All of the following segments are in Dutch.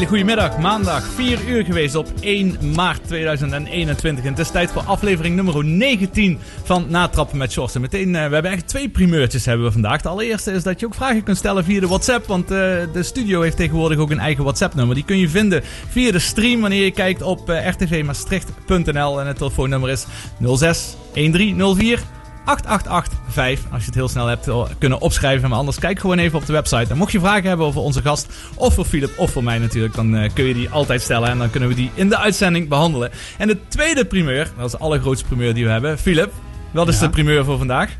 hele goede middag. Maandag 4 uur geweest op 1 maart 2021. En het is tijd voor aflevering nummer 19 van Natrappen met Shorts. En meteen, uh, we hebben eigenlijk twee primeurtjes hebben we vandaag. De allereerste is dat je ook vragen kunt stellen via de WhatsApp. Want uh, de studio heeft tegenwoordig ook een eigen WhatsApp nummer. Die kun je vinden via de stream wanneer je kijkt op uh, rtvmaastricht.nl. En het telefoonnummer is 06 1304 8885 als je het heel snel hebt kunnen opschrijven. Maar anders kijk gewoon even op de website. En mocht je vragen hebben over onze gast, of voor Philip, of voor mij natuurlijk, dan uh, kun je die altijd stellen. En dan kunnen we die in de uitzending behandelen. En de tweede primeur, dat is de allergrootste primeur die we hebben. Philip, wat is ja. de primeur voor vandaag?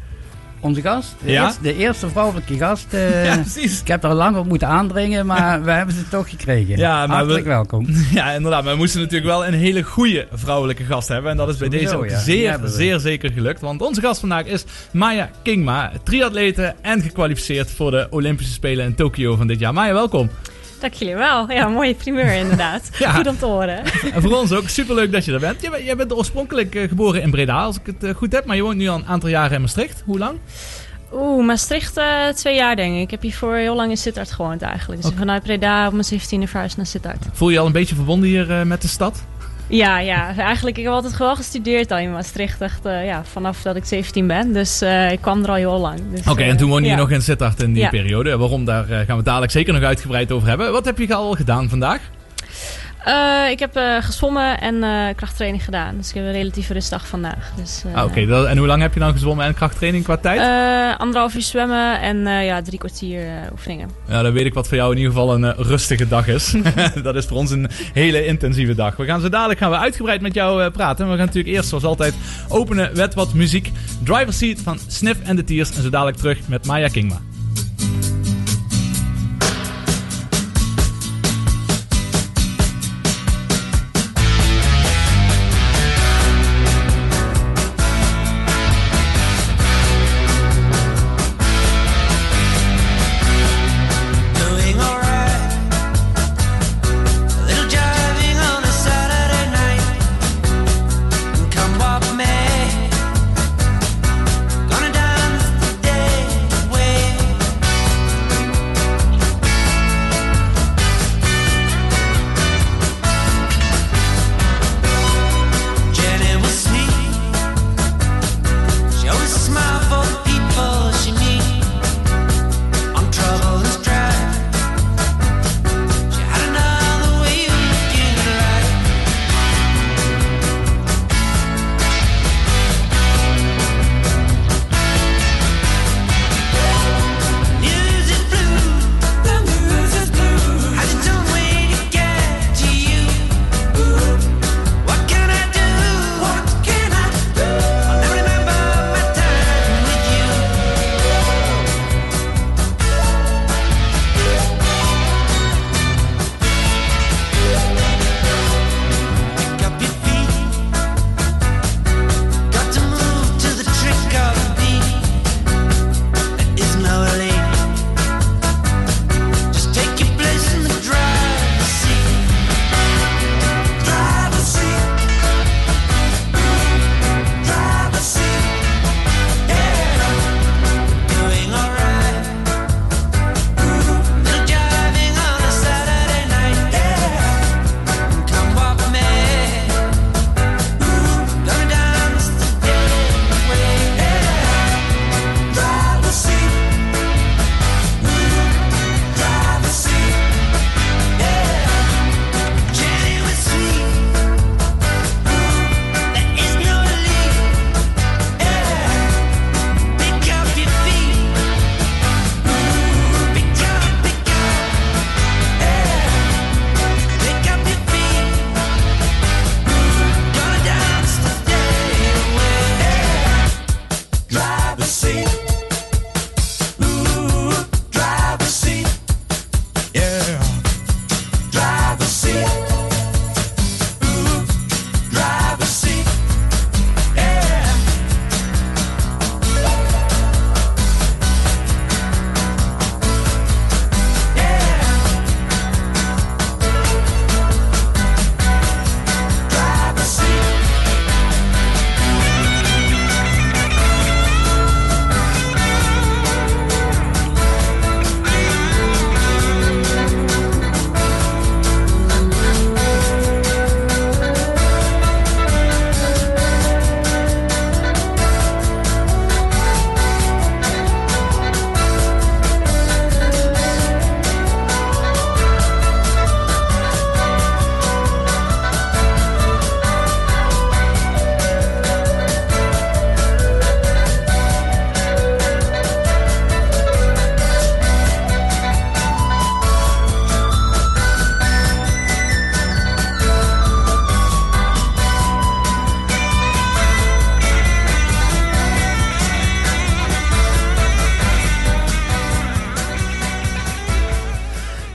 Onze gast. De, ja? eerste, de eerste vrouwelijke gast. Uh, ja, precies. Ik heb er lang op moeten aandringen, maar we hebben ze toch gekregen. Ja, maar Hartelijk we, welkom. Ja, inderdaad. Maar we moesten natuurlijk wel een hele goede vrouwelijke gast hebben. En dat is bij Sowieso, deze ook ja. zeer, zeer zeker gelukt. Want onze gast vandaag is Maya Kingma, triatlete en gekwalificeerd voor de Olympische Spelen in Tokio van dit jaar. Maya, welkom. Dank jullie wel. Ja, mooie primeur inderdaad. ja. Goed om te horen. En voor ons ook superleuk dat je er bent. Jij, bent oorspronkelijk uh, geboren in Breda, als ik het uh, goed heb. Maar je woont nu al een aantal jaren in Maastricht. Hoe lang? Oeh, Maastricht uh, twee jaar denk ik. Ik heb hiervoor heel lang in Sittard gewoond eigenlijk. Dus okay. vanuit Breda op mijn 17e verhuisd naar Sittard. Voel je al een beetje verbonden hier uh, met de stad? Ja, ja, eigenlijk. Ik heb altijd wel gestudeerd al in Maastricht. Echt, uh, ja, vanaf dat ik 17 ben. Dus uh, ik kwam er al heel lang. Dus, Oké, okay, en toen woonde je nog in Sittard in die ja. periode. Waarom, daar gaan we het dadelijk zeker nog uitgebreid over hebben. Wat heb je al gedaan vandaag? Uh, ik heb uh, gezwommen en uh, krachttraining gedaan. Dus ik heb een relatieve rustdag vandaag. Dus, ah, Oké, okay. en hoe lang heb je dan gezwommen en krachttraining qua tijd? anderhalf uur zwemmen en ja, drie kwartier oefeningen. Ja, dan weet ik wat voor jou in ieder geval een rustige dag is. dat is voor ons een hele intensieve dag. We gaan zo dadelijk gaan we uitgebreid met jou praten. We gaan natuurlijk eerst zoals altijd openen met wat muziek. Driver Seat van Sniff and the Tears. En zo dadelijk terug met Maya Kingma.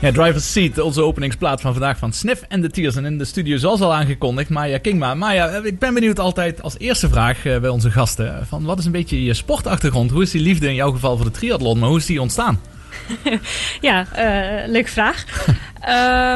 Ja, Driver's Seat, onze openingsplaat van vandaag van Sniff en de Tears. En in de studio zoals al aangekondigd, Maya Kingma. Maya, ik ben benieuwd altijd als eerste vraag eh, bij onze gasten. Van wat is een beetje je sportachtergrond? Hoe is die liefde in jouw geval voor de triathlon, maar hoe is die ontstaan? ja, uh, leuke vraag.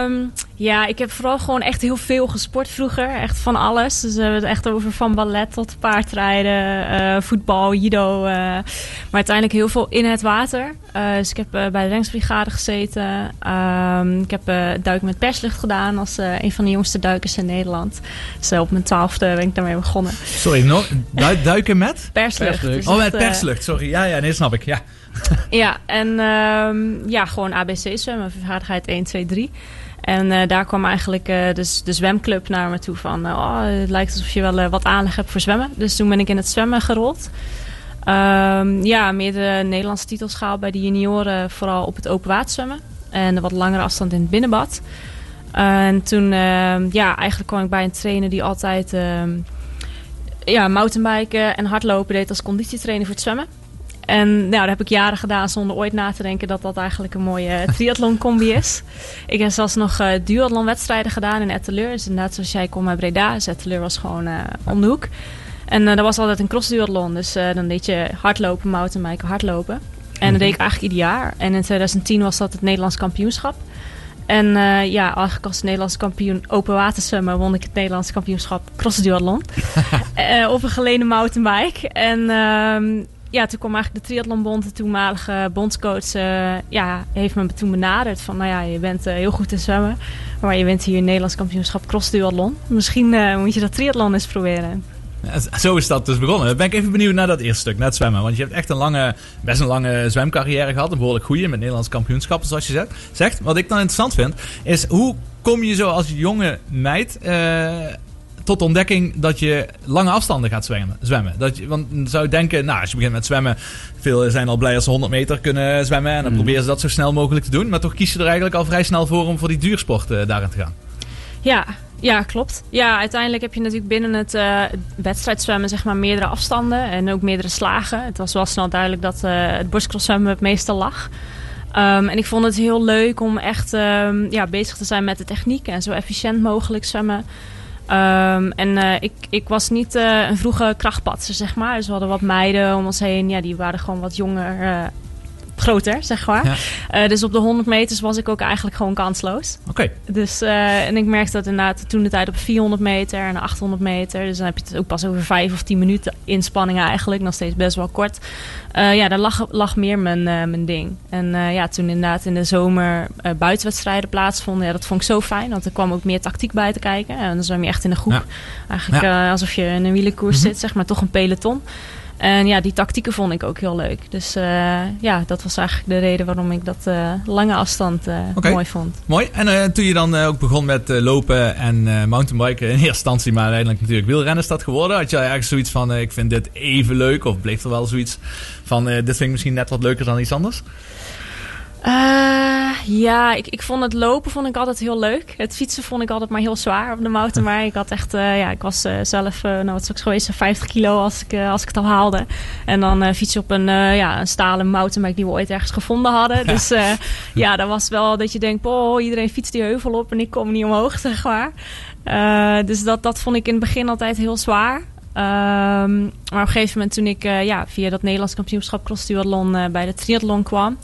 um, ja, ik heb vooral gewoon echt heel veel gesport vroeger. Echt van alles. Dus we hebben het echt over van ballet tot paardrijden, uh, voetbal, judo. Uh, maar uiteindelijk heel veel in het water. Uh, dus ik heb bij de Rengsbrigade gezeten. Um, ik heb duiken met perslucht gedaan als een van de jongste duikers in Nederland. Dus op mijn twaalfde ben ik daarmee begonnen. Sorry, no, du duiken met? Perslucht. perslucht. Dus oh, met perslucht, sorry. Ja, ja, nee, snap ik. Ja. ja, en um, ja, gewoon ABC zwemmen, vaardigheid 1, 2, 3. En uh, daar kwam eigenlijk uh, dus de zwemclub naar me toe van... Uh, oh, het lijkt alsof je wel wat aanleg hebt voor zwemmen. Dus toen ben ik in het zwemmen gerold. Um, ja, meer de Nederlandse titels gehaald bij de junioren... vooral op het open water zwemmen. En wat langere afstand in het binnenbad. en toen, ehm, ja, eigenlijk kwam ik bij een trainer die altijd... ja, mountainbiken en hardlopen deed als conditietrainer voor het zwemmen. En nou, dat heb ik jaren gedaan zonder ooit na te denken dat dat eigenlijk een mooie triathlon-combi is. ik heb zelfs nog uh, gedaan in Etteleur. Dus inderdaad, zoals jij komt bij Breda. Dus Etteleur was gewoon uh, om de hoek. En uh, dat was altijd een cross-duathlon. Dus dan deed je hardlopen, mountainbiken, hardlopen. En dat deed ik eigenlijk ieder jaar. En in 2010 was dat het Nederlands kampioenschap. En uh, ja, eigenlijk als Nederlands kampioen open waterzwemmen won ik het Nederlands kampioenschap cross-duathlon. op een geleden mountainbike. En uh, ja, toen kwam eigenlijk de Triathlonbond, de toenmalige bondscoach, ja, heeft me toen benaderd van, nou ja, je bent heel goed in zwemmen, maar je bent hier in Nederlands kampioenschap cross duathlon. Misschien moet je dat triathlon eens proberen. Ja, zo is dat dus begonnen. Dan ben ik even benieuwd naar dat eerste stuk, naar het zwemmen. Want je hebt echt een lange, best een lange zwemcarrière gehad. Een behoorlijk goede met Nederlands kampioenschappen, zoals je zegt. Wat ik dan interessant vind, is hoe kom je zo als jonge meid tot ontdekking dat je lange afstanden gaat zwemmen. zwemmen. Dat je, want dan zou je denken, nou, als je begint met zwemmen, veel zijn al blij als ze 100 meter kunnen zwemmen. En dan mm. proberen ze dat zo snel mogelijk te doen. Maar toch kies je er eigenlijk al vrij snel voor om voor die duursport uh, daarin te gaan. Ja, ja, klopt. Ja, uiteindelijk heb je natuurlijk binnen het uh, wedstrijdzwemmen zeg maar meerdere afstanden en ook meerdere slagen. Het was wel snel duidelijk dat uh, het borstcrosszwemmen het meeste lag. Um, en ik vond het heel leuk om echt um, ja, bezig te zijn met de techniek en zo efficiënt mogelijk zwemmen. Um, en uh, ik, ik was niet een vroege krachtpatser, zeg maar. Dus we hadden wat meiden om ons heen. Ja, die waren gewoon wat jonger groter, zeg maar. Ja. Uh, dus op de 100 meters was ik ook eigenlijk gewoon kansloos. Oké. Okay. Dus, uh, en ik merkte dat inderdaad toen de tijd op 400 meter en 800 meter. Dus dan heb je het ook pas over 5 of 10 minuten inspanningen eigenlijk. Nog steeds best wel kort. Uh, ja, daar lag, lag meer mijn, mijn ding. En ja, toen inderdaad in de zomer buitenwedstrijden plaatsvonden. Ja, dat vond ik zo fijn. Want er kwam ook meer tactiek bij te kijken. En dan zwem je echt in een groep. Ja. Eigenlijk ja. alsof je in een wielenkoers mm -hmm. zit, zeg maar. Toch een peloton. En ja, die tactieken vond ik ook heel leuk. Dus uh, ja, dat was eigenlijk de reden waarom ik dat uh, lange afstand uh, okay. mooi vond. Mooi. En toen je dan ook begon met lopen en mountainbiken in eerste instantie, maar uiteindelijk natuurlijk wielrennen is dat geworden. Had je eigenlijk zoiets van, ik vind dit even leuk? Of bleef er wel zoiets van, dit vind ik misschien net wat leuker dan iets anders? Uh, ja, ik, ik vond het lopen vond ik altijd heel leuk. Het fietsen vond ik altijd maar heel zwaar op de mountain. Maar ik had echt, uh, ja, ik was uh, zelf, nou wat is ook geweest, 50 kilo als ik, als ik het al haalde. En dan fietsen op een, ja, een stalen mountainbike die we ooit ergens gevonden hadden. Dus ja, dat was wel dat je denkt, oh, iedereen fietst die heuvel op en ik kom niet omhoog, zeg maar. dus dat, dat vond ik in het begin altijd heel zwaar. Um, maar op een gegeven moment toen ik ja, via dat Nederlands kampioenschap cross bij de triathlon kwam...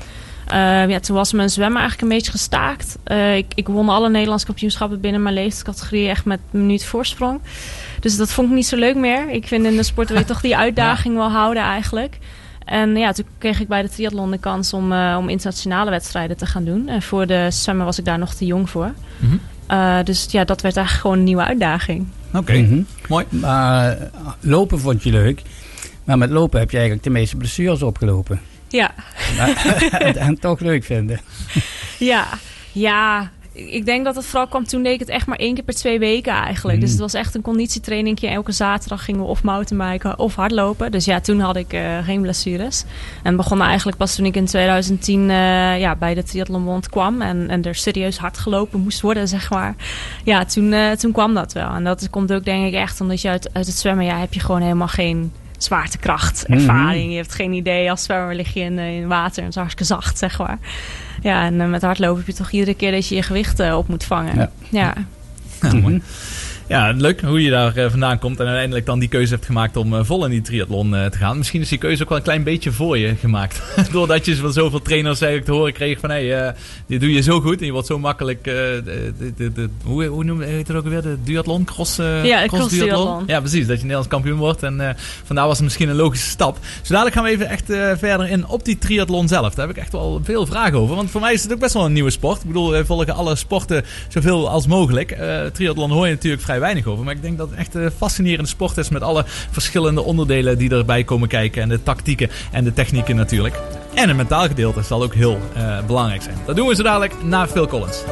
Uh, ja, toen was mijn zwemmen eigenlijk een beetje gestaakt. Uh, ik, ik won alle Nederlandse kampioenschappen binnen mijn leeftijdscategorie echt met een minuut voorsprong. Dus dat vond ik niet zo leuk meer. Ik vind in de sport wil je toch die uitdaging ja. wel houden eigenlijk. En ja, toen kreeg ik bij de triathlon de kans om, uh, om internationale wedstrijden te gaan doen. En voor de zwemmen was ik daar nog te jong voor. Mm -hmm. dus ja, dat werd eigenlijk gewoon een nieuwe uitdaging. Oké, okay. mm -hmm. mooi. Maar lopen vond je leuk. Maar met lopen heb je eigenlijk de meeste blessures opgelopen. Ja. en toch leuk vinden. Ja, ja. Ik denk dat het vooral kwam toen deed ik het echt maar één keer per twee weken eigenlijk. Dus mm. het was echt een conditietraining. Elke zaterdag gingen we of mountainbiken of hardlopen. Dus ja, toen had ik uh, geen blessures. En begon eigenlijk pas toen ik in 2010 uh, ja, bij de Triathlonbond kwam. En, en er serieus hard gelopen moest worden, zeg maar. Ja, toen, uh, toen kwam dat wel. En dat komt ook denk ik echt omdat je uit, uit het zwemmen... Ja, heb je gewoon helemaal geen zwaartekracht, Mhm. ervaring. Je hebt geen idee. Als zwemmer lig je in, eh, in water en het is hartstikke zacht, zeg maar. Ja, en eh, met hardlopen heb je toch iedere keer dat je je gewicht eh, op moet vangen. Ja. ja. Ja, mooi. Ja, leuk hoe je daar eh, vandaan komt en uiteindelijk dan die keuze hebt gemaakt om eh, vol in die triathlon eh, te gaan. Misschien is die keuze ook wel een klein beetje voor je gemaakt. Doordat je van zoveel trainers eigenlijk te horen kreeg van hé, hey, dit doe je zo goed en je wordt zo makkelijk, de, de, de, hoe, hoe noem heet het ook alweer, de duathlon, cross, eh, Ja, de cross cross-duathlon. Ja, precies, dat je Nederlands kampioen wordt en vandaar was het misschien een logische stap. Zo dadelijk gaan we even echt verder in op die triathlon zelf. Daar heb ik echt wel veel vragen over, want voor mij is het ook best wel een nieuwe sport. Ik bedoel, we volgen alle sporten zoveel als mogelijk. Triathlon hoor je natuurlijk vrij weinig over, maar ik denk dat het echt een fascinerende sport is met alle verschillende onderdelen die erbij komen kijken en de tactieken en de technieken natuurlijk. En het mentaal gedeelte zal ook heel eh, belangrijk zijn. Dat doen we zo dadelijk na Phil Collins.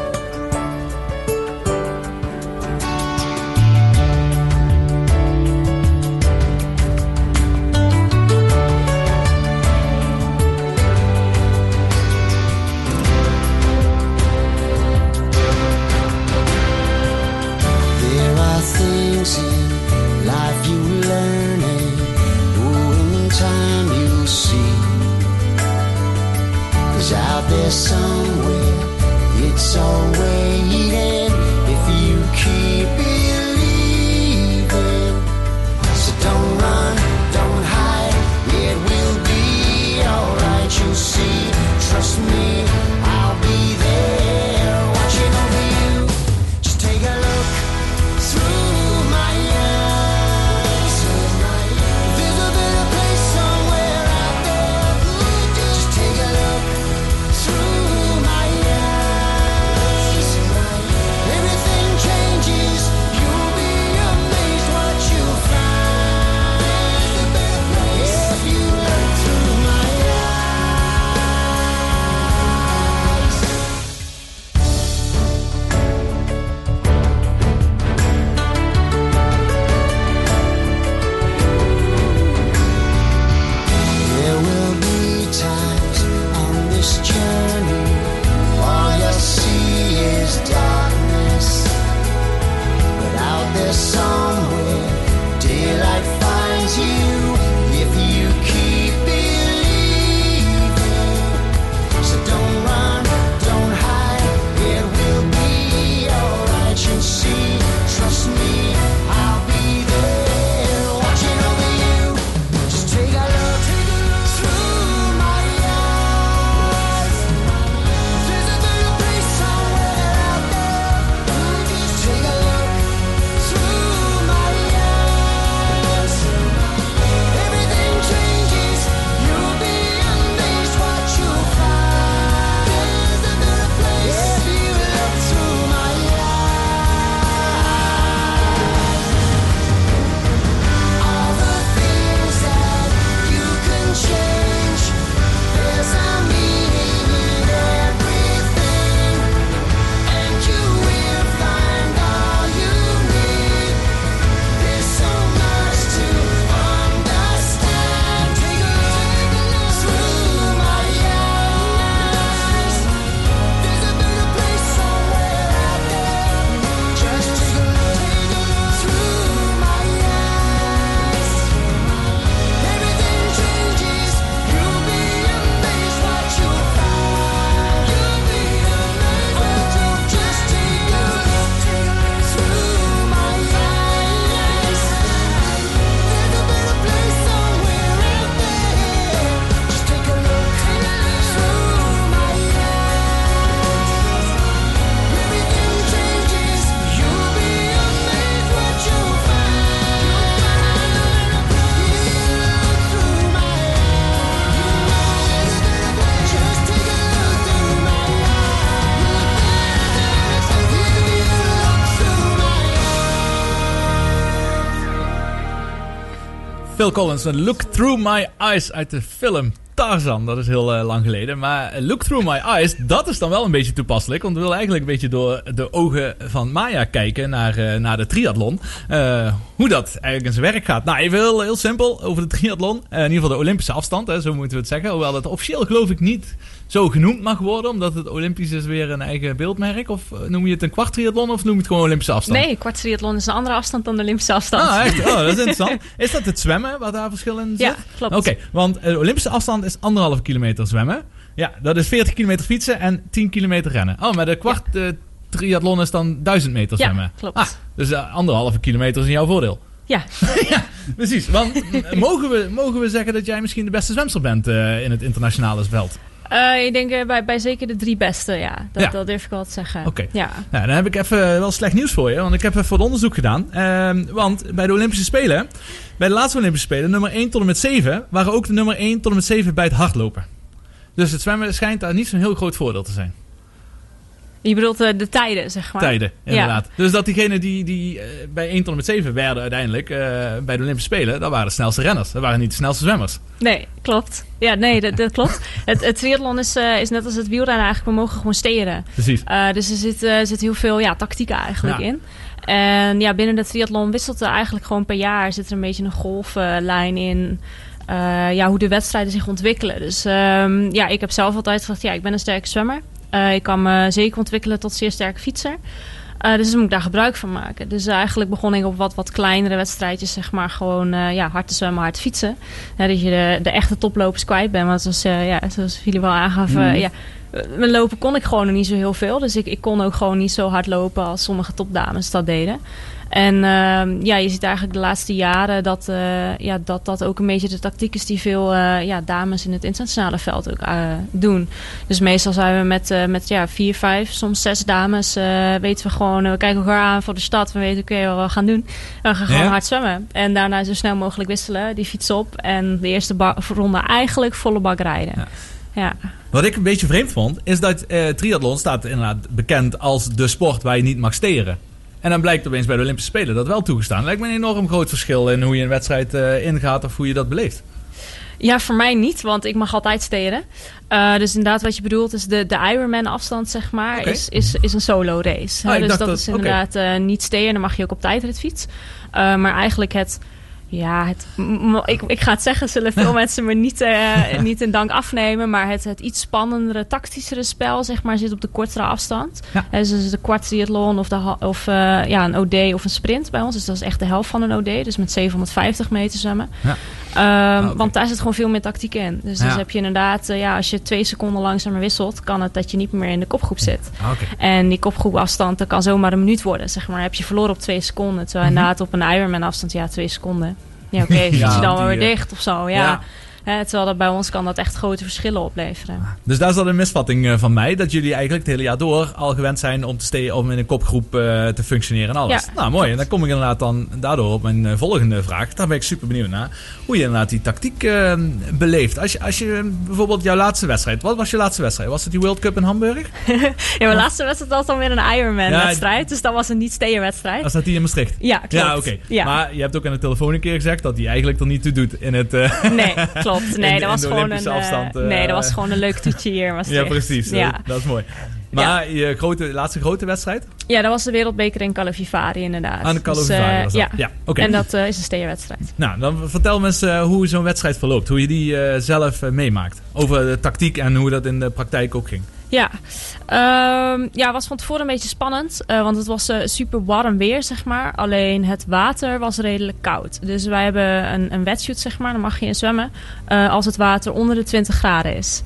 Collins, Look Through My Eyes uit de film Tarzan, dat is heel eh, lang geleden. Maar Look Through My Eyes, dat is dan wel een beetje toepasselijk. Want we willen eigenlijk een beetje door de ogen van Maya kijken naar, eh, naar de triathlon. Eh, hoe dat eigenlijk in zijn werk gaat. Nou, even heel, heel simpel over de triathlon. in ieder geval de Olympische afstand, hè, zo moeten we het zeggen. Hoewel het officieel geloof ik niet zo genoemd mag worden, omdat het Olympisch is weer een eigen beeldmerk? Of noem je het een kwart triathlon of noem je het gewoon Olympische afstand? Nee, kwart triathlon is een andere afstand dan de Olympische afstand. Ah, echt? Oh, dat is interessant. Is dat het zwemmen wat daar verschil in zit? Ja, klopt. Oké, want de Olympische afstand is anderhalve kilometer zwemmen. Ja, dat is 40 kilometer fietsen en 10 kilometer rennen. Oh, maar de kwart eh, triathlon is dan 1000 meter zwemmen. Ja, klopt. Ah, dus uh, anderhalve kilometer is in jouw voordeel. Ja. ja, precies. Want mogen, we, mogen we zeggen dat jij misschien de beste zwemster bent uh, in het internationale veld? Uh, ik denk uh, bij, bij zeker de drie beste, ja. Dat, ja. dat durf ik wel te zeggen. Oké. Ja. Nou, dan heb ik even wel slecht nieuws voor je. Want ik heb even wat onderzoek gedaan. Uh, want bij de Olympische Spelen, bij de laatste Olympische Spelen, nummer 1 tot en met 7, waren ook de nummer 1 tot en met 7 bij het hardlopen. Dus het zwemmen schijnt daar niet zo'n heel groot voordeel te zijn. Je bedoelt uh, de tijden, zeg maar. Tijden, inderdaad. Ja. Dus dat diegenen die, die uh, bij 1 tot met 7 werden uiteindelijk uh, bij de Olympische Spelen, dat waren de snelste renners. Dat waren niet de snelste zwemmers. Nee, klopt. Ja, nee, dat, dat klopt. het, het triathlon is, is net als het wielrennen eigenlijk. We mogen gewoon steren. Precies. dus er zit, zit heel veel ja, tactiek eigenlijk ja. in. En ja, binnen de triathlon wisselt er eigenlijk gewoon per jaar. Zit er een beetje een golflijn in. Ja, hoe de wedstrijden zich ontwikkelen. Dus um, ja, ik heb zelf altijd gezegd, ja, ik ben een sterke zwemmer. Uh, ik kan me zeker ontwikkelen tot zeer sterke fietser. Uh, dus dan moet ik daar gebruik van maken. Dus eigenlijk begon ik op wat, wat kleinere wedstrijdjes, zeg maar, gewoon ja, hard te zwemmen, hard te fietsen. dat je de, de echte toplopers kwijt bent. Want zoals, ja, zoals jullie wel aangaven, mm. ja, met lopen kon ik gewoon nog niet zo heel veel. Dus ik, ik kon ook gewoon niet zo hard lopen als sommige topdames dat deden. En uh, ja, je ziet eigenlijk de laatste jaren dat, uh, ja, dat dat ook een beetje de tactiek is die veel uh, ja, dames in het internationale veld ook uh, doen. Dus meestal zijn we met, met ja, vier, vijf, soms zes dames. weten we gewoon, we kijken elkaar aan voor de stad. We weten oké, okay, wat we gaan doen. We gaan gewoon ja. hard zwemmen. En daarna zo snel mogelijk wisselen, die fiets op. En de eerste ronde eigenlijk volle bak rijden. Ja. ja. Wat ik een beetje vreemd vond, is dat triathlon staat inderdaad bekend als de sport waar je niet mag steren. En dan blijkt opeens bij de Olympische Spelen dat wel toegestaan. Lijkt me een enorm groot verschil in hoe je een wedstrijd uh, ingaat of hoe je dat beleeft. Ja, voor mij niet, want ik mag altijd steden. Uh, dus inderdaad, wat je bedoelt is de, de Ironman afstand, zeg maar, okay. is, is, is een solo race. Ah, dus dat, dat, is inderdaad okay. uh, niet steden, dan mag je ook op tijdritfiets. Uh, maar eigenlijk het ja, het, ik, ik ga het zeggen, zullen veel mensen me niet, uh, niet in dank afnemen. Maar het, het iets spannendere, tactischere spel, zeg maar, zit op de kortere afstand. Ja. Dus, de kwart triathlon of, de, of uh, ja, een OD of een sprint bij ons. Dus dat is echt de helft van een OD. Dus met 750 meter zwemmen. Ja. Oh, okay. Want daar zit gewoon veel meer tactiek in. Dus, Ja. dus heb je inderdaad, uh, ja, als je twee seconden langzamer wisselt, kan het dat je niet meer in de kopgroep zit. Ah. En die kopgroepafstand, dat kan zomaar een minuut worden. Zeg maar, heb je verloren op twee seconden. Terwijl Mhm. inderdaad op een Ironman afstand, ja, twee seconden. Ja, oké, Ja, fiets je dan wel weer eh, dicht of zo. Ja. ja. Hè, terwijl dat bij ons kan dat echt grote verschillen opleveren. Dus daar zat een misvatting eh, van mij. Dat jullie eigenlijk het hele jaar door al gewend zijn om, te om in een kopgroep eh, te functioneren en alles. Ja, nou, mooi. En dan kom ik inderdaad dan daardoor op mijn eh, volgende vraag. Daar ben ik super benieuwd naar. Hoe je inderdaad die tactiek eh, beleeft. Als je, als je eh, bijvoorbeeld jouw laatste wedstrijd. Wat was je laatste wedstrijd? Was het die World Cup in Hamburg? Ja, mijn laatste wedstrijd was dan weer een Ironman-wedstrijd. Ja, dus dat was een niet-steer-wedstrijd. Was dat die in Maastricht? Ja, klopt. Ja, oké. Ja. Maar je hebt ook aan de telefoon een keer gezegd dat die eigenlijk er niet toe doet in het... Nee, klopt. Nee, In- dat was gewoon een, eh, afstand, eh, nee, dat was gewoon een leuk toetje hier in ja, precies. Ja. Dat, dat is mooi. Maar je grote, laatste grote wedstrijd? ja, dat was de wereldbeker in Calvivari inderdaad. Aan de Dus, eh, was dat. Ja, Ja, oké. en dat eh, is een steerwedstrijd. Nou, dan vertel me eens eh, hoe zo'n wedstrijd verloopt. Hoe je die eh, zelf eh, meemaakt. Over de tactiek en hoe dat in de praktijk ook ging. Ja, Ehm ja, was van tevoren een beetje spannend. eh, want het was eh, super warm weer, zeg maar. Alleen het water was redelijk koud. Dus wij hebben een, een wetsuit, zeg maar. Dan mag je in zwemmen eh, als het water onder de 20 graden is.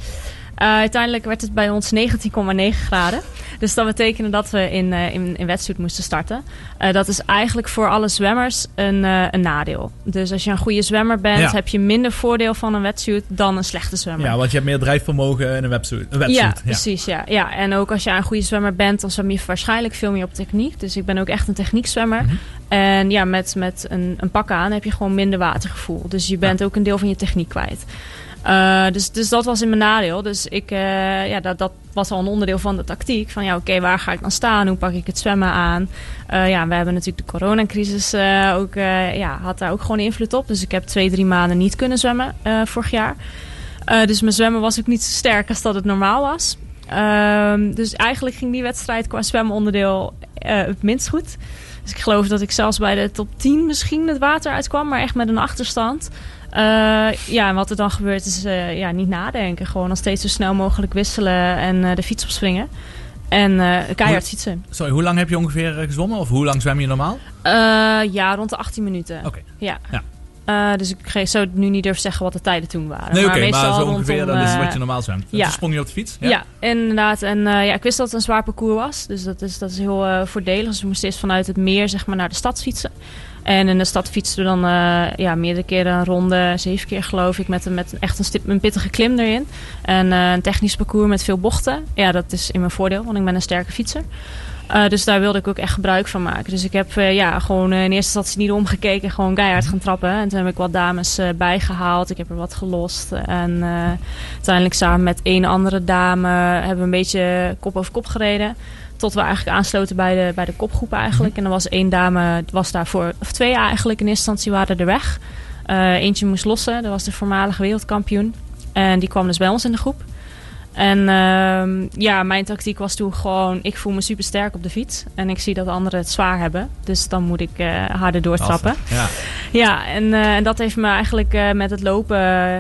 Eh, uiteindelijk werd het bij ons 19,9 graden. Dus dat betekende dat we in, eh, in, in wetsuit moesten starten. Eh, dat is eigenlijk voor alle zwemmers een, een nadeel. Dus als je een goede zwemmer bent, Ja. heb je minder voordeel van een wetsuit dan een slechte zwemmer. Ja, want je hebt meer drijfvermogen in een websuit. Een wetsuit. Ja, precies. Ja. Ja. En ook als je een goede zwemmer bent, dan zwem je waarschijnlijk veel meer op techniek. Dus ik ben ook echt een techniekzwemmer. Mhm. En ja, met, met een, een pak aan heb je gewoon minder watergevoel. Dus je bent ook een deel van je techniek kwijt. Eh, dus, dus dat was in mijn nadeel. Dus ik, eh, ja, dat, dat was al een onderdeel van de tactiek. Van ja, oké, waar ga ik dan staan? Hoe pak ik het zwemmen aan? Eh, ja, we hebben natuurlijk de coronacrisis ook, ja, had daar ook gewoon invloed op. Dus ik heb twee, drie maanden niet kunnen zwemmen vorig jaar. Dus mijn zwemmen was ook niet zo sterk als dat het normaal was. Ehm, dus eigenlijk ging die wedstrijd qua zwemonderdeel het minst goed. Dus ik geloof dat ik zelfs bij de top 10 misschien het water uitkwam, maar echt met een achterstand. Eh, ja, en wat er dan gebeurt is eh, ja, niet nadenken. Gewoon nog steeds zo snel mogelijk wisselen en eh, de fiets opspringen. En keihard fietsen. Sorry, hoe lang heb je ongeveer gezwommen? Of hoe lang zwem je normaal? Ja, rond de 18 minuten. Oké. Ja. Ja. Eh, dus ik zou nu niet durven zeggen wat de tijden toen waren. Nee, oké, maar, zo ongeveer rondom, dat is eh, wat je normaal zwemt. ja. Toen sprong je op de fiets? Ja, inderdaad. En eh, ja, ik wist dat het een zwaar parcours was. Dus dat is, dat is heel eh, voordelig. Dus we moesten eerst vanuit het meer zeg maar, naar de stad fietsen. En in de stad fietsten we dan eh, ja, meerdere keren een ronde, zeven keer geloof ik, met, een, met een, echt een, stip, een pittige klim erin. En eh, een technisch parcours met veel bochten. Ja, dat is in mijn voordeel, want ik ben een sterke fietser. Eh, dus daar wilde ik ook echt gebruik van maken. Dus ik heb eh, ja, gewoon eh, in eerste instantie niet omgekeken, gewoon keihard gaan trappen. En toen heb ik wat dames eh, bijgehaald. Ik heb er wat gelost. En uiteindelijk samen met één andere dame hebben we een beetje kop over kop gereden. Tot we eigenlijk aansloten bij de, bij de kopgroep eigenlijk. En er was één dame, was daarvoor, of twee eigenlijk in eerste instantie waren er weg. Eentje moest lossen, dat was de voormalige wereldkampioen. En die kwam dus bij ons in de groep. En ehm, ja, mijn tactiek was toen gewoon, ik voel me super sterk op de fiets. En ik zie dat anderen het zwaar hebben. Dus dan moet ik eh, harder doortrappen. Ja. Ja, en, eh, en dat heeft me eigenlijk eh, met het lopen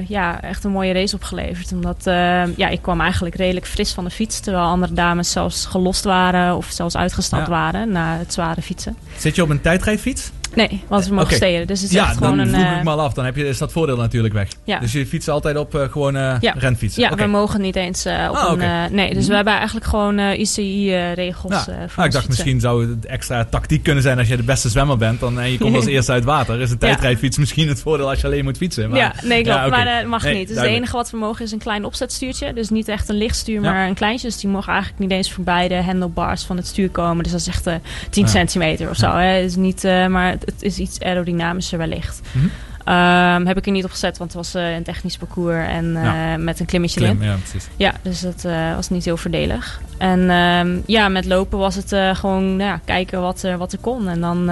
ja, echt een mooie race opgeleverd. Omdat eh, ja, ik kwam eigenlijk redelijk fris van de fiets. Terwijl andere dames zelfs gelost waren of zelfs uitgestapt Ja. waren na het zware fietsen. Zit je op een tijdrijfiets? Nee, want we mogen Oké. steden. Dus het is Ja, echt gewoon dan een... vroeg eh, ik me al af. Dan heb je, is dat voordeel natuurlijk weg. Ja. Dus je fietst altijd op eh, gewoon eh Ja. renfietsen? ja, we mogen niet eens eh, op Ah, een... oké. eh, nee, dus we hebben eigenlijk gewoon eh, ICI-regels Ja. voor ons ik dacht fietsen. misschien zou het extra tactiek kunnen zijn als je de beste zwemmer bent. Dan, en je komt als eerste uit water. Is een tijdrijfiets misschien het voordeel als je alleen moet fietsen. Maar, ja, nee, klopt. Maar dat mag Nee, niet. Dus het enige wat we mogen is een klein opzetstuurtje. Dus niet echt een lichtstuur, maar een kleintje. Dus die mogen eigenlijk niet eens voorbij de handlebars van het stuur komen. Dus dat is echt eh 10 Ja. centimeter of zo. Hè. Is niet, eh, maar het, is iets aerodynamischer wellicht. Mhm. Ehm, heb ik er niet op gezet, want het was eh, een technisch parcours en eh, Ja. met een klimmetje erin. Klim, ja, precies. Ja, dus dat eh, was niet heel voordelig. En ehm, ja, met lopen was het gewoon nou ja, kijken wat, er wat er kon. En dan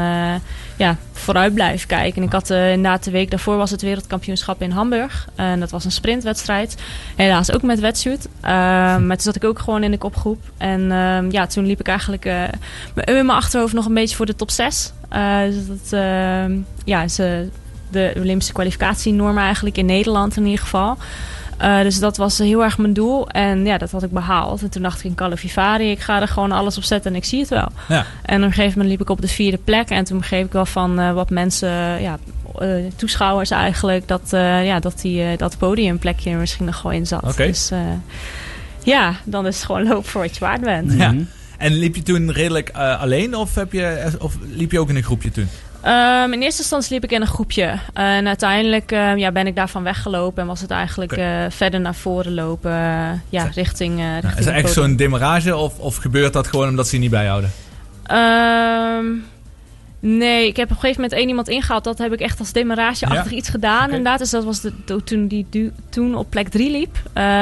ja, vooruit blijven kijken. En ik had inderdaad de week daarvoor was het wereldkampioenschap in Hamburg. En dat was een sprintwedstrijd. Helaas ook met wetsuit. Ehm, maar toen zat ik ook gewoon in de kopgroep. En ja, toen liep ik eigenlijk in mijn achterhoofd nog een beetje voor de top 6. Eh, dus dat ja, is eh, de Olympische kwalificatienorm eigenlijk in Nederland in ieder geval. Eh, dus dat was heel erg mijn doel. En ja, dat had ik behaald. En toen dacht ik in Calavivari, ik ga er gewoon alles op zetten en ik zie het wel. Ja. En op een gegeven moment liep ik op de vierde plek. En toen begreep ik wel van eh, wat mensen, ja, eh, toeschouwers eigenlijk, dat, eh, ja, dat die, dat podiumplekje er misschien nog wel in zat. Oké. Dus eh, ja, dan is het gewoon loop voor wat je waard bent. Ja. Mhm. En liep je toen redelijk alleen of, heb je, of liep je ook in een groepje toen? Ehm, in eerste instantie liep ik in een groepje. En uiteindelijk eh, ja, ben ik daarvan weggelopen. En was het eigenlijk eh, verder naar voren lopen. eh, ja, richting, eh Ja, richting is er echt zo'n demarrage of, of gebeurt dat gewoon omdat ze je niet bijhouden? Ehm, nee, ik heb op een gegeven moment één iemand ingehaald. Dat heb ik echt als demarage-achtig iets gedaan. Inderdaad, dus dat was de, toen die du- toen op plek 3 liep.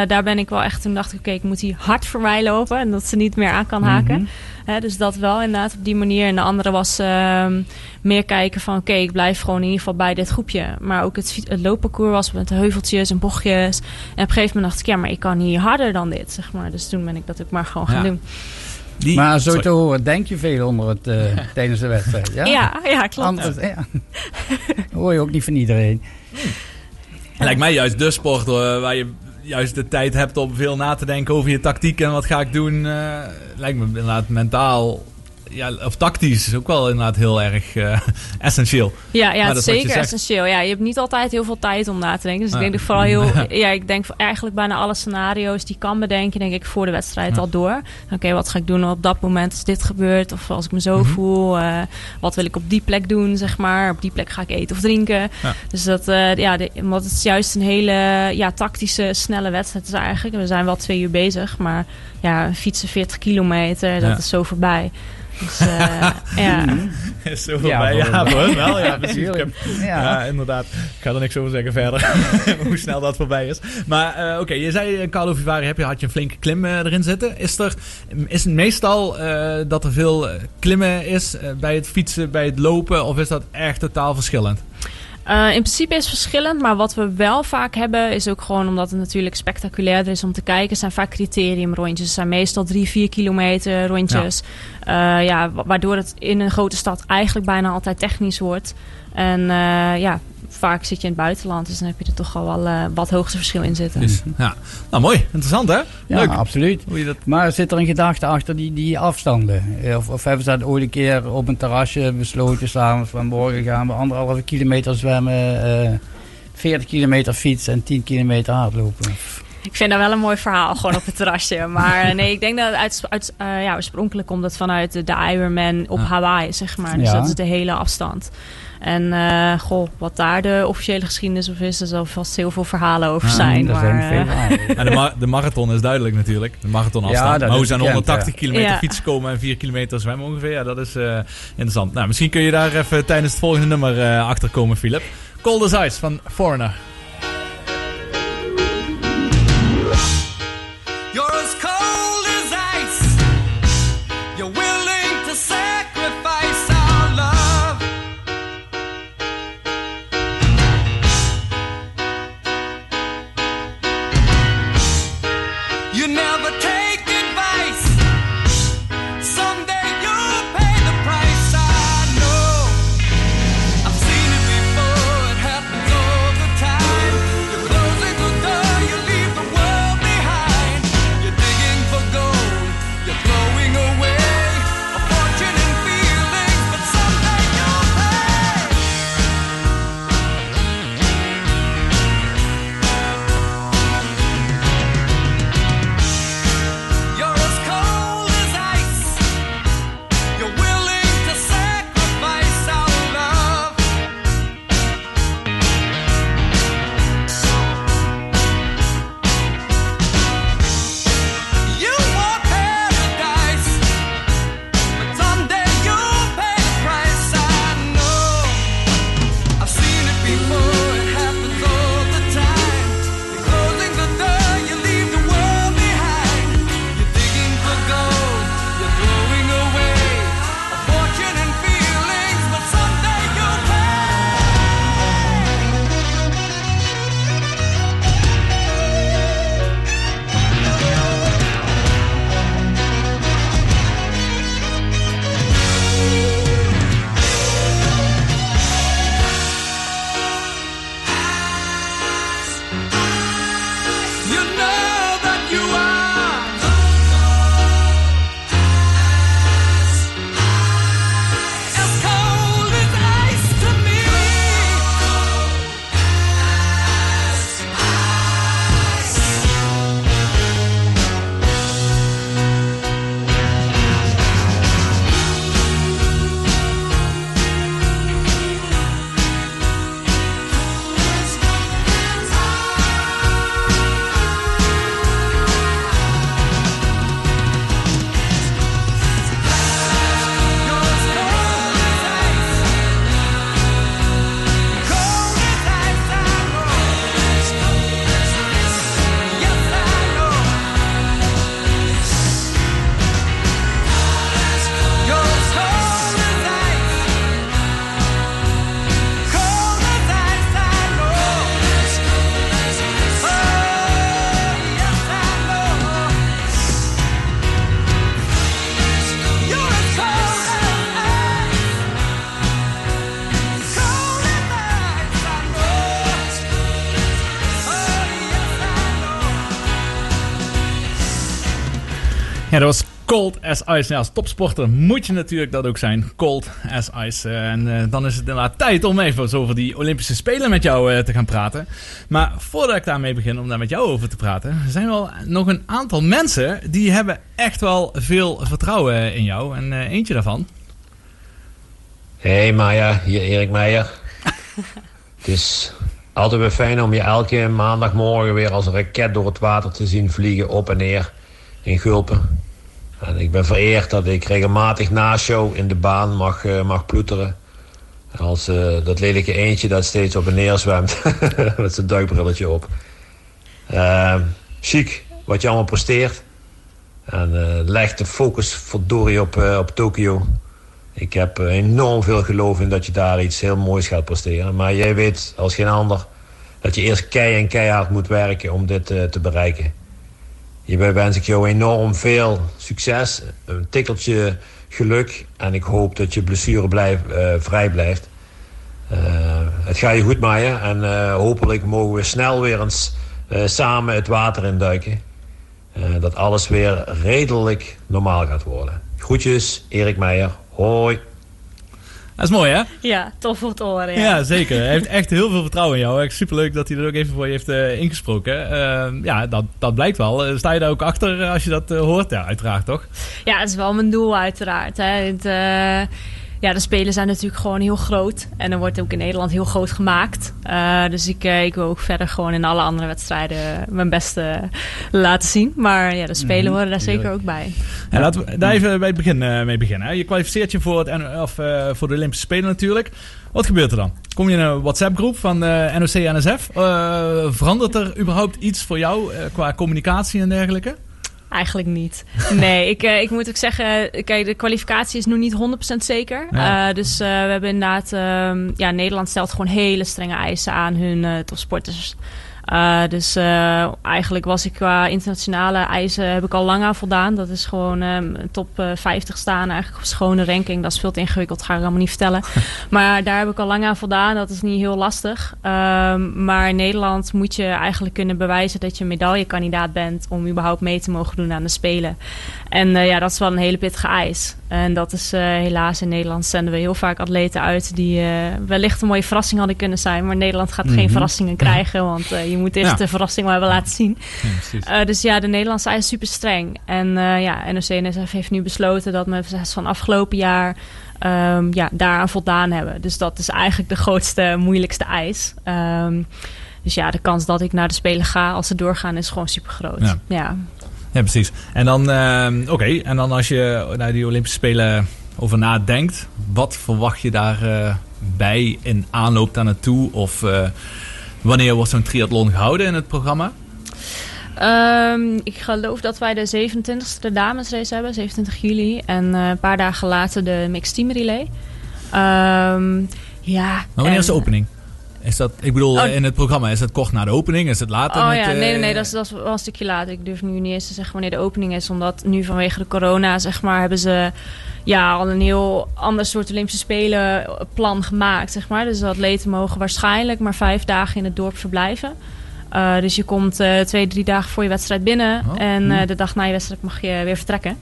Daar ben ik wel echt, toen dacht ik, oké, ik moet hier hard voor mij lopen. En dat ze niet meer aan kan haken. Mhm. Hè, dus dat wel inderdaad op die manier. En de andere was ehm, meer kijken van... oké, ik blijf gewoon in ieder geval bij dit groepje. Maar ook het, het loopparcours was met heuveltjes en bochtjes. En op een gegeven moment dacht ik... ja, maar ik kan hier harder dan dit, zeg maar. Dus toen ben ik dat ook maar gewoon gaan Ja. doen. Die, Maar zo sorry. te horen, denk je veel onder het, eh, tijdens de wedstrijd. Ja, Ja, ja, klopt. Anders, ja. hoor je ook niet van iedereen. Lijkt mij juist de sport hoor, waar je juist de tijd hebt om veel na te denken over je tactiek en wat ga ik doen. eh, lijkt me inderdaad mentaal ja, of tactisch is ook wel inderdaad heel erg eh, essentieel. Ja, ja zeker essentieel. Ja, je hebt niet altijd heel veel tijd om na te denken. Dus Ja. ik denk vooral heel... Ja, ik denk eigenlijk bijna alle scenario's die ik kan bedenken... denk ik voor de wedstrijd Ja. al door. Oké, wat ga ik doen op dat moment als dit gebeurt? Of als ik me zo Mhm. voel? eh, wat wil ik op die plek doen, zeg maar? Op die plek ga ik eten of drinken. Dus dat... eh, ja, de, omdat het is juist een hele ja, tactische, snelle wedstrijd is eigenlijk. We zijn wel twee uur bezig. Maar ja, fietsen 40 kilometer, dat is zo voorbij. Dus eh, ja... Is zo Ja, voorbij. Ja, voor- voor hun wel. Ja, precies. Ik Natuurlijk. heb- Ja. Ja, inderdaad. Ik ga er niks over zeggen verder. Hoe snel dat voorbij is. Maar eh, oké, je zei in Carlo Vivari heb je, had je een flinke klim eh, erin zitten. Is, er, is het meestal eh, dat er veel eh, klimmen is eh, bij het fietsen, bij het lopen? Of is dat echt totaal verschillend? Uh, in principe is het verschillend, maar wat we wel vaak hebben is ook gewoon omdat het natuurlijk spectaculairder is om te kijken, zijn vaak criteriumrondjes. Het zijn meestal drie, vier kilometer rondjes. Ja. Uh, ja, waardoor het in een grote stad eigenlijk bijna altijd technisch wordt. En uh, ja, vaak zit je in het buitenland, dus dan heb je er toch al wel uh, wat hoogteverschil in zitten. Dus, ja. Nou, mooi. Interessant, hè? Ja, Leuk. absoluut. Hoe je dat... Maar zit er een gedachte achter die, die afstanden? Of, of hebben ze dat ooit een keer op een terrasje besloten, s'avonds van morgen gaan we anderhalve kilometer zwemmen, uh, 40 kilometer fietsen en 10 kilometer hardlopen? Ik vind dat wel een mooi verhaal, gewoon op het terrasje. Maar nee, ik denk dat het uit, uit, uh, ja, oorspronkelijk komt het vanuit de, de Ironman op Ja. Hawaii, zeg maar. Dus Ja. dat is de hele afstand. En eh, goh, wat daar de officiële geschiedenis of is, er zal vast heel veel verhalen over zijn. maar, zijn eh, de, ma- de marathon is duidelijk natuurlijk. De marathonafstand. Ja, dat maar hoe zijn bekend, 180 ja. kilometer Ja. fietsen komen en 4 kilometer zwemmen ongeveer? Ja, dat is eh, interessant. Nou, misschien kun je daar even tijdens het volgende nummer eh achter komen, Philip. Cold as Ice van Foreigner. As Ice. Ja, als topsporter moet je natuurlijk dat ook zijn. Cold as Ice. Eh, en eh, dan is het inderdaad tijd om even over die Olympische Spelen met jou eh, te gaan praten. Maar voordat ik daarmee begin om daar met jou over te praten, zijn wel nog een aantal mensen die hebben echt wel veel vertrouwen in jou. En eentje daarvan. Hey Maya, hier Erik Meijer. het is altijd weer fijn om je elke maandagmorgen weer als een raket door het water te zien vliegen op en neer in Gulpen. En ik ben vereerd dat ik regelmatig na show in de baan mag, eh, mag ploeteren. Als eh, dat lelijke eentje dat steeds op en neer zwemt met zijn duikbrilletje op. Eh, chic, wat je allemaal presteert. En eh leg de focus verdorie op, op Tokio. Ik heb enorm veel geloof in dat je daar iets heel moois gaat presteren. Maar jij weet als geen ander dat je eerst kei en keihard moet werken om dit te bereiken. Hierbij wens ik jou enorm veel succes, een tikkeltje geluk en ik hoop dat je blessure blijf, eh, vrij blijft. Eh, het gaat je goed, Maya. En eh, hopelijk mogen we snel weer eens samen het water induiken. Dat alles weer redelijk normaal gaat worden. Groetjes, Erik Meijer. Hoi. Dat is mooi, hè? Ja, tof om te horen. Ja, Ja. zeker. Hij heeft echt heel veel vertrouwen in jou. Echt superleuk dat hij er ook even voor je heeft eh, ingesproken. Eh, ja, dat, dat blijkt wel. Eh, sta je daar ook achter als je dat eh, hoort? Ja, uiteraard toch? Ja, het is wel mijn doel uiteraard. Hè. Het, ja, de spelen zijn natuurlijk gewoon heel groot. En er wordt ook in Nederland heel groot gemaakt. Eh, dus ik, eh, ik wil ook verder gewoon in alle andere wedstrijden mijn beste laten zien. Maar ja, de spelen Mhm, horen daar zeker ook bij. Ja, laten we daar even bij het begin eh, mee beginnen. hè. Je kwalificeert je voor, het, of, eh, voor de Olympische Spelen natuurlijk. Wat gebeurt er dan? Kom je in een WhatsApp-groep van de NOC-NSF? Eh verandert er überhaupt iets voor jou eh, qua communicatie en dergelijke? Eigenlijk niet. Nee, ik, eh, ik moet ook zeggen, kijk, de kwalificatie is nu niet 100% zeker. Ja. Eh, dus eh, we hebben inderdaad, ehm, ja, Nederland stelt gewoon hele strenge eisen aan hun topsporters. Eh, dus eh, eigenlijk was ik qua internationale eisen heb ik al lang aan voldaan. Dat is gewoon ehm, top eh, 50 staan, eigenlijk op schone ranking. Dat is veel te ingewikkeld, ga ik allemaal niet vertellen. maar daar heb ik al lang aan voldaan. Dat is niet heel lastig. Ehm, maar in Nederland moet je eigenlijk kunnen bewijzen dat je medaillekandidaat bent om überhaupt mee te mogen doen aan de Spelen. En eh, ja, dat is wel een hele pittige eis. En dat is eh, helaas in Nederland zenden we heel vaak atleten uit die eh, wellicht een mooie verrassing hadden kunnen zijn. Maar Nederland gaat geen Mhm. verrassingen krijgen, want eh, je moet eerst Ja. de verrassing wel hebben laten zien. Ja, dus ja, de Nederlandse eis is super streng. En ja, NOC-NSF heeft nu besloten dat we van afgelopen jaar ehm, ja, daaraan voldaan hebben. Dus dat is eigenlijk de grootste, moeilijkste eis. Ehm, dus ja, de kans dat ik naar de Spelen ga als ze doorgaan is gewoon super groot. Ja. Ja. Precies. En dan, ehm, oké, en dan als je naar die Olympische Spelen over nadenkt, wat verwacht je daarbij bij in aanloop daar naartoe? Of eh, wanneer wordt zo'n triathlon gehouden in het programma? Ehm, ik geloof dat wij de 27e de damesrace hebben, 27 juli. En eh, een paar dagen later de mixed team relay. Ehm, ja. Wanneer is de en- opening? Is dat, ik bedoel, Oh. in het programma, is het kort na de opening? Is het later? Oh met, ja, nee, nee, nee, dat is, dat is wel een stukje later. Ik durf nu niet eens te zeggen wanneer de opening is. Omdat nu vanwege de corona, zeg maar, hebben ze ja, al een heel ander soort Olympische Spelen plan gemaakt, zeg maar. Dus de atleten mogen waarschijnlijk maar vijf dagen in het dorp verblijven. Eh, dus je komt eh, twee, drie dagen voor je wedstrijd binnen. Oh. En eh, de dag na je wedstrijd mag je weer vertrekken.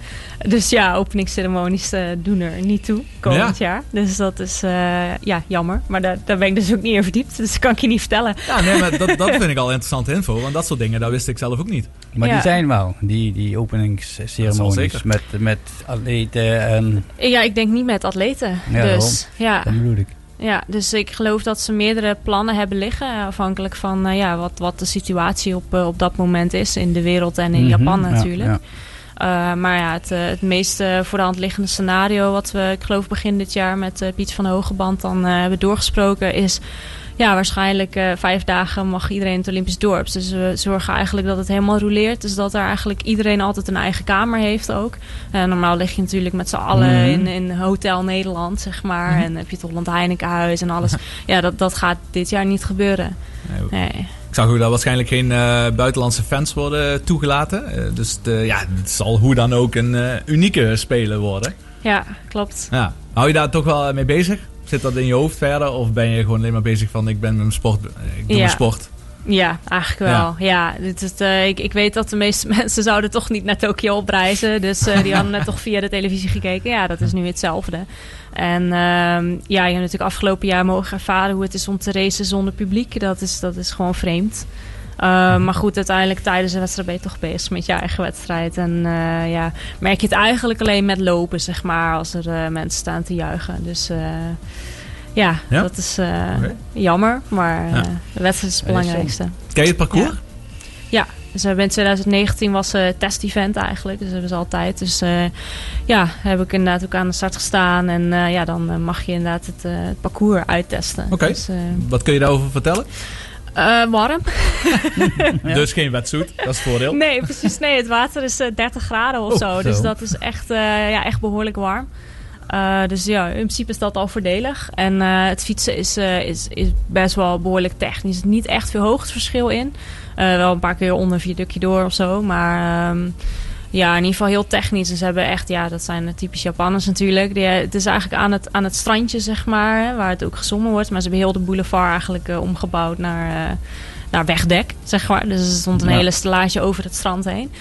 Dus ja, openingsceremonies eh, doen er niet toe komend jaar. Dus dat is eh, ja, jammer. Maar daar, daar ben ik dus ook niet in verdiept. Dus dat kan ik je niet vertellen. Ja, nee, maar dat, dat vind ik al interessante info. Want dat soort dingen, dat wist ik zelf ook niet. Maar Ja. die zijn wel, die, die openingsceremonies met, met atleten en Ja, ik denk niet met atleten. Ja, dus ja, dat bedoel ik. Ja, dus ik geloof dat ze meerdere plannen hebben liggen. eh, Afhankelijk van eh, ja, wat, wat de situatie op, eh, op dat moment is in de wereld en in Mhm, Japan ja, natuurlijk. ja. Maar ja, het, eh, het meest eh, voor de hand liggende scenario, wat we, ik geloof begin dit jaar met eh, Piet van Hogeband dan eh, hebben doorgesproken, is ja, waarschijnlijk eh, vijf dagen mag iedereen in het Olympisch dorp. Dus we zorgen eigenlijk dat het helemaal roleert. Dus dat er eigenlijk iedereen altijd een eigen kamer heeft ook. Eh, normaal lig je natuurlijk met z'n allen Mhm. in, in Hotel Nederland, zeg maar. En heb je het Holland Heinekenhuis en alles. ja, dat, dat gaat dit jaar niet gebeuren. Nee, Nee. Ik zag ook dat waarschijnlijk geen eh, buitenlandse fans worden toegelaten. Eh, dus de, ja, het zal hoe dan ook een eh, unieke speler worden. Ja, klopt. Ja. Hou je daar toch wel mee bezig? Zit dat in je hoofd verder? Of ben je gewoon alleen maar bezig van ik ben met mijn sport, ik doe Ja. mijn sport? Ja, eigenlijk wel. Ja, dit is, eh, ik, ik weet dat de meeste mensen zouden toch niet naar Tokio opreizen. Dus eh, die hadden net toch via de televisie gekeken. Ja, dat is nu hetzelfde. En ehm, ja, je hebt natuurlijk afgelopen jaar mogen ervaren hoe het is om te racen zonder publiek. Dat is, dat is gewoon vreemd. Uh, maar goed, uiteindelijk tijdens de wedstrijd ben je toch bezig met je eigen wedstrijd. En uh, ja, merk je het eigenlijk alleen met lopen, zeg maar, als er uh, mensen staan te juichen. Dus uh, ja, ja, dat is okay. jammer, maar ja. de wedstrijd is het belangrijkste. Ken je het parcours? Ja. Dus we hebben in 2019 was het test-event eigenlijk. Dus dat hebben ze altijd. Dus uh, ja, heb ik inderdaad ook aan de start gestaan. En uh, ja, dan mag je inderdaad het, het parcours uittesten. Oké. Okay. Dus, Wat kun je daarover vertellen? Warm. ja. Dus geen wetsuit, dat is het voordeel. Nee, precies. Nee, het water is uh, 30 graden of oh, zo. zo. Dus dat is echt, ja, echt behoorlijk warm. Eh, dus ja, in principe is dat al voordelig. En eh, het fietsen is, eh, is, is best wel behoorlijk technisch. Er is niet echt veel hoogteverschil in. Wel een paar keer onder een viaductje door of zo. Maar ehm, ja, in ieder geval heel technisch. En ze hebben echt, ja, dat zijn de typisch Japanners natuurlijk. Die, het is eigenlijk aan het, aan het strandje, zeg maar, hè, waar het ook gezongen wordt. Maar ze hebben heel de boulevard eigenlijk omgebouwd naar, naar wegdek, zeg maar. Dus er stond een Ja. hele stellage over het strand heen.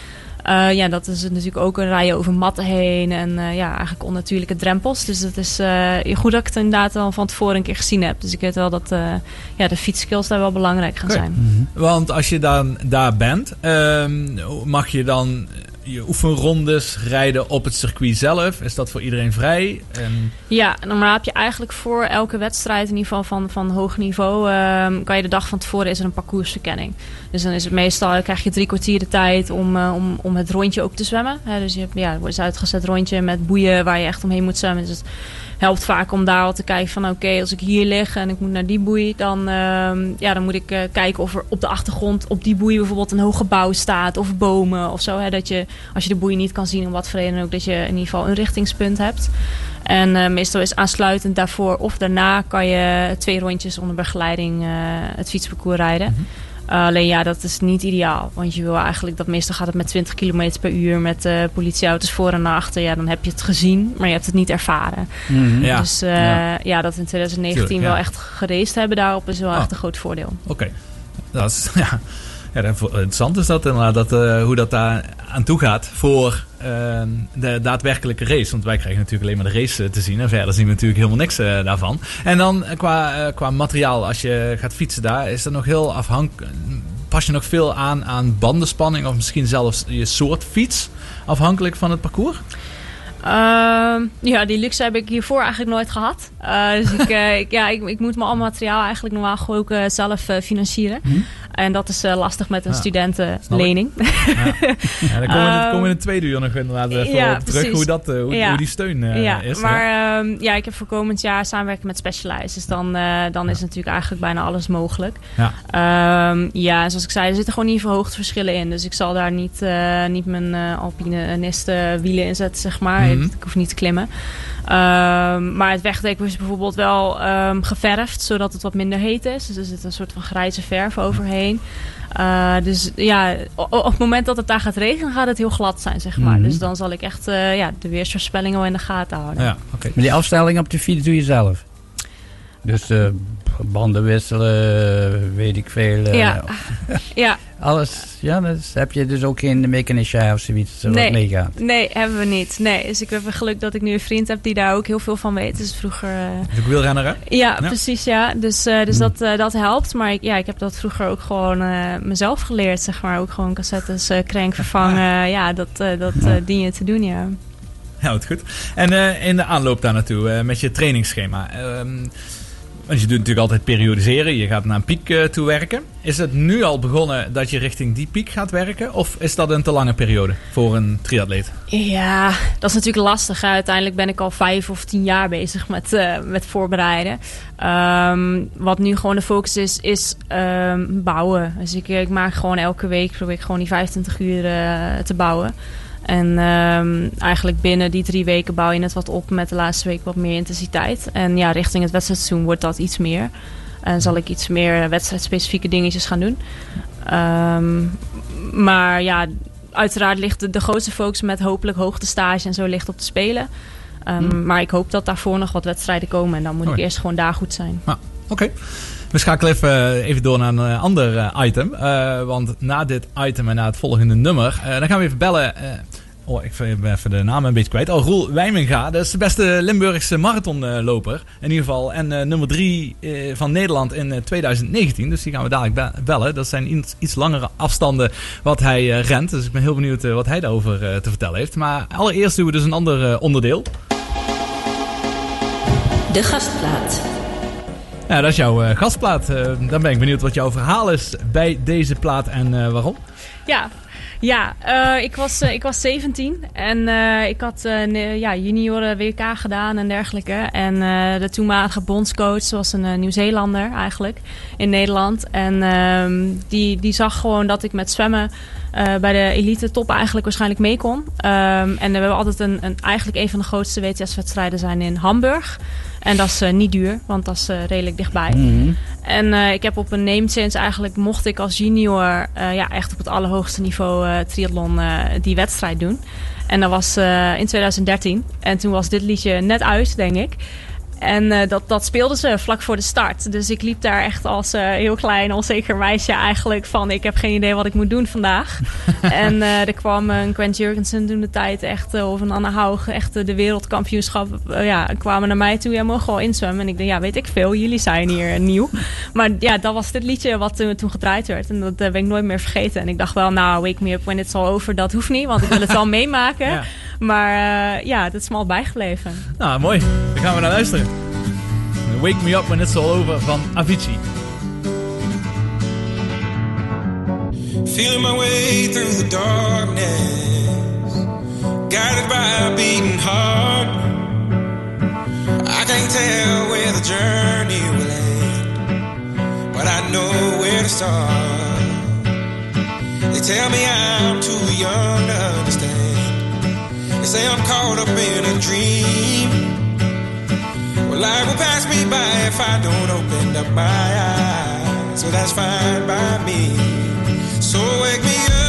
Eh, ja, dat is natuurlijk ook een rijden over matten heen en eh, ja, eigenlijk onnatuurlijke drempels. Dus het is eh, goed dat ik het inderdaad al van tevoren een keer gezien heb. Dus ik weet wel dat eh, ja, de fietsskills daar wel belangrijk gaan zijn. Want als je dan daar bent, ehm, mag je dan je oefenrondes rijden op het circuit zelf? Is dat voor iedereen vrij? En, Ja, normaal heb je eigenlijk voor elke wedstrijd, in ieder geval van, van hoog niveau, ehm, kan je de dag van tevoren is er een parcoursverkenning. Dus dan is het meestal, krijg je drie kwartier de tijd om, eh, om, om het rondje ook te zwemmen. Dus je hebt, ja, een uitgezet rondje met boeien waar je echt omheen moet zwemmen. Dus het helpt vaak om daar al te kijken van oké, als ik hier lig en ik moet naar die boei, dan, ehm, ja, dan moet ik eh, kijken of er op de achtergrond op die boei bijvoorbeeld een hoog gebouw staat of bomen of zo. Hè, dat je, als je de boei niet kan zien, om wat voor reden ook, dat je in ieder geval een richtingspunt hebt. En eh, meestal is aansluitend daarvoor of daarna kan je twee rondjes onder begeleiding eh, het fietsparcours rijden. Uh, alleen ja, dat is niet ideaal. Want je wil eigenlijk dat meestal gaat het met 20 km per uur met eh, politieauto's voor en naar achter. Ja, dan heb je het gezien, maar je hebt het niet ervaren. Mhm. ja, Dus eh, Ja. ja. dat in 2019 Tuurlijk, ja. wel echt geraced hebben daarop is wel Oh. echt een groot voordeel. oké. Dat is, ja. Ja, interessant is dat inderdaad, dat, eh, hoe dat daar aan toe gaat voor de daadwerkelijke race. Want wij krijgen natuurlijk alleen maar de race te zien en verder zien we natuurlijk helemaal niks eh, daarvan. En dan eh, qua, eh, qua materiaal, als je gaat fietsen daar, is dat nog heel afhankelijk. Pas je nog veel aan aan bandenspanning of misschien zelfs je soort fiets, afhankelijk van het parcours? Ehm, ja, die luxe heb ik hiervoor eigenlijk nooit gehad. Eh, dus ik, ik, ja, ik, ik moet mijn al materiaal eigenlijk normaal gewoon ook zelf financieren. En dat is eh, lastig met een Ja, studentenlening. Ja, komen we, daar komen we in Ehm, het tweede uur nog inderdaad even ja, op terug, hoe, dat, eh, hoe, Ja. hoe die steun eh, ja, is. maar ehm, ja, ik heb voor komend jaar samenwerken met Specialized. Dus dan, eh, dan is natuurlijk eigenlijk bijna alles mogelijk. Ja. Ehm, ja, zoals ik zei, er zitten gewoon niet veel hoogteverschillen in. Dus ik zal daar niet, eh, niet mijn eh alpine neste wielen in zetten, zeg maar. Mhm. Ik hoef niet te klimmen. Ehm, maar het wegdek is bijvoorbeeld wel ehm, geverfd, zodat het wat minder heet is. Dus er zit een soort van grijze verf overheen. Eh, dus ja, op het moment dat het daar gaat regenen, gaat het heel glad zijn, zeg maar. Mhm. Dus dan zal ik echt eh, ja, de weersvoorspelling wel in de gaten houden. Ja, oké. Maar die afstelling op de fiets doe je zelf. Dus eh, banden wisselen, weet ik veel. eh, Ja. ja, Alles. Ja, dus heb je dus ook geen mechanicien of zoiets Nee. wat meegaat. nee, hebben we niet. Nee, dus ik heb het geluk dat ik nu een vriend heb die daar ook heel veel van weet. Dus vroeger... Is ook wielrenner, hè? Ja, Ja. precies, ja. Dus, eh, dus dat, eh, dat helpt. Maar ik, ja, ik heb dat vroeger ook gewoon eh, mezelf geleerd, zeg maar. Ook gewoon cassettes, eh crank vervangen. Ja, dat, eh, dat eh, dien je te doen, ja. Ja, wat goed. En eh, in de aanloop daar naartoe, eh, met je trainingsschema. ehm, want je doet natuurlijk altijd periodiseren. Je gaat naar een piek eh, toe werken. Is het nu al begonnen dat je richting die piek gaat werken? Of is dat een te lange periode voor een triatleet? Ja, dat is natuurlijk lastig. Uiteindelijk ben ik al vijf of tien jaar bezig met, eh, met voorbereiden. Ehm, wat nu gewoon de focus is, is ehm, bouwen. Dus ik, ik maak gewoon elke week, probeer ik gewoon die 25 uur eh, te bouwen. En ehm, eigenlijk binnen die drie weken bouw je het wat op met de laatste week wat meer intensiteit. En ja, richting het wedstrijdseizoen wordt dat iets meer. En zal ik iets meer wedstrijdspecifieke dingetjes gaan doen. Ehm, maar ja, uiteraard ligt de, de grootste focus met hopelijk hoogtestage en zo ligt op te spelen. Ehm, Maar ik hoop dat daarvoor nog wat wedstrijden komen. En dan moet ik eerst gewoon daar goed zijn. Oké. We schakelen even, even door naar een eh, ander eh, item. Eh, want na dit item en na het volgende nummer, eh, dan gaan we even bellen. eh, oh, ik ben even de naam een beetje kwijt. Oh, Roel Wijminga, dat is de beste Limburgse marathonloper. In ieder geval. En eh, nummer drie eh, van Nederland in eh, 2019. Dus die gaan we dadelijk be- bellen. Dat zijn iets, iets langere afstanden wat hij eh, rent. Dus ik ben heel benieuwd eh, wat hij daarover eh, te vertellen heeft. Maar allereerst doen we dus een ander eh, onderdeel. De gastplaat. Ja, dat is jouw eh, gastplaat. Eh, dan ben ik benieuwd wat jouw verhaal is bij deze plaat en eh, waarom. Ja, ja eh, ik, was, eh, ik was 17 en eh, ik had ja, junioren WK gedaan en dergelijke. En de toenmalige bondscoach was een Nieuw-Zeelander eigenlijk in Nederland. En ehm, die, die zag gewoon dat ik met zwemmen eh, bij de elite top eigenlijk waarschijnlijk mee kon. Ehm, en we hebben altijd een, een, eigenlijk een van de grootste WTS-wedstrijden zijn in Hamburg. En dat is eh, niet duur, want dat is eh, redelijk dichtbij. Mhm. En ik heb op een change eigenlijk mocht ik als junior ja, echt op het allerhoogste niveau triathlon die wedstrijd doen. En dat was in 2013. En toen was dit liedje net uit, denk ik. En eh, dat, dat speelden ze vlak voor de start. Dus ik liep daar echt als eh, heel klein, onzeker meisje eigenlijk van... ik heb geen idee wat ik moet doen vandaag. en eh, er kwam een Quent Jurgensen toen de tijd echt... of een Anne Haug, echt de wereldkampioenschap... ja, kwamen naar mij toe. Ja, mogen we wel inzwemmen? En ik dacht, ja, weet ik veel. Jullie zijn hier nieuw. Maar ja, dat was dit liedje wat toen, toen gedraaid werd. En dat ben ik nooit meer vergeten. En ik dacht wel, nou, Wake Me Up When It's All Over... dat hoeft niet, want ik wil het wel meemaken. Ja. Maar eh, ja, dat is me al bijgebleven. Nou, mooi. Daar gaan we naar luisteren. Wake Me Up When It's All Over van Avicii. Feeling my way through the darkness, guided by a beating heart. I can't tell where the journey will end, but I know where to start. They tell me I'm too young to understand. They say I'm caught up in a dream. Well, life will pass me by if I don't open up my eyes. So that's fine by me. So wake me up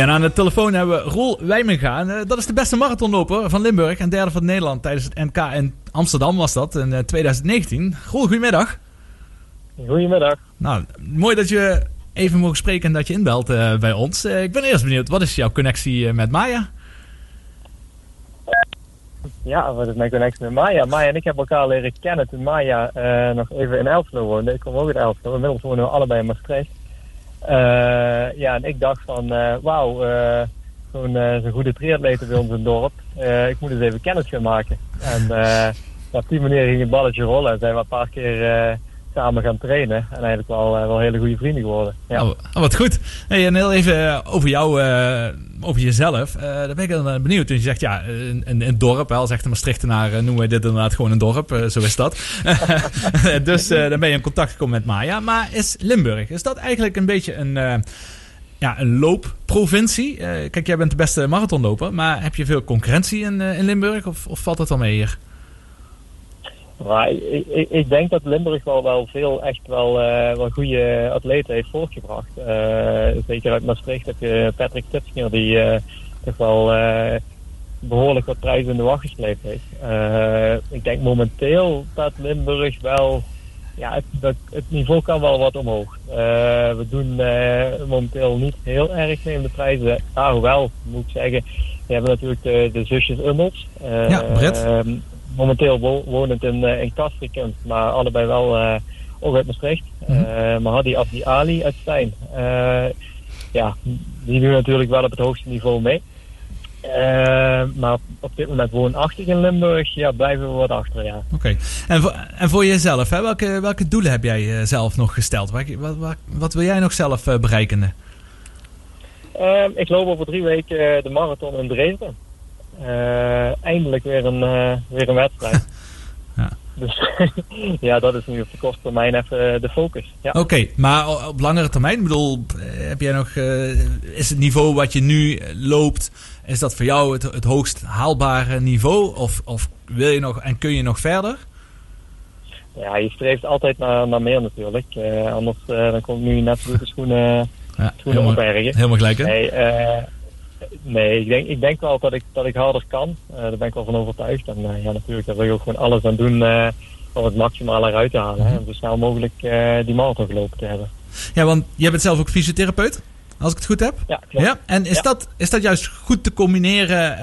en aan de telefoon hebben we Roel Wijmenga. En, eh, dat is de beste marathonloper van Limburg en derde van Nederland tijdens het NK in Amsterdam was dat in eh, 2019. Roel, goedemiddag. Goedemiddag. Nou, mooi dat je even mogen spreken en dat je inbelt eh, bij ons. Eh, ik ben eerst benieuwd, wat is jouw connectie eh, met Maya? Ja, wat is mijn connectie met Maya? Maya en ik hebben elkaar leren kennen toen Maya eh, nog even in Elfslo woonde. Ik kom ook uit Elfslo. Inmiddels wonen we allebei in Maastricht. Eh, ja, en ik dacht van, eh, wauw, eh, zo'n zo'n goede triatlete bij ons in het dorp. Ik moet eens even kennis gaan maken. En op die manier ging het balletje rollen. En zijn we een paar keer samen gaan trainen. En eigenlijk wel, eh, wel hele goede vrienden geworden. Ja. Oh, oh, wat goed. Hey, en heel even eh, over jou, eh, over jezelf. Daar ben ik dan benieuwd. Dus je zegt, ja, een, een, dorp. Hè, al zegt de Maastrichtenaar, noemen wij dit inderdaad gewoon een dorp. Zo is dat. dus dan ben je in contact gekomen met Maya. Maar is Limburg, is dat eigenlijk een beetje een... ja, een loopprovincie. Kijk, jij bent de beste marathonloper, maar heb je veel concurrentie in, in Limburg of, of valt dat al mee hier? Maar ik, ik, ik denk dat Limburg wel, wel veel echt wel, eh, wel goede atleten heeft voortgebracht. Eh, zeker uit Maastricht heb je Patrick Titschinger die eh, toch wel eh, behoorlijk wat prijzen in de wacht gesleept heeft. Ik denk momenteel dat Limburg wel, ja, het, dat, het niveau kan wel wat omhoog. We doen momenteel niet heel erg mee in de prijzen. Ah, hoewel, moet ik zeggen, we hebben natuurlijk de, de zusjes Ummels. Ja, Brett. ehm, momenteel wo- wonend in, eh, in maar allebei wel eh, ook uit Maastricht. Mhm. Eh, maar Hadi Abdi Ali uit Stijn. Ja, die doen natuurlijk wel op het hoogste niveau mee. Maar op, dit moment woonachtig in Limburg, ja, blijven we wat achter, ja. Oké. En, voor, en voor jezelf, hè? Welke, welke doelen heb jij zelf nog gesteld? Wat, wat, wat, wil jij nog zelf bereiken? Ehm, ik loop over drie weken de marathon in Dresden. Eh, eindelijk weer een, eh, weer een wedstrijd. Ja. Dus ja, dat is nu op de korte termijn even de focus. Ja. Oké, maar op langere termijn, bedoel, eh, heb jij nog, eh, is het niveau wat je nu eh, loopt, is dat voor jou het, het hoogst haalbare niveau? Of, of wil je nog en kun je nog verder? Ja, je streeft altijd naar, naar meer natuurlijk. Eh, anders eh, dan kom ik nu net de schoenen, Ja, schoenen helemaal, opbergen. helemaal gelijk, hè? Nee, eh, nee ik, denk, ik denk wel dat ik, dat ik harder kan. Eh, daar ben ik wel van overtuigd. En eh, ja, natuurlijk, daar wil je ook gewoon alles aan doen eh, om het maximale eruit te halen. Hè, om zo snel mogelijk die marathon gelopen te hebben. Ja, want jij bent zelf ook fysiotherapeut, als ik het goed heb. Ja, klopt. Ja, en is, Ja. Dat, is dat juist goed te combineren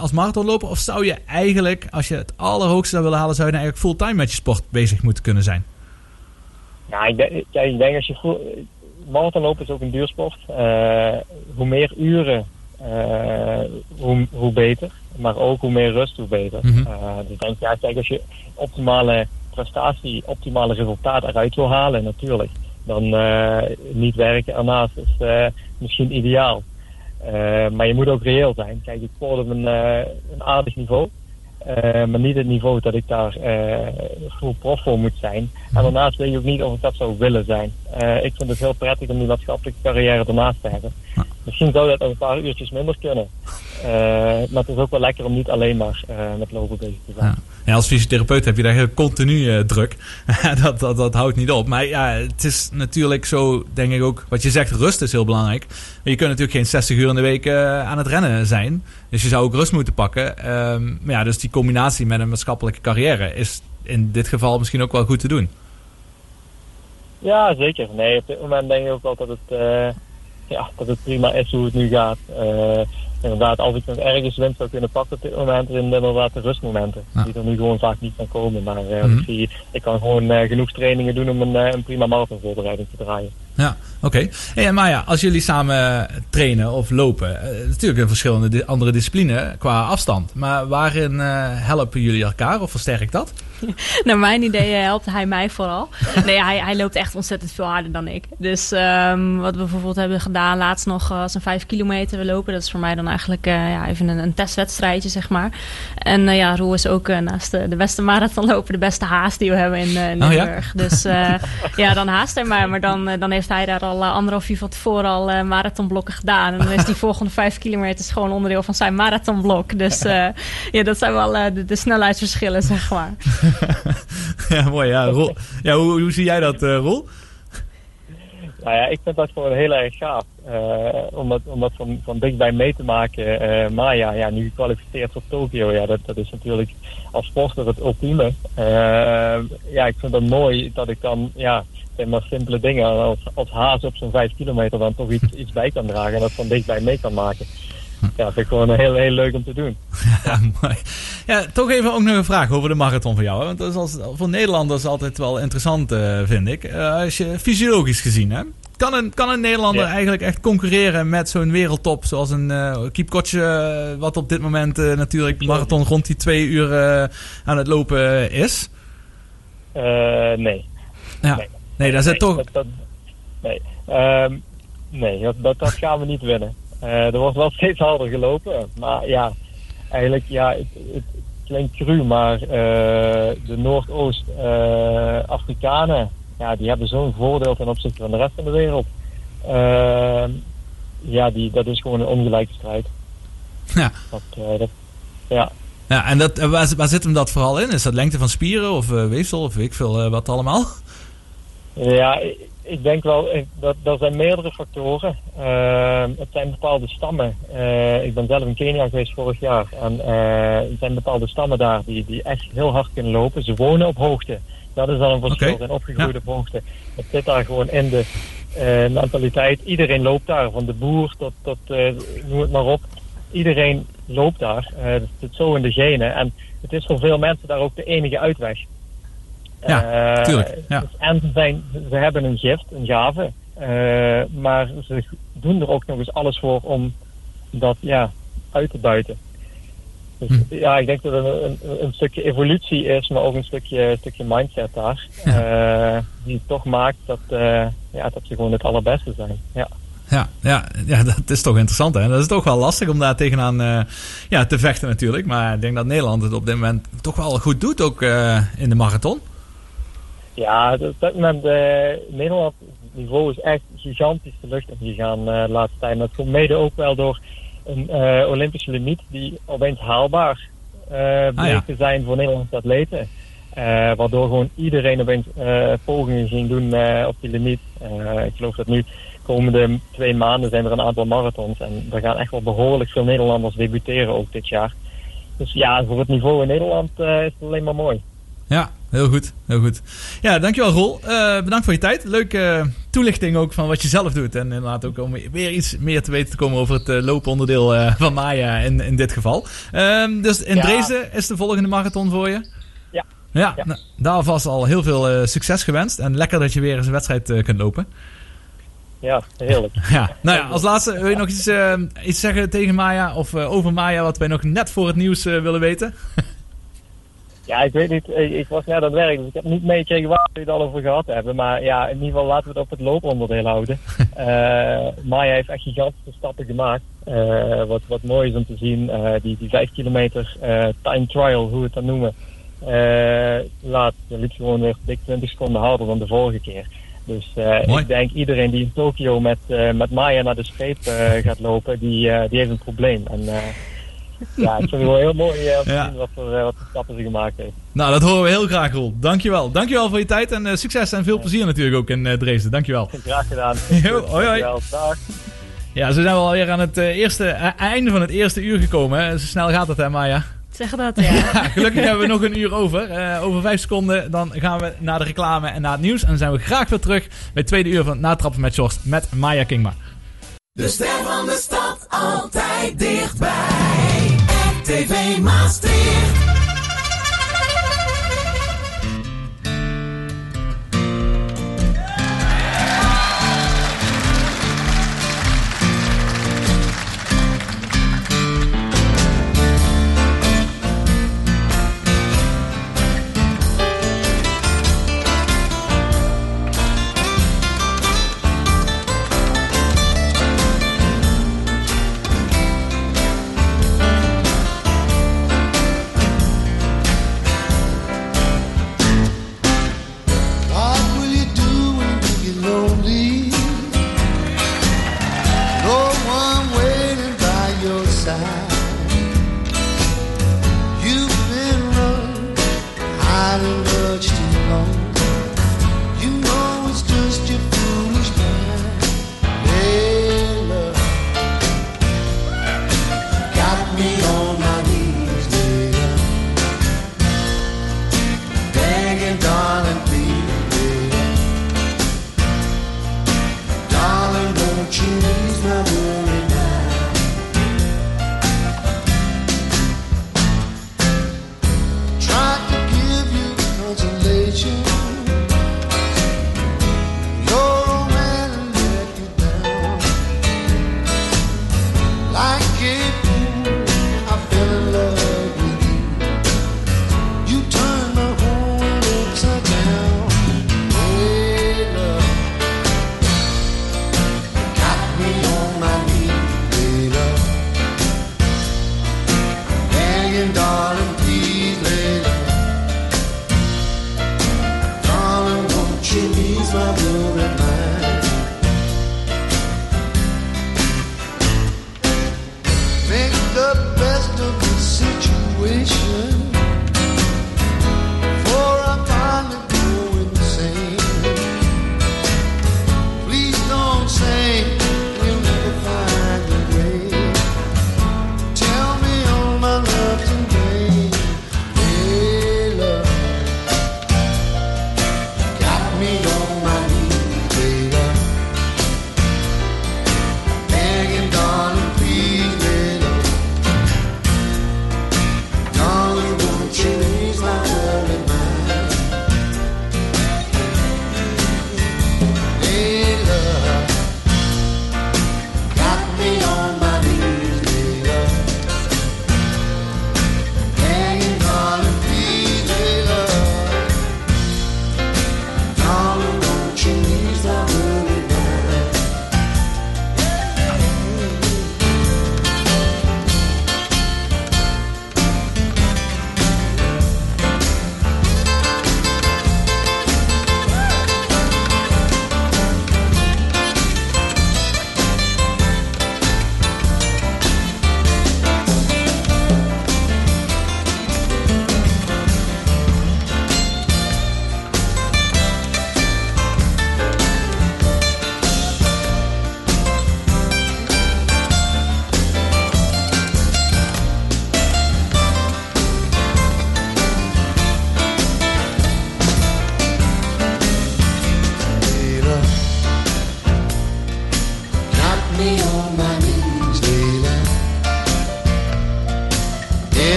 als marathonloper? Of zou je eigenlijk, als je het allerhoogste zou willen halen, zou je dan eigenlijk fulltime met je sport bezig moeten kunnen zijn? Ja, ik denk, ik denk als je vroeg- marathonlopen is ook een duursport. Eh, hoe meer uren, hoe, hoe beter. Maar ook hoe meer rust, hoe beter. Mhm. Eh, dus denk, ja, kijk, als je optimale prestatie, optimale resultaat eruit wil halen, natuurlijk. Dan eh, niet werken ernaast is eh, misschien ideaal. Eh, maar je moet ook reëel zijn. Kijk, ik sport op een, eh, een aardig niveau. Eh, maar niet het niveau dat ik daar eh full prof voor moet zijn. En daarnaast weet je ook niet of ik dat zou willen zijn. Eh, ik vind het heel prettig om die maatschappelijke carrière ernaast te hebben. Misschien zou dat nog een paar uurtjes minder kunnen. Eh, maar het is ook wel lekker om niet alleen maar eh, met lopen bezig te zijn. Ja. Ja, als fysiotherapeut heb je daar heel continu eh, druk. dat, dat, dat houdt niet op. Maar ja, het is natuurlijk zo, denk ik ook, wat je zegt, rust is heel belangrijk. Je kunt natuurlijk geen 60 uur in de week aan het rennen zijn. Dus je zou ook rust moeten pakken. Ehm, maar ja, dus die combinatie met een maatschappelijke carrière is in dit geval misschien ook wel goed te doen. Ja, zeker. Nee, op dit moment denk ik ook wel dat het, ja, dat het prima is hoe het nu gaat. Inderdaad, als ik nog ergens winst zou kunnen pakken op dit moment, zijn het inderdaad de rustmomenten. Ja. Die er nu gewoon vaak niet van komen. Maar eh, Mhm. ik, zie, ik kan gewoon eh, genoeg trainingen doen om een, eh, een prima marathonvoorbereiding te draaien. Ja, oké. Hey, en Maya, als jullie samen trainen of lopen, natuurlijk een verschillende di- andere discipline qua afstand. Maar waarin eh, helpen jullie elkaar of versterkt dat? Naar mijn idee helpt hij mij vooral. Nee, hij, hij loopt echt ontzettend veel harder dan ik. Dus ehm, wat we bijvoorbeeld hebben gedaan laatst nog als een vijf kilometer we lopen. Dat is voor mij dan eigenlijk eh, ja, even een, een testwedstrijdje, zeg maar. En eh, ja, Roel is ook eh, naast de, de beste marathonloper de beste haast die we hebben in eh, Oh ja? Limburg. Dus ja, dan haast hij maar. Maar dan, dan heeft hij daar al anderhalf uur van tevoren al marathonblokken gedaan. En dan is die volgende vijf kilometer gewoon onderdeel van zijn marathonblok. Dus ja, dat zijn wel de, de snelheidsverschillen, zeg maar. ja, mooi. Ja, Roel. ja hoe, hoe zie jij dat, Roel? Nou ja, ik vind dat gewoon heel erg gaaf. Eh, om dat, om dat van, van dichtbij mee te maken. Eh Maya, ja, nu gekwalificeerd voor Tokio. Ja, dat, dat is natuurlijk als sporter het ultieme. Eh, ja, ik vind het mooi dat ik dan, ja, zeg maar simpele dingen als, als haas op zo'n vijf kilometer dan toch iets, iets bij kan dragen. En dat van dichtbij mee kan maken. Ja, dat vind ik gewoon heel, heel leuk om te doen. Ja, mooi. Ja, toch even ook nog een vraag over de marathon voor jou. Hè? Want dat is als, voor Nederlanders altijd wel interessant, eh, vind ik. Eh, als je fysiologisch gezien, hè? Kan een, kan een Nederlander Ja. eigenlijk echt concurreren met zo'n wereldtop zoals een uh, Kiepkotje, wat op dit moment natuurlijk de marathon rond die twee uur aan het lopen is? Nee. Ja. Nee. Nee, daar zit Nee, toch... dat- dat- nee, Ehm, nee dat, dat gaan we niet winnen. Eh, er wordt wel steeds harder gelopen. Maar ja, eigenlijk, ja, het, het klinkt cru, maar eh, de Noordoost-Afrikanen, ja, die hebben zo'n voordeel ten opzichte van de rest van de wereld. Ehm, ja, die, dat is gewoon een ongelijke strijd. Ja. Dat, eh, dat, ja. Ja, en dat, eh, waar, waar zit hem dat vooral in? Is dat lengte van spieren of eh, weefsel of weet ik veel eh, wat allemaal? Ja, ik, denk wel dat er zijn meerdere factoren. Uh, het zijn bepaalde stammen. Eh, ik ben zelf in Kenia geweest vorig jaar. En eh, er zijn bepaalde stammen daar die, die echt heel hard kunnen lopen. Ze wonen op hoogte. Dat is dan een verschil. Ze zijn opgegroeid op hoogte. Het zit daar gewoon in de eh, mentaliteit. Iedereen loopt daar. Van de boer tot, tot noem het maar op. Iedereen loopt daar. Het zit zo in de genen. En het is voor veel mensen daar ook de enige uitweg. Ja, Eh, tuurlijk, ja. dus- En ze, zijn, ze hebben een gift, een gave. eh, maar ze doen er ook nog eens alles voor om dat ja, uit te buiten. Dus Hm. ja, ik denk dat het een, een, een stukje evolutie is, maar ook een stukje, stukje mindset daar. eh, die toch maakt dat, eh, ja, dat ze gewoon het allerbeste zijn. Ja. Ja, ja, ja, dat is toch interessant hè. Dat is toch wel lastig om daar tegenaan eh, ja, te vechten natuurlijk. Maar ik denk dat Nederland het op dit moment toch wel goed doet, ook eh, in de marathon. Ja, op dat moment, Nederland niveau is echt gigantisch de lucht ingegaan eh de laatste tijd. Dat komt mede ook wel door een eh, Olympische limiet die opeens haalbaar eh bleek ja. te zijn voor Nederlandse atleten. Waardoor gewoon iedereen opeens eh, pogingen ging doen op die limiet. Ik geloof dat nu komende twee maanden zijn er een aantal marathons. En er gaan echt wel behoorlijk veel Nederlanders debuteren ook dit jaar. Dus ja, voor het niveau in Nederland is het alleen maar mooi. Ja, heel goed. Heel goed. Ja, dankjewel Roel. Eh, bedankt voor je tijd. Leuke eh, toelichting ook van wat je zelf doet. En inderdaad ook om weer iets meer te weten te komen over het eh, looponderdeel van Maya in, in dit geval. Ehm, dus in Ja. Dresden is de volgende marathon voor je? Ja. Ja, Ja. nou, daar alvast al heel veel succes gewenst. En lekker dat je weer eens een wedstrijd kunt lopen. Ja, heerlijk. Ja, nou ja, als laatste wil je nog iets, iets zeggen tegen Maya of over Maya wat wij nog net voor het nieuws willen weten? Ja, ik weet niet. Ik, was net aan het werk, dus ik heb niet meegekregen waar we het al over gehad hebben. Maar ja, in ieder geval laten we het op het looponderdeel houden. Eh Maya heeft echt gigantische stappen gemaakt. Eh, wat, wat mooi is om te zien. eh, die, die 5 kilometer time trial, hoe we het dan noemen. laat, liep gewoon weer dik 20 seconden harder dan de vorige keer. Dus ik denk iedereen die in Tokio met, met Maya naar de streep eh, gaat lopen, die, die heeft een probleem. En ja, ik vind het wel heel mooi om te Ja. zien wat voor, eh, wat stappen ze gemaakt heeft. Nou, dat horen we heel graag, Roel. Dankjewel. Dankjewel voor je tijd en eh, succes en veel plezier natuurlijk ook in eh, Dresden. Dankjewel. Graag gedaan. Jo, hoi, hoi. Dankjewel. Dag. Ja, zo zijn we alweer aan het eh, eerste, einde van het eerste uur gekomen. hè. Zo snel gaat het, hè, Maya? Zeg dat, ja. Ja, gelukkig hebben we nog een uur over. Eh, over vijf seconden dan gaan we naar de reclame en naar het nieuws. En dan zijn we graag weer terug bij het tweede uur van Natrappen met Sjors met Maya Kingma. De ster van de stad altijd dichtbij. RTV Maastricht.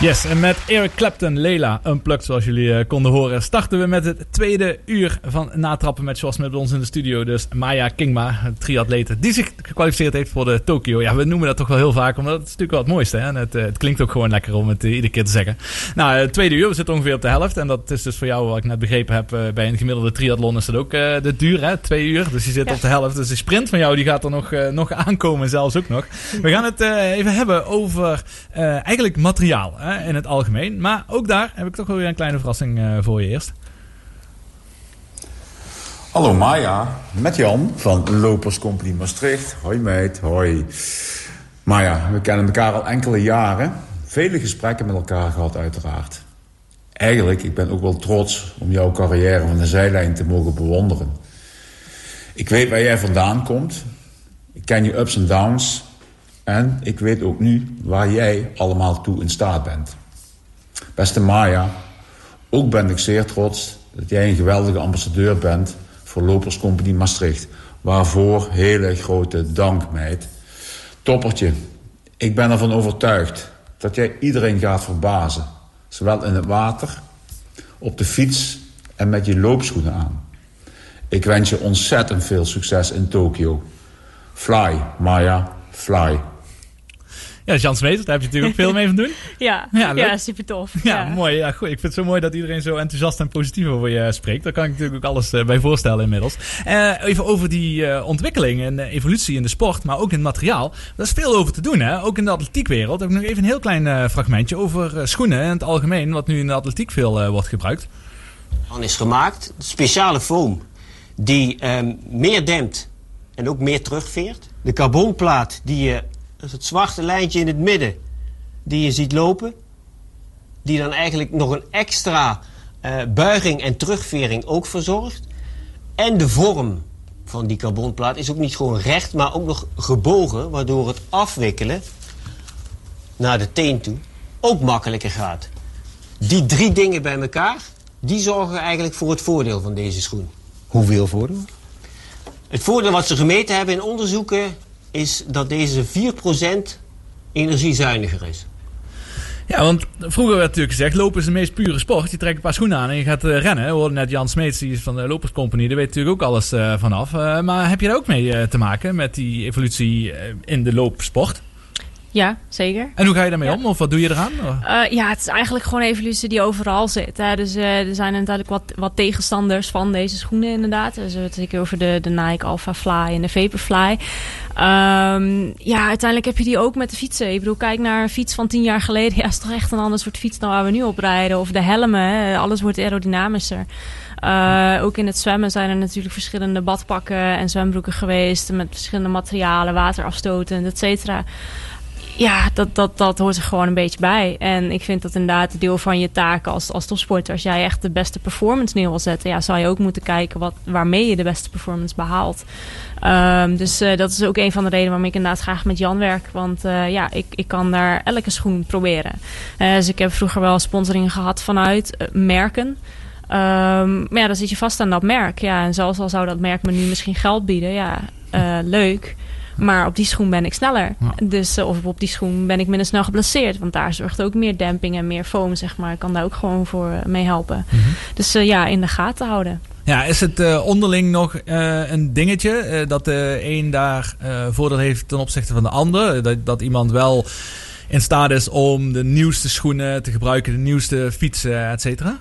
Yes, en met Eric Clapton, Lela, Unplugged zoals jullie eh, konden horen, starten we met het tweede uur van Natrappen met Jos met ons in de studio. Dus Maya Kingma, een triatlete, die zich gekwalificeerd heeft voor de Tokio. Ja, we noemen dat toch wel heel vaak, omdat het is natuurlijk wel het mooiste. Hè? En het, eh, het klinkt ook gewoon lekker om het eh, iedere keer te zeggen. Nou, het tweede uur, we zitten ongeveer op de helft. En dat is dus voor jou, wat ik net begrepen heb, bij een gemiddelde triathlon is dat ook de duur, hè? Twee uur. Dus je zit Ja. op de helft. Dus de sprint van jou, die gaat er nog, nog aankomen, zelfs ook nog. We gaan het even hebben over eigenlijk materiaal in het algemeen. Maar ook daar heb ik toch wel weer een kleine verrassing eh, voor je eerst. Hallo Maya, met Jan van Lopers Company Maastricht. Hoi meid, hoi. Maya, we kennen elkaar al enkele jaren. Vele gesprekken met elkaar gehad uiteraard. Eigenlijk, ik ben ook wel trots om jouw carrière van de zijlijn te mogen bewonderen. Ik weet waar jij vandaan komt. Ik ken je ups en downs. En ik weet ook nu waar jij allemaal toe in staat bent. Beste Maya, ook ben ik zeer trots dat jij een geweldige ambassadeur bent voor Lopers Maastricht. Waarvoor hele grote dank, meid. Toppertje, ik ben ervan overtuigd dat jij iedereen gaat verbazen. Zowel in het water, op de fiets en met je loopschoenen aan. Ik wens je ontzettend veel succes in Tokio. Fly, Maya, fly. Ja, Jan Smeet, daar heb je natuurlijk ook veel mee van doen. Ja, Ja, super tof. Ja, mooi. Ja, goed. Ik vind het zo mooi dat iedereen zo enthousiast en positief over je spreekt. Daar kan ik natuurlijk ook alles eh, bij voorstellen inmiddels. Eh, even over die eh, ontwikkeling en evolutie in de sport, maar ook in het materiaal. Daar is veel over te doen, hè? Ook in de atletiekwereld. Heb ik nog even een heel klein fragmentje over schoenen in het algemeen, wat nu in de atletiek veel wordt gebruikt. van is gemaakt. Speciale foam die ehm, meer dempt en ook meer terugveert. De carbonplaat die je, dat is het zwarte lijntje in het midden, die je ziet lopen. Die dan eigenlijk nog een extra eh, buiging en terugvering ook verzorgt. En de vorm van die carbonplaat is ook niet gewoon recht, maar ook nog gebogen. Waardoor het afwikkelen naar de teen toe ook makkelijker gaat. Die drie dingen bij elkaar, die zorgen eigenlijk voor het voordeel van deze schoen. Hoeveel voordeel? Het voordeel wat ze gemeten hebben in onderzoeken is dat deze 4% energiezuiniger is. Ja, want vroeger werd natuurlijk gezegd, lopen is de meest pure sport. Je trekt een paar schoenen aan en je gaat eh, rennen. We hoorden net Jan Smeets, die is van de Lopers Company. Daar weet natuurlijk ook alles eh, vanaf. Eh, maar heb je daar ook mee te maken met die evolutie in de loopsport? Ja, zeker. En hoe ga je daarmee om? Of wat doe je eraan? Eh, ja, het is eigenlijk gewoon evolutie die overal zit. Hè. Dus eh, er zijn natuurlijk wat, wat tegenstanders van deze schoenen inderdaad. Dus we hebben het zeker over de, de Nike Alpha Fly en de Vaporfly. Ehm, ja, uiteindelijk heb je die ook met de fietsen. Ik bedoel, kijk naar een fiets van tien jaar geleden. Ja, is toch echt een ander soort fiets dan waar we nu op rijden. Of de helmen, hè. alles wordt aerodynamischer. Eh, ook in het zwemmen zijn er natuurlijk verschillende badpakken en zwembroeken geweest. Met verschillende materialen, waterafstotend, et cetera ja, dat, dat, dat hoort er gewoon een beetje bij. En ik vind dat inderdaad deel van je taak als, als topsporter. Als jij echt de beste performance neer wil zetten, ja, zou je ook moeten kijken wat, waarmee je de beste performance behaalt. Ehm, dus eh, dat is ook een van de redenen waarom ik inderdaad graag met Jan werk. Want eh, ja, ik, ik kan daar elke schoen proberen. Eh, dus ik heb vroeger wel sponsoring gehad vanuit merken. Ehm, maar ja, dan zit je vast aan dat merk. Ja, en zelfs al zou dat merk me nu misschien geld bieden, ja, leuk. Maar op die schoen ben ik sneller. Dus, eh, of op die schoen ben ik minder snel geblesseerd. Want daar zorgt ook meer demping en meer foam, zeg maar. Ik kan daar ook gewoon voor eh, mee helpen. Dus eh, ja, in de gaten houden. Ja, is het onderling nog een dingetje dat de een daar voordeel heeft ten opzichte van de ander? Dat, dat iemand wel in staat is om de nieuwste schoenen te gebruiken, de nieuwste fietsen, et cetera?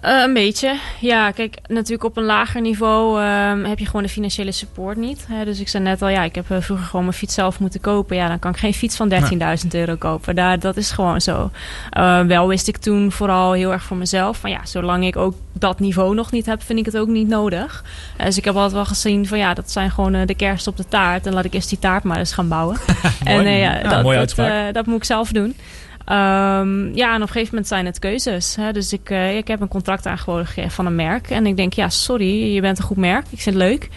Eh, een beetje. Ja, kijk, natuurlijk op een lager niveau ehm, heb je gewoon de financiële support niet. Hè? Dus ik zei net al, ja, ik heb eh, vroeger gewoon mijn fiets zelf moeten kopen. Ja, dan kan ik geen fiets van 13.000 euro kopen. Daar, dat is gewoon zo. Eh, wel wist ik toen vooral heel erg voor mezelf. Van ja, zolang ik ook dat niveau nog niet heb, vind ik het ook niet nodig. Dus ik heb altijd wel gezien van ja, dat zijn gewoon de kerst op de taart. En laat ik eerst die taart maar eens gaan bouwen. en ja, Ja, dat, dat moet ik zelf doen. Ehm, ja, en op een gegeven moment zijn het keuzes. Hè? Dus ik, eh, ik heb een contract aangeboden gekregen van een merk. En ik denk, ja, sorry, je bent een goed merk. Ik vind het leuk.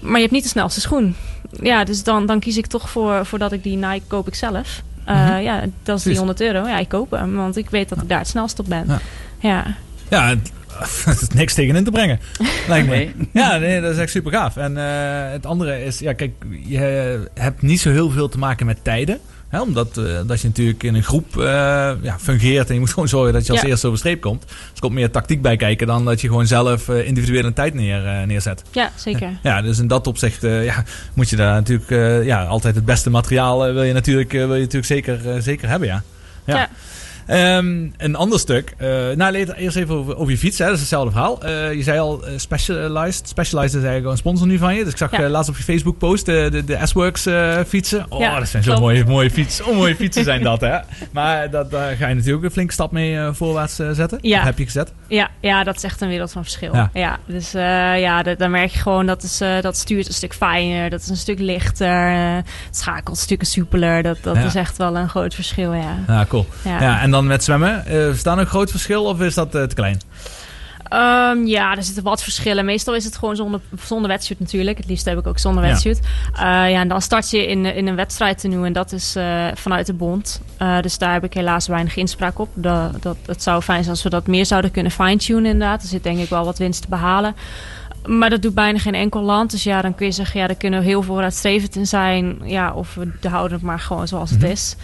Maar je hebt niet de snelste schoen. Ja, dus dan, dan kies ik toch voor, voordat ik die Nike koop ik zelf. Eh, Mhm. Ja, dat is die 100 euro. Ja, ik koop hem. Want ik weet dat ik daar het snelst op ben. Ja. Ja. Ja, het- er is niks tegen in te brengen. Lijkt me. Ja, nee, dat is echt super gaaf. En eh, het andere is, ja, kijk, je hebt niet zo heel veel te maken met tijden. Hè, omdat eh, dat je natuurlijk in een groep eh, ja, fungeert en je moet gewoon zorgen dat je als Ja. eerste over de streep komt. Dus er komt meer tactiek bij kijken dan dat je gewoon zelf eh, individueel een tijd neer, neerzet. Ja, zeker. Ja, dus in dat opzicht ja, moet je daar natuurlijk ja, altijd het beste materiaal wil je natuurlijk, wil je natuurlijk zeker, zeker hebben, ja. ja. Ehm, een ander stuk. eh nou, eerst even over, over je fiets. Hè. Dat is hetzelfde verhaal. Eh, je zei al, eh, Specialized. Specialized is eigenlijk een sponsor nu van je. Dus ik zag Ja. laatst op je Facebook post de, de, S-Works fietsen. Oh, Ja, dat zijn zo mooie, mooie fietsen. Oh, mooie fietsen zijn dat, hè. Maar dat, daar ga je natuurlijk een flinke stap mee voorwaarts zetten. Ja. Heb je gezet. Ja, ja, dat is echt een wereld van verschil. Ja. Ja, dus ja, dat, dan merk je gewoon dat is, dat stuurt een stuk fijner, dat is een stuk lichter, het schakelt stukken soepeler. Dat, dat is echt wel een groot verschil, ja. Ja, cool. Ja. Ja. en dan met zwemmen. eh is daar een groot verschil of is dat eh, te klein? Ehm, ja, er zitten wat verschillen. Meestal is het gewoon zonder, zonder wetsuit natuurlijk. Het liefst heb ik ook zonder Ja. wetsuit. Eh, ja, en dan start je in, in een wedstrijd te en dat is vanuit de bond. Dus daar heb ik helaas weinig inspraak op. Dat, dat, het zou fijn zijn als we dat meer zouden kunnen fine-tunen inderdaad. Er zit denk ik wel wat winst te behalen. Maar dat doet bijna geen enkel land. Dus ja, dan kun je zeggen, ja, daar kunnen we heel vooruitstrevend in zijn. Ja, of we houden het maar gewoon zoals het Mhm. is.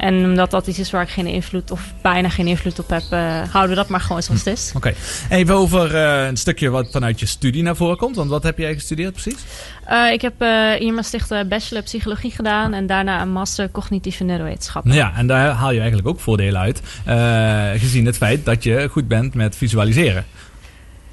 En omdat dat iets is waar ik geen invloed of bijna geen invloed op heb, eh, houden we dat maar gewoon zoals het is. Oké. Even over eh, een stukje wat vanuit je studie naar voren komt. Want wat heb jij gestudeerd precies? Eh, ik heb hier in Maastricht eh, bachelor psychologie gedaan en daarna een master cognitieve neurowetenschappen. Ja, en daar haal je eigenlijk ook voordelen uit. gezien het feit dat je goed bent met visualiseren.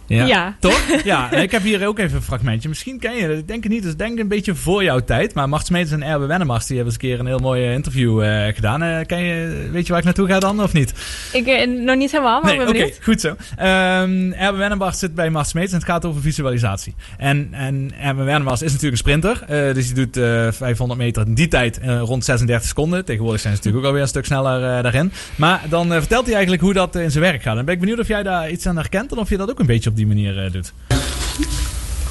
Ja. Ja. Toch? Ja, ik heb hier ook even een fragmentje. Misschien ken je het. Ik denk het niet. Dus denk een beetje voor jouw tijd. Maar Mart Smeets en Erbe Wennemars, die hebben eens een keer een heel mooi eh, interview eh, gedaan. Eh, ken je, weet je waar ik naartoe ga dan, of niet? Ik eh, nog niet helemaal, maar Nee, oké, goed zo. Ehm Erben Wennemars zit bij Mart Smeets en het gaat over visualisatie. En, en Erben Wennemars is natuurlijk een sprinter. dus die doet eh 500 meter in die tijd rond 36 seconden. Tegenwoordig zijn ze natuurlijk ook alweer een stuk sneller daarin. Maar dan vertelt hij eigenlijk hoe dat in zijn werk gaat. En ben ik benieuwd of jij daar iets aan herkent en of je dat ook een beetje op die manier eh, doet.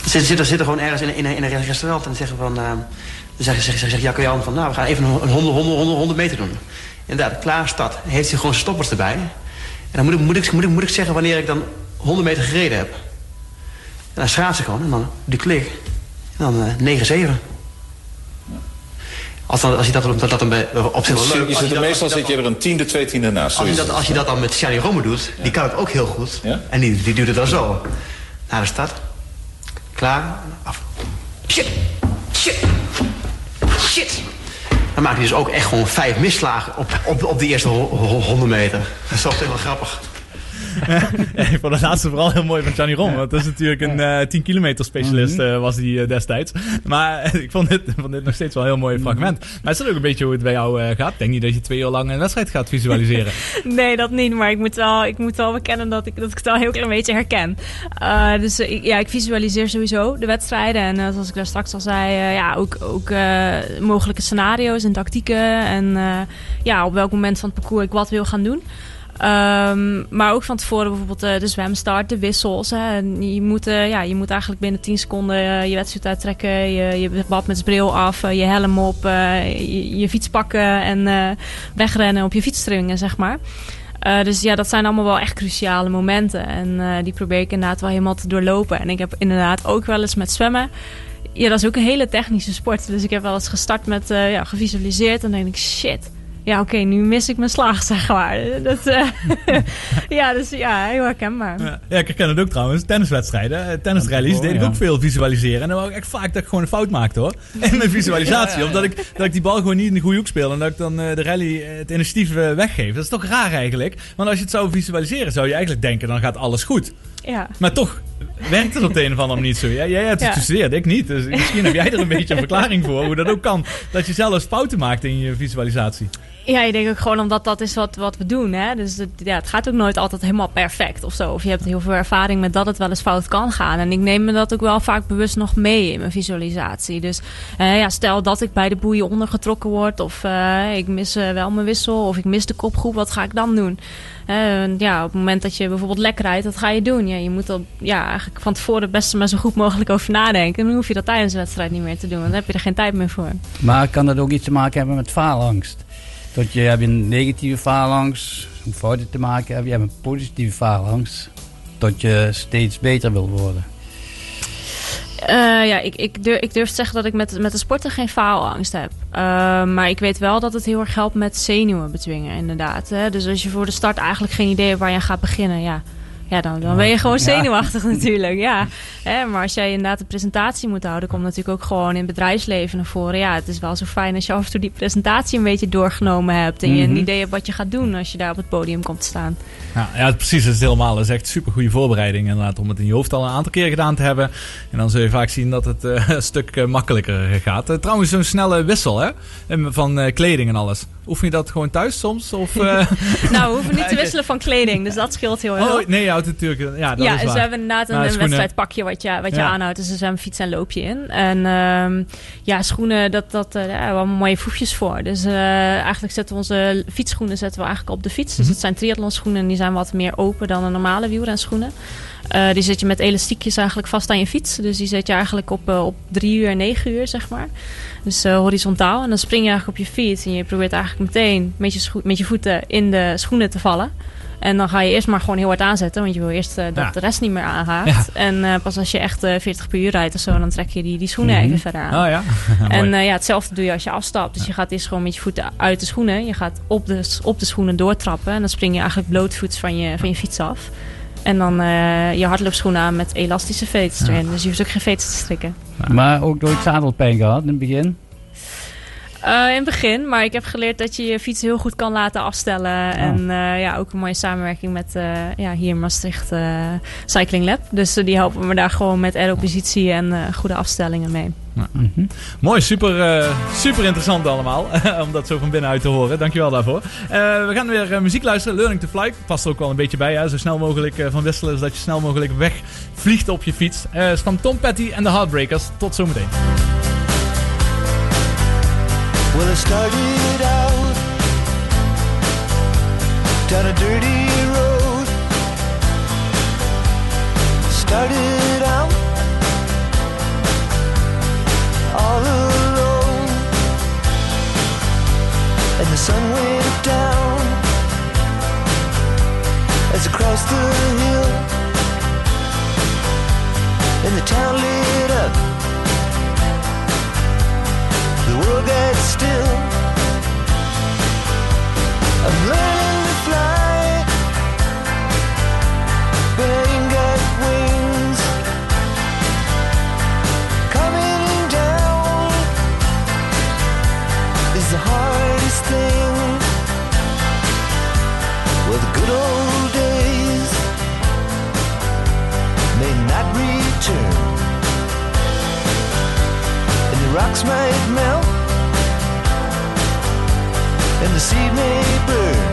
Ze zitten, zitten gewoon ergens in, in, in een restaurant en zeggen van... dan zeggen ze zeggen, zeggen, Jacco Jan van, nou, we gaan even een 100, 100, 100, 100 meter doen. Inderdaad, klaar staat. Heeft hij gewoon stoppers erbij. En dan moet ik, moet, ik, moet, ik, moet ik zeggen wanneer ik dan 100 meter gereden heb. En dan schaats ik gewoon en dan die klik. En dan eh 9-7. Als, dan, als je dat, dat, dat dan bij, op zich wel leuk. Er dat- meestal zit je er een tiende, twee tienden naast. Als je, is dat, het. als je dat dan met Shani Rome doet, die kan het ook heel goed. Ja? En die, die doet het dan zo. Naar de start. Klaar. Af. Shit. Shit. Shit. Dan maakt hij dus ook echt gewoon vijf misslagen op, op, op de eerste ho- ho- 100 meter. Dat is toch wel grappig. Ik vond het laatste vooral heel mooi van Johnny Rom. Want dat is natuurlijk een eh 10 kilometer specialist eh, was die eh, destijds. Maar eh, ik vond dit, vond dit nog steeds wel een heel mooi fragment. Maar is dat ook een beetje hoe het bij jou eh, gaat? Ik denk niet dat je twee uur lang een wedstrijd gaat visualiseren. Nee, dat niet. Maar ik moet wel, ik moet wel bekennen dat ik, dat ik het wel een heel klein beetje herken. Eh, dus eh, ik, ja, ik visualiseer sowieso de wedstrijden. En eh, zoals ik daar straks al zei, eh, ja, ook, ook eh, mogelijke scenario's en tactieken. En eh, ja, op welk moment van het parcours ik wat wil gaan doen. Ehm, maar ook van tevoren bijvoorbeeld eh, de zwemstart, de wissels. Hè. Je, moet, eh, ja, je moet eigenlijk binnen 10 seconden eh, je wedstrijd uittrekken. Je, je badmutsbril af, eh, je helm op, je, je fiets pakken en wegrennen op je fietsstringen, zeg maar. Dus ja, dat zijn allemaal wel echt cruciale momenten. En die probeer ik inderdaad wel helemaal te doorlopen. En ik heb inderdaad ook wel eens met zwemmen. Ja, dat is ook een hele technische sport. Dus ik heb wel eens gestart met ja, gevisualiseerd. En dan denk ik, shit. Ja, oké, nu mis ik mijn slag, zeg maar. Dat, eh, ja, dus ja, heel herkenbaar. Ja, ja, ik herken het ook trouwens. Tenniswedstrijden, eh, tennisrallies, Oh, deed ik ja. ook veel visualiseren. En dan wou ik echt vaak dat ik gewoon een fout maakte hoor. In mijn visualisatie. Omdat ik, dat ik die bal gewoon niet in de goede hoek speel. En dat ik dan eh, de rally het initiatief weggeef. Dat is toch raar eigenlijk. Want als je het zou visualiseren, zou je eigenlijk denken, dan gaat alles goed. Ja. Maar toch werkt het op de een of andere manier niet zo. Jij, jij hebt het Ja. gestudeerd, ik niet. Dus misschien heb jij er een beetje een verklaring voor hoe dat ook kan. Dat je zelfs fouten maakt in je visualisatie. Ja, ik denk ook gewoon omdat dat is wat, wat we doen. Hè? Dus het, ja, het gaat ook nooit altijd helemaal perfect of zo. Of je hebt heel veel ervaring met dat het wel eens fout kan gaan. En ik neem me dat ook wel vaak bewust nog mee in mijn visualisatie. Dus ja, stel dat ik bij de boeien ondergetrokken word. Of eh, ik mis eh, wel mijn wissel. Of ik mis de kopgroep. Wat ga ik dan doen? Ja, op het moment dat je bijvoorbeeld lek rijdt, wat ga je doen? Ja, je moet er ja, eigenlijk van tevoren het beste maar zo goed mogelijk over nadenken. En dan hoef je dat tijdens de wedstrijd niet meer te doen. Dan heb je er geen tijd meer voor. Maar kan dat ook iets te maken hebben met faalangst? Dat je hebt een negatieve faalangst, om fouten te maken hebben. Je hebt een positieve faalangst. Dat je steeds beter wil worden. Eh, ja, ik, ik, durf, ik durf te zeggen dat ik met, met de sporten geen faalangst heb. Eh, maar ik weet wel dat het heel erg helpt met zenuwen bedwingen, inderdaad. Hè? Dus als je voor de start eigenlijk geen idee hebt waar je aan gaat beginnen, ja, ja dan, dan ben je gewoon Ja. zenuwachtig natuurlijk. Ja. Hè? Maar als jij inderdaad een presentatie moet houden, komt natuurlijk ook gewoon in het bedrijfsleven naar voren. Ja, het is wel zo fijn als je af en toe die presentatie een beetje doorgenomen hebt. En je Mhm. een idee hebt wat je gaat doen als je daar op het podium komt te staan. Ja, ja, precies. Dat is het helemaal. Dat is echt super goede voorbereiding inderdaad. Om het in je hoofd al een aantal keer gedaan te hebben. En dan zul je vaak zien dat het eh, een stuk eh, makkelijker gaat. Eh, trouwens, zo'n snelle wissel hè? Van kleding en alles. Oefen je dat gewoon thuis soms? Of, eh, Nou, we hoeven niet te wisselen van kleding, dus dat scheelt heel erg. oh, nee, je houdt het natuurlijk. Ja, dat ja, is dus waar. we hebben inderdaad een, Nou, een schoenen- wedstrijdpakje wat je, wat je Ja. aanhoudt. Dus er zijn fiets en loopje in. En ehm, ja, schoenen, dat, dat, eh, daar hebben we allemaal mooie voefjes voor. Dus eh, eigenlijk zetten we onze fietsschoenen zetten we eigenlijk op de fiets. Dus Mhm. het zijn triathlonschoenen en die zijn wat meer open dan een normale wielrenschoenen. Eh die zet je met elastiekjes eigenlijk vast aan je fiets. Dus die zet je eigenlijk op, eh, op drie uur, negen uur, zeg maar. Dus eh, horizontaal. En dan spring je eigenlijk op je fiets. En je probeert eigenlijk meteen met je, met je voeten in de schoenen te vallen. En dan ga je eerst maar gewoon heel hard aanzetten. Want je wil eerst dat Ja. de rest niet meer aangaat. Ja. En pas als je echt eh, 40 per uur rijdt of zo, dan trek je die, die schoenen Mhm. even verder aan. Oh ja. En ja, hetzelfde doe je als je afstapt. Dus je gaat eerst gewoon met je voeten uit de schoenen. Je gaat op de, op de schoenen doortrappen. En dan spring je eigenlijk blootvoets van je, van je fiets af. En dan eh, je hardloopschoenen aan met elastische veters erin. Dus je hoeft ook geen veters te strikken. Maar ook nooit zadelpijn gehad in het begin. Eh, in het begin, maar ik heb geleerd dat je je fiets heel goed kan laten afstellen. En eh, ja, ook een mooie samenwerking met ja, hier in Maastricht Cycling Lab. Dus die helpen me daar gewoon met aeropositie en goede afstellingen mee. Mooi, super, eh, super interessant allemaal. om dat zo van binnenuit te horen. Dankjewel daarvoor. Eh, we gaan weer eh, muziek luisteren. Learning to Fly. Past er ook wel een beetje bij. Hè? Zo snel mogelijk van wisselen. Zodat je snel mogelijk wegvliegt op je fiets. Is van Tom Petty en de Heartbreakers. Tot zometeen. Well, out a dirty road. The sun went down as I crossed the hill, and the town lit up. The world got still. I'm learning rocks might melt, and the seed may burn.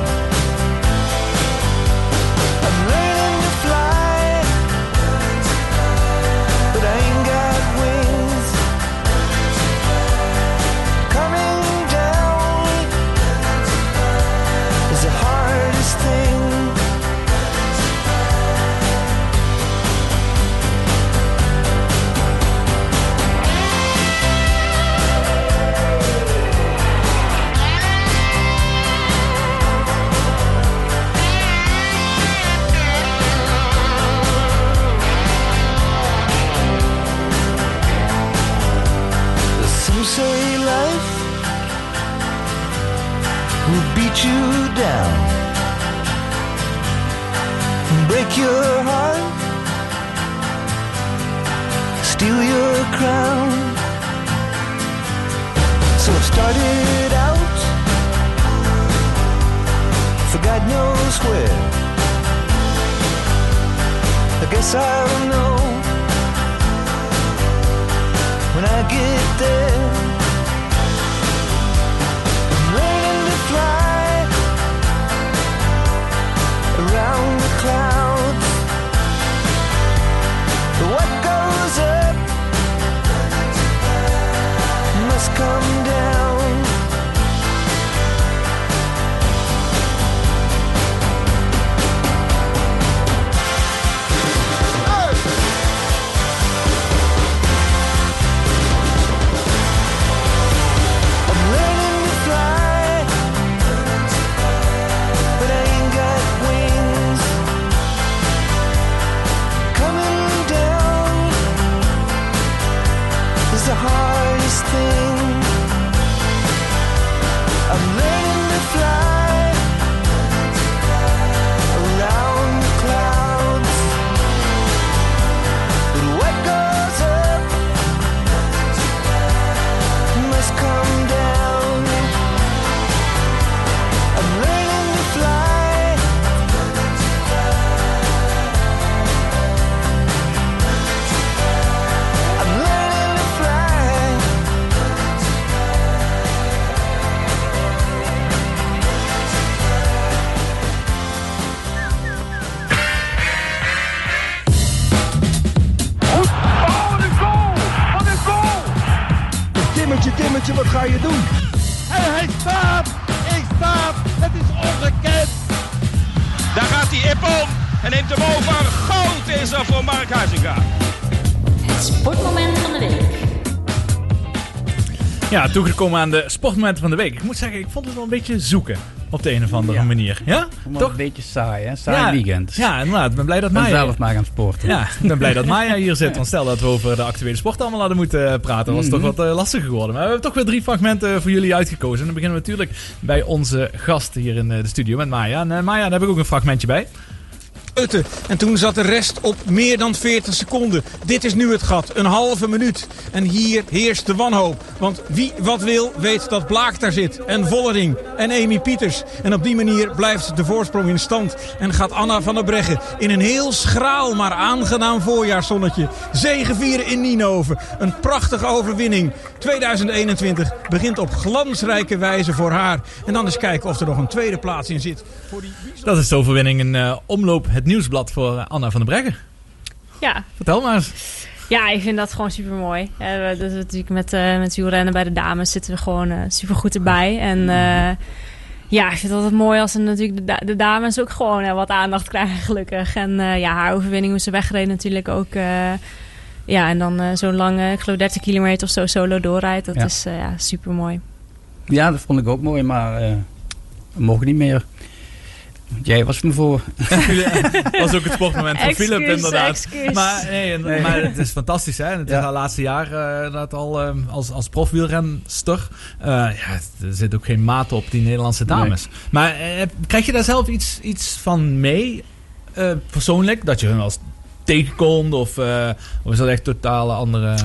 Toegekomen aan de sportmomenten van de week. Ik moet zeggen, ik vond het wel een beetje zoeken. Op de een of andere manier. Ja? Maar Toch? een beetje saai, hè? Saai Ja. weekend. Ja, inderdaad. Ik ben blij dat Ik ben Maya... zelf maar gaan sporten. Ja, ik ben blij dat Maya hier zit. Want stel dat we over de actuele sport allemaal hadden moeten eh, praten, was het Mhm. toch wat eh, lastiger geworden. Maar we hebben toch weer drie fragmenten voor jullie uitgekozen. En dan beginnen we natuurlijk bij onze gast hier in eh, de studio met Maya. En eh, Maya, daar heb ik ook een fragmentje bij. En toen zat de rest op meer dan 40 seconden. Dit is nu het gat, een halve minuut. En hier heerst de wanhoop. Want wie wat wil, weet dat Blaak daar zit. En Vollering en Amy Pieters. En op die manier blijft de voorsprong in stand. En gaat Anna van der Breggen in een heel schraal maar aangenaam voorjaarszonnetje. Zegevieren in Nienhoven. Een prachtige overwinning. 2021 begint op glansrijke wijze voor haar. En dan eens kijken of er nog een tweede plaats in zit. Voor die Dat is de overwinning in eh, omloop het nieuwsblad voor eh, Anna van der Breggen. Ja. Vertel maar eens. Ja, ik vind dat gewoon super mooi. dus natuurlijk met, eh met wielrennen bij de dames zitten we gewoon eh super goed erbij. En eh, ja, ik vind het altijd mooi als natuurlijk de, da- de dames ook gewoon wat aandacht krijgen, gelukkig. En ja, haar overwinning hoe ze wegreden natuurlijk ook. ja, en dan zo'n lange, ik geloof 30 kilometer of zo solo doorrijdt. Dat Ja. is ja, super mooi. Ja, dat vond ik ook mooi, maar mogen niet meer. Jij was me voor. Dat was ook het sportmoment van Philip, inderdaad. Maar, nee, en- Nee. maar het is fantastisch, hè? Het is haar laatste jaar eh, inderdaad al eh, als, als profwielrenster. Eh, ja, er zit ook geen maat op die Nederlandse dames. Maar eh, krijg je daar zelf iets, iets van mee, eh, persoonlijk? Dat je hun als tegenkomt? Of, eh, of is dat echt totale andere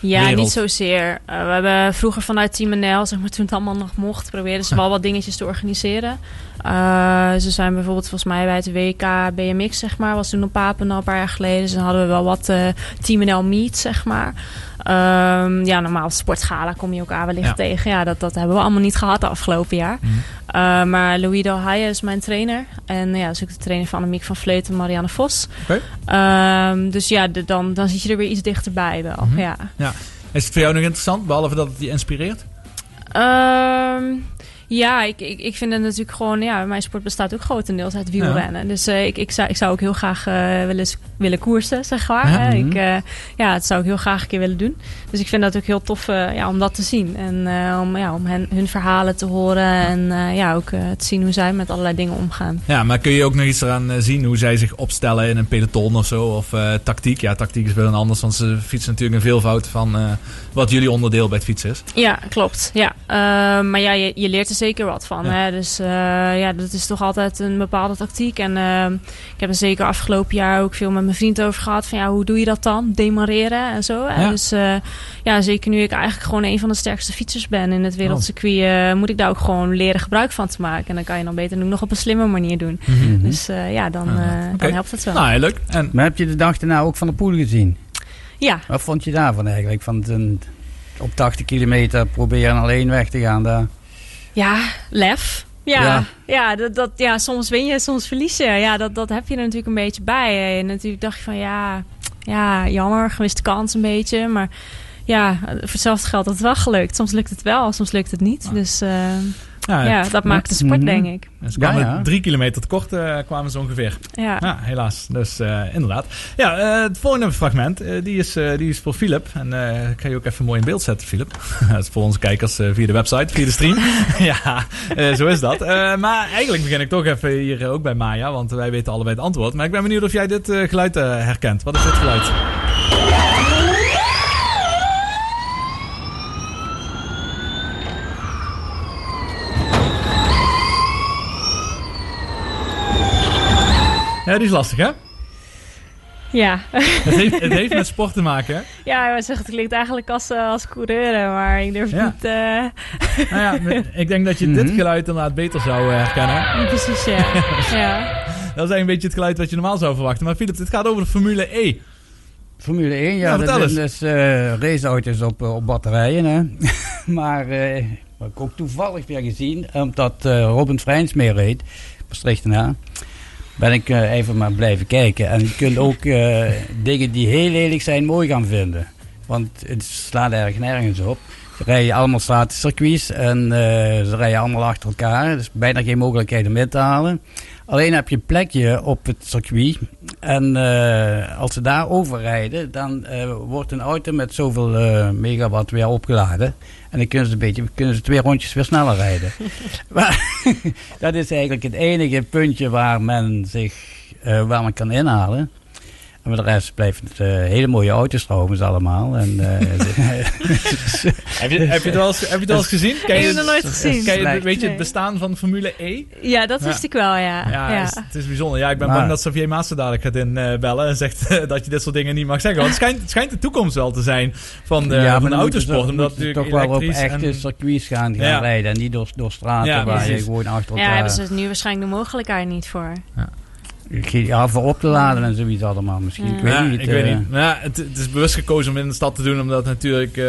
Ja, wereld? niet zozeer. We hebben vroeger vanuit Team NL, zeg maar, toen het allemaal nog mocht, probeerden ze wel wat dingetjes te organiseren. Eh, ze zijn bijvoorbeeld volgens mij bij het WK BMX, zeg maar, was toen op Papendal een paar jaar geleden. Dus dan hadden we wel wat eh, Team NL meet, zeg maar. Ehm, ja, normaal sportgala kom je elkaar wellicht Ja. tegen. Ja, dat, dat hebben we allemaal niet gehad de afgelopen jaar. Eh, maar Louis Delhaye is mijn trainer. En ja, dat is ook de trainer van Annemiek van Vleuten en Marianne Vos. Oké. Ehm, dus ja, de- dan, dan zit je er weer iets dichterbij wel. Mhm. ja. Ja. Is het voor jou nog interessant, behalve dat het je inspireert? Ehm, ja, ik, ik, ik vind het natuurlijk gewoon... Ja, mijn sport bestaat ook grotendeels uit wielrennen. Dus eh, ik, ik, zou, ik zou ook heel graag eh, willen, willen koersen, zeg maar. Ja. Mhm. ik, eh, ja, dat zou ik heel graag een keer willen doen. Dus ik vind dat ook heel tof eh, ja, om dat te zien. En eh, om, ja, om hen, hun verhalen te horen. En eh, ja, ook eh, te zien hoe zij met allerlei dingen omgaan. Ja, maar kun je ook nog iets eraan eh, zien hoe zij zich opstellen in een peloton of zo? Of eh, tactiek? Ja, tactiek is wel een anders, want ze fietsen natuurlijk een veelvoud van eh, wat jullie onderdeel bij het fietsen is. Ja, klopt. Ja. Maar ja, je, je leert er zeker wat van. Ja. Hè? Dus eh, ja, dat is toch altijd een bepaalde tactiek. En ehm, ik heb er zeker afgelopen jaar ook veel met mijn vriend over gehad. Van ja, hoe doe je dat dan? Demareren en zo. hè. Ja. Dus eh, ja, zeker nu ik eigenlijk gewoon een van de sterkste fietsers ben in het wereldcircuit, eh, moet ik daar ook gewoon leren gebruik van te maken. En dan kan je dan beter nog op een slimme manier doen. Mhm. Dus eh, ja, dan, Ah, eh, dan helpt het wel. Nou, heel leuk. En... Maar heb je de dag daarna ook van de poel gezien? Ja. Wat vond je daarvan eigenlijk? Van een, op 80 kilometer proberen alleen weg te gaan daar. Ja, lef. Ja, Ja. ja. dat, dat, ja soms win je, soms verlies je. Ja, dat, dat heb je er natuurlijk een beetje bij. En natuurlijk dacht je van ja, ja, jammer, gemiste kans een beetje. Maar ja, voor hetzelfde geld dat het wel gelukt. Soms lukt het wel, soms lukt het niet. Dus eh, ja, dat maakt de sport, denk ik. En ze kwamen Ja, ja. drie kilometer tekort, eh kwamen ze ongeveer. Ja. helaas. Dus eh, inderdaad. Ja, eh, het volgende fragment, die, is, eh, die is voor Philip. En eh ik ga je ook even mooi in beeld zetten, Philip. dat is voor onze kijkers via de website, via de stream. ja, eh, zo is dat. Eh, maar eigenlijk begin ik toch even hier ook bij Maya, want wij weten allebei het antwoord. Maar ik ben benieuwd of jij dit geluid eh, herkent. Wat is dit geluid? Ja, die is lastig, hè? Ja. Het heeft, het heeft met sport te maken, hè? Ja, wou zeggen, het klinkt eigenlijk als, eh, als coureur, maar ik durf Ja. niet... eh, Nou ja, ik denk dat je dit geluid inderdaad beter zou eh, herkennen. Precies, ja. ja. Dat is eigenlijk een beetje het geluid wat je normaal zou verwachten. Maar Philip, dit gaat over de Formule E. Formule 1, ja, Ja, dat zijn eens. dus eh, raceauto's op, op batterijen. Hè. maar eh, wat ik ook toevallig weer gezien, omdat Robin Freins mee reed, Maastrichtenaar, ben ik eh, even maar blijven kijken. En je kunt ook eh, dingen die heel lelijk zijn mooi gaan vinden. Want het slaat erg nergens op. Ze rijden allemaal stratencircuits en eh, ze rijden allemaal achter elkaar. Er is bijna geen mogelijkheid om in te halen. Alleen heb je een plekje op het circuit. En eh, als ze daar overrijden, dan eh, wordt een auto met zoveel eh, megawatt weer opgeladen. En dan kunnen ze, een beetje, kunnen ze twee rondjes weer sneller rijden. maar dat is eigenlijk het enige puntje waar men zich waar men kan inhalen. En voor de rest blijft het eh, hele mooie auto's trouwens allemaal. En, eh, Heb je, heb je het wel eens, heb je het wel eens gezien? Ken Ik je heb het nog nooit gezien. Ken je, Nee. weet je het bestaan van Formule E? Ja, dat wist ik wel, ja. Ja, ja. Het, is, het is bijzonder. Ja, ik ben Maar- bang dat Xavier Maassen dadelijk gaat inbellen en zegt eh, dat je dit soort dingen niet mag zeggen. Want het schijnt, het schijnt de toekomst wel te zijn van de, ja, van de autosport. Omdat natuurlijk toch wel op echte en- circuits gaan, gaan Ja. rijden. En niet door, door straten Ja, waar je gewoon achter Ja, hebben ze nu waarschijnlijk de mogelijkheid niet voor. Ja, voor op te laden en zoiets allemaal misschien. Ik weet ja, niet. ik weet eh, niet. Maar ja, het, het is bewust gekozen om in de stad te doen, omdat natuurlijk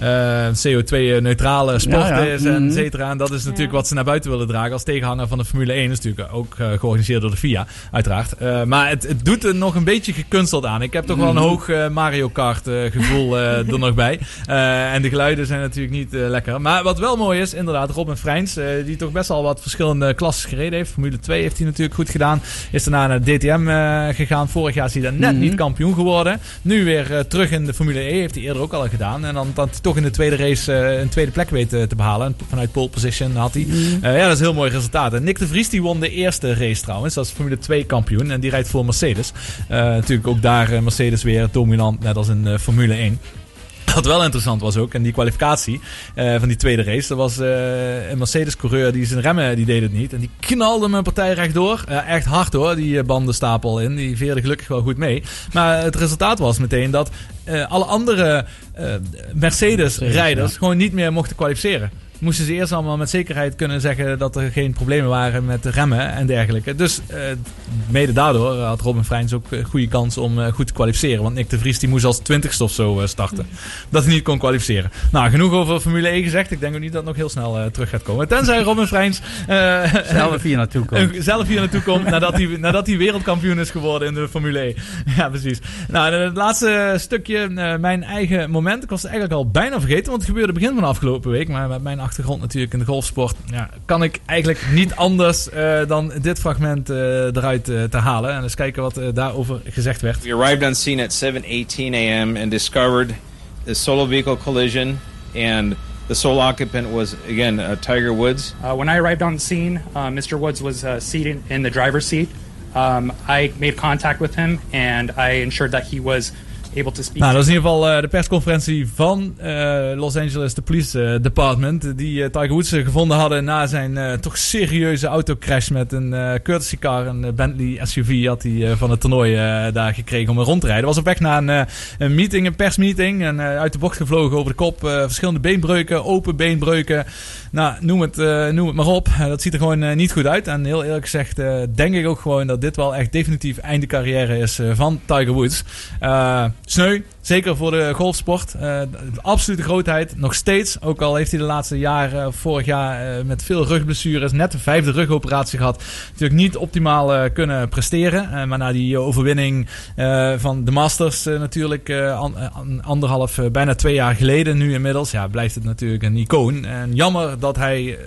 eh, eh, CO2-neutrale sport Ja, ja. is, en Mhm. et cetera. En dat is natuurlijk wat ze naar buiten willen dragen als tegenhanger van de Formule 1. Dat is natuurlijk ook eh, georganiseerd door de FIA, uiteraard. Eh, maar het, het doet er nog een beetje gekunsteld aan. Ik heb toch wel een Mhm. hoog Mario Kart eh, gevoel eh, er nog bij. Eh, en de geluiden zijn natuurlijk niet eh, lekker. Maar wat wel mooi is, inderdaad, Robin Freins, eh, die toch best al wat verschillende klassen gereden heeft. Formule 2 heeft hij natuurlijk goed gedaan. Is daarna naar DTM eh, gegaan. Vorig jaar is hij daar net Mhm. niet kampioen geworden. Nu weer terug in de Formule E. Heeft hij eerder ook al gedaan. En dan dat hij toch in de tweede race eh, een tweede plek weet eh, te behalen. En vanuit pole position had hij. Eh, ja, dat is een heel mooi resultaat. En Nick de Vries die won de eerste race trouwens. Dat is Formule 2 kampioen. En die rijdt voor Mercedes. Natuurlijk ook daar Mercedes weer dominant. Net als in Formule 1. Wat wel interessant was ook, en die kwalificatie eh, van die tweede race, dat was eh, een Mercedes-coureur die zijn remmen, die deed het niet. En die knalde mijn partij rechtdoor. Ja, echt hard hoor, die eh, bandenstapel in. Die veerde gelukkig wel goed mee. Maar het resultaat was meteen dat eh, alle andere eh, Mercedes-rijders ja. gewoon niet meer mochten kwalificeren. Moesten ze eerst allemaal met zekerheid kunnen zeggen dat er geen problemen waren met de remmen en dergelijke. Dus eh, mede daardoor had Robin Freins ook een goede kans om eh, goed te kwalificeren. Want Nick de Vries die moest als twintigste of zo eh, starten. Dat hij niet kon kwalificeren. Nou, genoeg over Formule 1 gezegd. Ik denk ook niet dat het nog heel snel eh, terug gaat komen. Tenzij Robin Freins eh, Zelf hier naartoe komt. eh, zelf hier naartoe komt nadat hij, nadat hij wereldkampioen is geworden in de Formule 1. Ja, precies. Nou, het laatste stukje, eh, mijn eigen moment. Ik was het eigenlijk al bijna vergeten, want het gebeurde begin van de afgelopen week. Maar met mijn achtergrond natuurlijk in de golfsport, ja, kan ik eigenlijk niet anders eh, dan dit fragment eh, eruit eh, te halen. En eens kijken wat daarover gezegd werd. We arrived on scene at 7:18 a.m. and discovered the solo vehicle collision, and the sole occupant was again uh, Tiger Woods. Uh, when I arrived on scene, uh, Mr. Woods was uh, seated in the driver's seat. Um, I made contact with him and I ensured that he was Nou, dat is in ieder geval eh, de persconferentie van eh, Los Angeles, de Police eh, Department. Die Tiger Woods gevonden hadden na zijn toch serieuze autocrash met een courtesy car. Een Bentley SUV had hij van het toernooi daar gekregen om er rond te rijden. Was op weg naar een, een meeting, een persmeeting. En uit de bocht gevlogen over de kop. verschillende beenbreuken, open beenbreuken. Nou, noem het, noem het maar op. Dat ziet er gewoon niet goed uit. En heel eerlijk gezegd denk ik ook gewoon dat dit wel echt definitief einde carrière is van Tiger Woods. Eh, sneu, zeker voor de golfsport. Eh, de absolute grootheid, nog steeds. Ook al heeft hij de laatste jaren, vorig jaar eh, met veel rugblessures, net de vijfde rugoperatie gehad. Natuurlijk niet optimaal eh, kunnen presteren. Eh, maar na die eh, overwinning eh, van de Masters eh, natuurlijk, eh, an- eh, an- anderhalf, eh, bijna twee jaar geleden nu inmiddels, ja, blijft het natuurlijk een icoon. En jammer dat hij...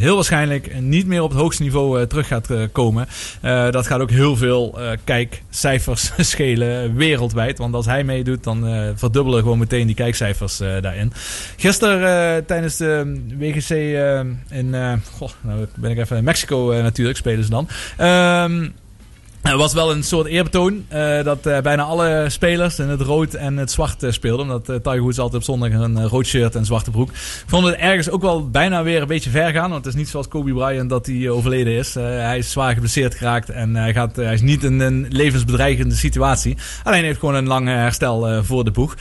heel waarschijnlijk niet meer op het hoogste niveau eh, terug gaat eh, komen. Eh, dat gaat ook heel veel kijkcijfers schelen wereldwijd. Want als hij meedoet, dan verdubbelen gewoon meteen die kijkcijfers daarin. Gisteren tijdens de WGC eh, in... nou ben ik even in Mexico natuurlijk, spelen ze dan. Ehm er was wel een soort eerbetoon eh, dat eh, bijna alle spelers in het rood en het zwart eh, speelden. Omdat Tiger Woods altijd op zondag een rood shirt en zwarte broek. Ik vond het ergens ook wel bijna weer een beetje ver gaan. Want het is niet zoals Kobe Bryant dat hij overleden is. Hij is zwaar geblesseerd geraakt en hij, gaat, hij is niet in een levensbedreigende situatie. Alleen heeft gewoon een lang herstel voor de boeg.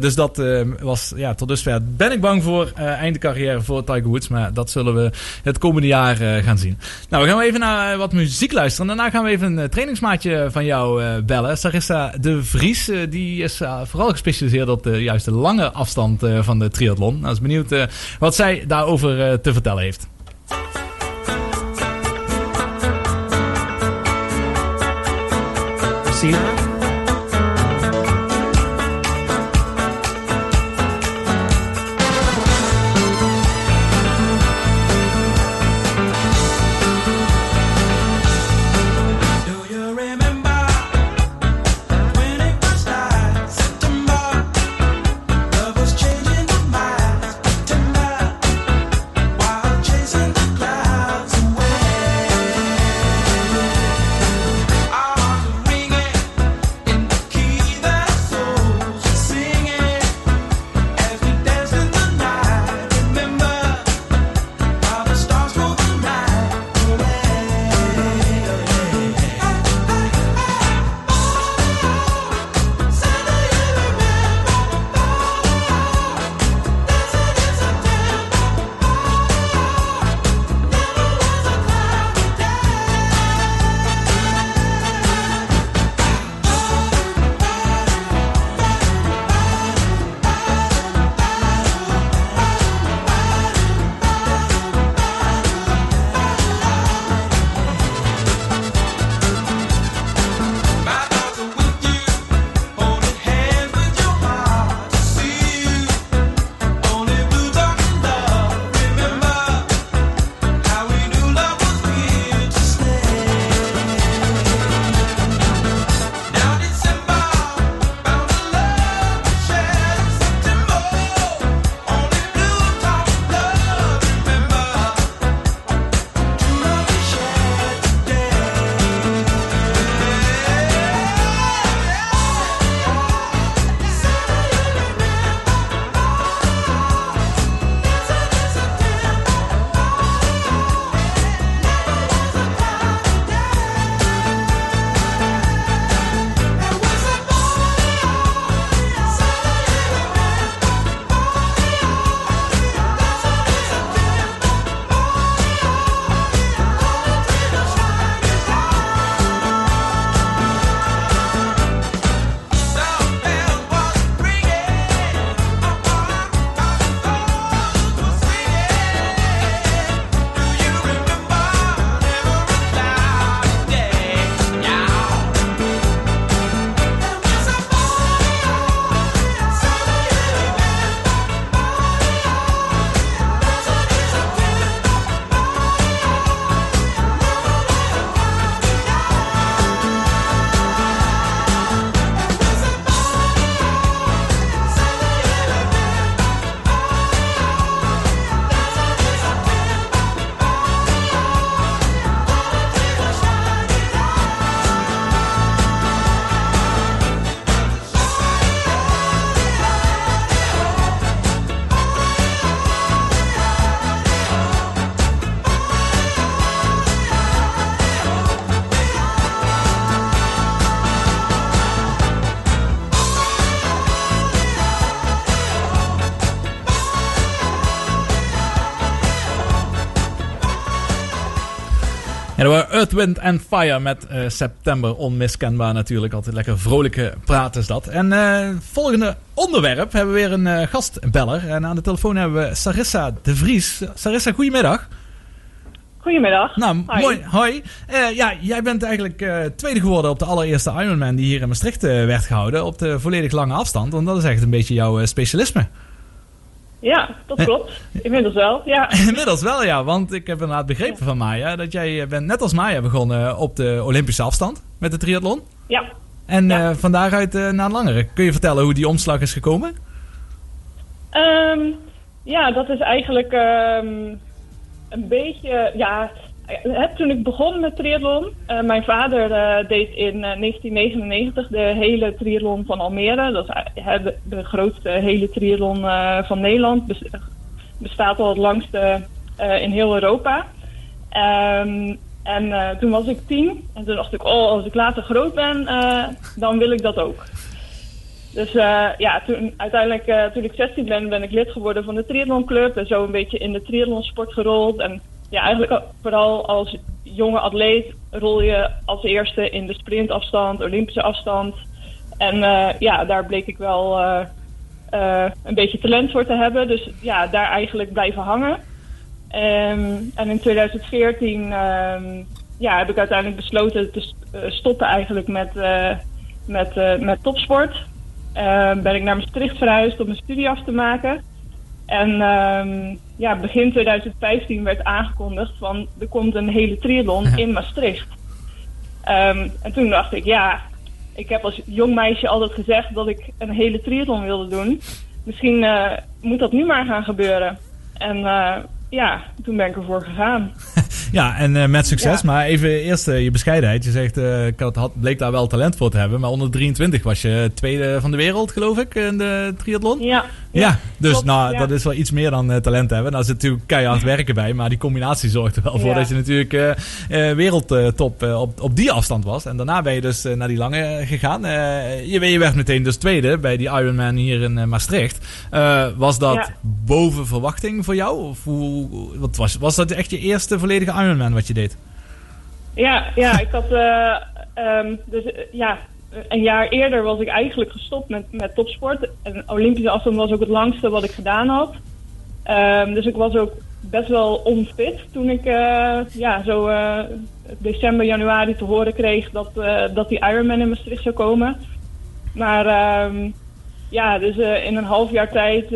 Dus dat was ja, tot dusver. Ben ik bang voor einde carrière voor Tiger Woods. Maar dat zullen we het komende jaar gaan zien. Nou, we gaan even naar wat muziek luisteren. Daarna gaan we even een trainingsmaatje van jou eh, bellen. Sarissa de Vries. eh, die is eh, vooral gespecialiseerd op de juiste lange afstand van de triathlon. Nou, is benieuwd wat zij daarover te vertellen heeft. Wind and Fire met eh, September onmiskenbaar natuurlijk. Altijd lekker vrolijke praat is dat. En eh, volgende onderwerp hebben we weer een eh, gastbeller. En aan de telefoon hebben we Sarissa de Vries. Sarissa, goedemiddag. Goedemiddag. Nou, Hoi. mooi. Hoi. Ja, jij bent eigenlijk tweede geworden op de allereerste Ironman die hier in Maastricht werd gehouden. Op de volledig lange afstand. Want dat is echt een beetje jouw specialisme. Ja, dat klopt. Inmiddels wel, ja. Inmiddels wel, ja. Want ik heb inderdaad begrepen van Maya dat jij eh, bent net als Maya begonnen op de Olympische afstand met de triathlon. Ja. En eh, van daaruit eh, naar een langere. Kun je vertellen hoe die omslag is gekomen? Ehm, ja, dat is eigenlijk ehm, een beetje, ja, eh, toen ik begon met triathlon, eh, mijn vader eh, deed in eh, 1999 de hele triathlon van Almere. Dat is eh, de, de grootste hele triathlon eh, van Nederland. Bes- bestaat al het langste eh, in heel Europa. Ehm, en eh, toen was ik tien en toen dacht ik, oh, als ik later groot ben, eh, dan wil ik dat ook. Dus eh, ja, toen, uiteindelijk eh, toen ik 16 ben, ben ik lid geworden van de triathlonclub. En zo een beetje in de triathlonsport gerold. En ja, eigenlijk vooral als jonge atleet rol je als eerste in de sprintafstand, Olympische afstand. En eh, ja, daar bleek ik wel eh, eh, een beetje talent voor te hebben. Dus ja, daar eigenlijk blijven hangen. Ehm, en in 2014 ehm, ja, heb ik uiteindelijk besloten te st- stoppen eigenlijk met, met, met topsport. Ehm, ben ik naar Maastricht verhuisd om mijn studie af te maken. En ehm, ja, begin 2015 werd aangekondigd van er komt een hele triathlon in Maastricht. Ehm, en toen dacht ik, ja, ik heb als jong meisje altijd gezegd dat ik een hele triathlon wilde doen. Misschien eh, moet dat nu maar gaan gebeuren. En eh, ja, toen ben ik ervoor gegaan. Ja, en eh, met succes. Maar even eerst je bescheidenheid. Je zegt, ik had, had, bleek daar wel talent voor te hebben. Maar onder 23 was je tweede van de wereld, geloof ik, in de triathlon. Ja. Ja, dus klopt, nou, ja. dat is wel iets meer dan eh, talent hebben. Daar zit natuurlijk keihard werken bij. Maar die combinatie zorgt er wel voor Ja. dat je natuurlijk eh, eh, wereldtop op, op die afstand was. En daarna ben je dus naar die lange gegaan. Je, je werd meteen dus tweede bij die Ironman hier in Maastricht. Was dat Ja. boven verwachting voor jou? Of hoe, wat was, was dat echt je eerste volledige Ironman wat je deed? Ja, ja, ik had. eh, ehm, dus ja, een jaar eerder was ik eigenlijk gestopt met, met topsport. En Olympische afstand was ook het langste wat ik gedaan had. Ehm, dus ik was ook best wel onfit toen ik eh, ja, zo eh, december, januari te horen kreeg dat, eh, dat die Ironman in Maastricht zou komen. Maar ehm, ja, dus in een half jaar tijd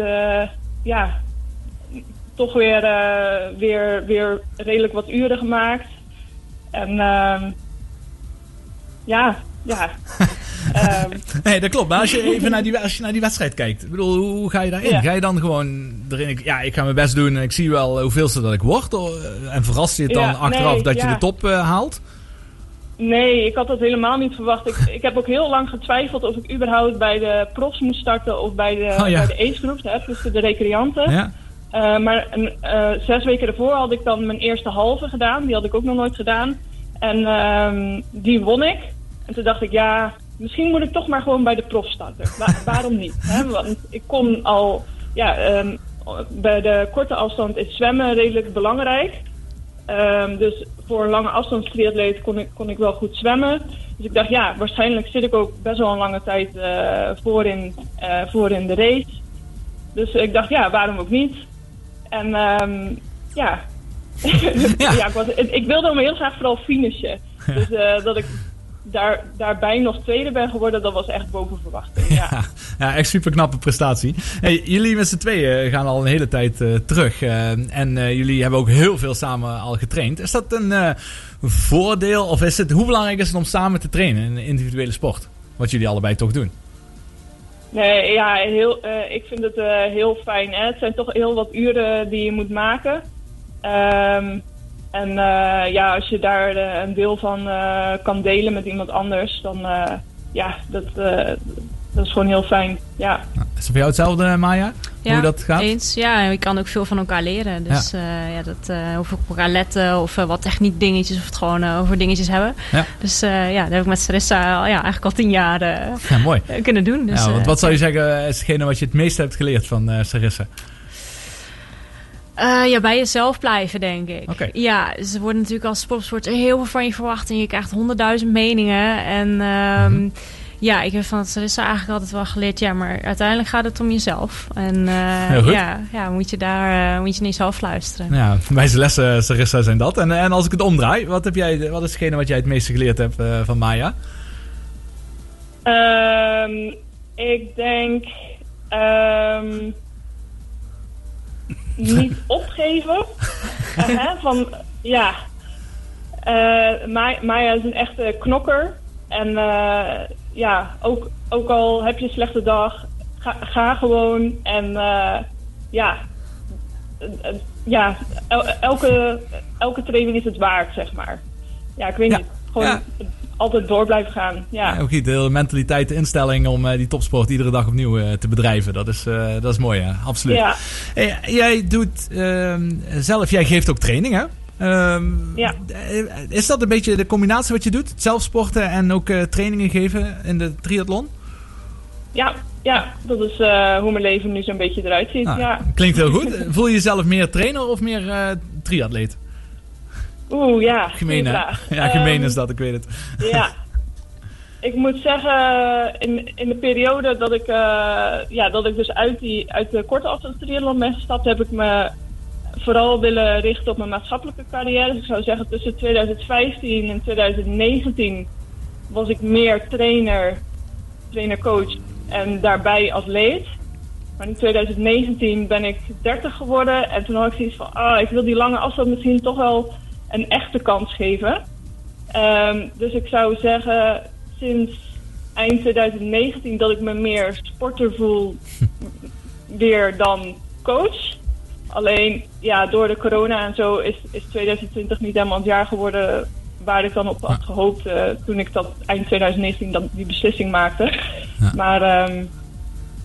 ja, toch weer, weer, weer redelijk wat uren gemaakt. En ehm, ja, ja. Ehm, Nee, dat klopt. Maar als je even naar die, als je naar die wedstrijd kijkt. Ik bedoel, hoe, ga je daarin? Ja. Ga je dan gewoon erin? Ja, ik ga mijn best doen en ik zie wel hoeveelste dat ik word. Oh, eh, En verrast je het dan Ja, achteraf nee, dat je de top eh, haalt? nee, ik had dat helemaal niet verwacht. Ik, ik heb ook heel lang getwijfeld of ik überhaupt bij de profs moest starten of bij de, Oh, bij de ace groups, hè, dus de recreanten. Ja. Eh, maar een, zes weken ervoor had ik dan mijn eerste halve gedaan. Die had ik ook nog nooit gedaan. En ehm, die won ik. En toen dacht ik, ja, misschien moet ik toch maar gewoon bij de prof starten. Wa- waarom niet? Hè? Want ik kon al, ja, ehm, bij de korte afstand is zwemmen redelijk belangrijk. Ehm, dus voor een lange afstandstriatleet kon ik, kon ik wel goed zwemmen. Dus ik dacht, ja, waarschijnlijk zit ik ook best wel een lange tijd eh, voor, in, eh, voor in de race. Dus ik dacht, ja, waarom ook niet? En ehm, ja, ja. ik, was, ik wilde hem heel graag vooral finishen. Dus eh, dat ik daar, daarbij nog tweede ben geworden, dat was echt boven verwachting. Ja. Ja, echt super knappe prestatie. Hey, jullie met z'n tweeën gaan al een hele tijd eh, terug. eh, en eh, jullie hebben ook heel veel samen al getraind. Is dat een voordeel? Of is het, hoe belangrijk is het om samen te trainen in een individuele sport? Wat jullie allebei toch doen? Nee, ja, heel, ik vind het heel fijn. Hè? Het zijn toch heel wat uren die je moet maken. Ehm, en eh, ja, als je daar eh, een deel van eh, kan delen met iemand anders, dan eh, ja, dat, eh, dat is gewoon heel fijn. Ja. Is het voor jou hetzelfde, Maya? Ja, hoe dat gaat? eens. Ja, en je kan ook veel van elkaar leren. Dus ja, ja dat, eh of op elkaar letten of wat techniek dingetjes of het gewoon over dingetjes hebben. Ja. Dus eh, ja, dat heb ik met Sarissa al, ja, eigenlijk al tien jaar Ja, mooi. kunnen doen. Dus, ja, want eh, wat zou je zeggen is hetgene wat je het meest hebt geleerd van eh Sarissa? Eh, ja, bij jezelf blijven, denk ik. Ja, ze worden natuurlijk als sportsport heel veel van je verwacht en je krijgt honderdduizend meningen. En ehm, ja, ik heb van Sarissa eigenlijk altijd wel geleerd, ja, maar uiteindelijk gaat het om jezelf. En eh, Heel goed. ja, ja, moet je daar eh, moet je naar jezelf luisteren. Ja, wijze lessen, Sarissa, zijn dat. En, en als ik het omdraai, wat, heb jij, wat is hetgene wat jij het meeste geleerd hebt eh, van Maya? Ehm, ik denk ehm, niet opgeven. Hè, van, ja, Eh, Ma- Maya is een echte knokker. En eh, ja, ook, ook al heb je een slechte dag, ga, ga gewoon. En eh, ja, ja el- elke, elke training is het waard, zeg maar. Ja, ik weet niet. Gewoon altijd door blijven gaan. Ja. Ook niet, de hele mentaliteit, de instelling om eh, die topsport iedere dag opnieuw eh, te bedrijven. Dat is, eh, dat is mooi, ja. Absoluut. Ja. Jij doet ehm, zelf, jij geeft ook training, hè? Ehm, Ja. Is dat een beetje de combinatie wat je doet? Zelf sporten en ook trainingen geven in de triathlon? Ja, ja, dat is hoe mijn leven nu zo'n beetje eruit ziet. Ah, ja. Klinkt heel goed. Voel je jezelf meer trainer of meer triatleet? Oeh, ja. Gemeen, hè? Ja, gemeen Ehm, is dat, ik weet het. Ja. Ik moet zeggen, in, in de periode dat ik, eh, ja, dat ik dus uit, die, uit de korte afstand triathlon ben gestapt, heb ik me vooral willen richten op mijn maatschappelijke carrière. Dus ik zou zeggen, tussen 2015 en 2019 was ik meer trainer, trainer-coach en daarbij atleet. Maar in 2019 ben ik 30 geworden en toen had ik zoiets van, ah, ik wil die lange afstand misschien toch wel een echte kans geven. Ehm, dus ik zou zeggen, sinds eind 2019 dat ik me meer sporter voel weer dan coach. Alleen ja, door de corona en zo is, is 2020 niet helemaal het jaar geworden waar ik dan op had gehoopt eh, toen ik dat eind 2019 dan die beslissing maakte. Maar ehm,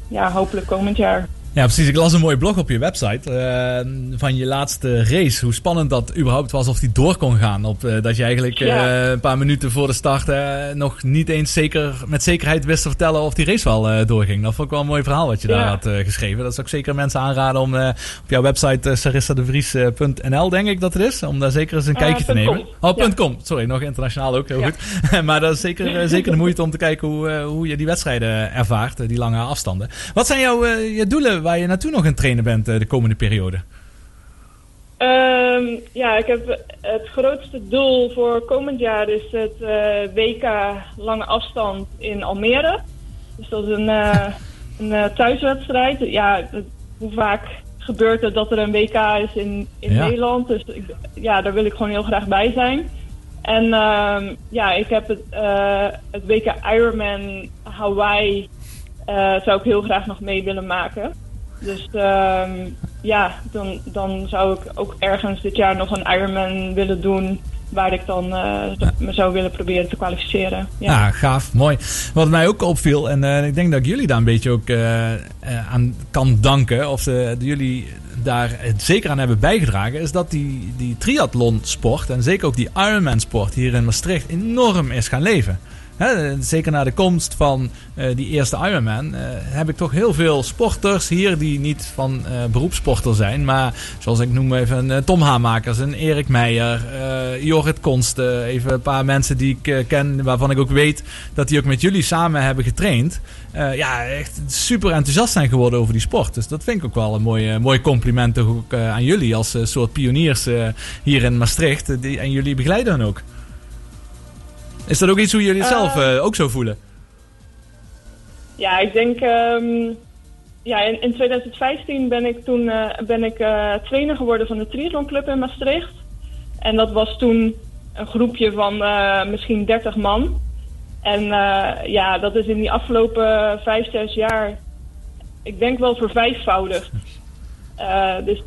ja, hopelijk komend jaar. Ja, precies. Ik las een mooie blog op je website eh, van je laatste race. Hoe spannend dat überhaupt was of die door kon gaan. Op, eh, dat je eigenlijk eh, een paar minuten voor de start eh, nog niet eens zeker, met zekerheid wist te vertellen of die race wel doorging. Dat vond ik wel een mooi verhaal wat je daar had geschreven. Dat zou ik zeker mensen aanraden om op jouw website sarissadevries.nl denk ik dat het is. Om daar zeker eens een Eh, kijkje te nemen. com. Oh, punt .com. Sorry, nog internationaal ook. Heel goed. maar dat is zeker, zeker de moeite om te kijken hoe, hoe je die wedstrijden ervaart. die lange afstanden. Wat zijn jouw je doelen waar je naartoe nog aan het trainen bent eh, de komende periode? Ehm, ja, ik heb het grootste doel voor komend jaar is het eh, WK lange afstand in Almere. Dus dat is een, eh, een thuiswedstrijd. Ja, hoe vaak gebeurt het dat er een WK is in, in Ja. Nederland? Dus ik, ja, daar wil ik gewoon heel graag bij zijn. En ehm, ja, ik heb het, het WK Ironman Hawaii eh, zou ik heel graag nog mee willen maken. Dus ehm, ja, dan, dan zou ik ook ergens dit jaar nog een Ironman willen doen. Waar ik dan eh, me zou willen proberen te kwalificeren. Ja. Ja, gaaf, mooi. Wat mij ook opviel, en eh, ik denk dat ik jullie daar een beetje ook eh, aan kan danken, of de, jullie daar zeker aan hebben bijgedragen, is dat die, die triathlonsport en zeker ook die Ironman-sport hier in Maastricht enorm is gaan leven. Zeker na de komst van eh, die eerste Ironman eh, heb ik toch heel veel sporters hier die niet van eh beroepssporter zijn. Maar zoals ik noem even Tom Hamakers, een Erik Meijer, Jorrit Konsten. Even een paar mensen die ik ken waarvan ik ook weet dat die ook met jullie samen hebben getraind. Ja, echt super enthousiast zijn geworden over die sport. Dus dat vind ik ook wel een mooi, mooi compliment ook, aan jullie als soort pioniers hier in Maastricht. Die, en jullie begeleiden hen ook. Is dat ook iets hoe jullie het zelf Eh, eh, ook zo voelen? Ja, ik denk. ehm, ja, in, in 2015 ben ik toen eh, ben ik, eh, trainer geworden van de triathlonclub in Maastricht. En dat was toen een groepje van eh, misschien 30 man. En eh, ja, dat is in die afgelopen vijf, zes jaar, ik denk wel vervijfvoudigd. Eh, dus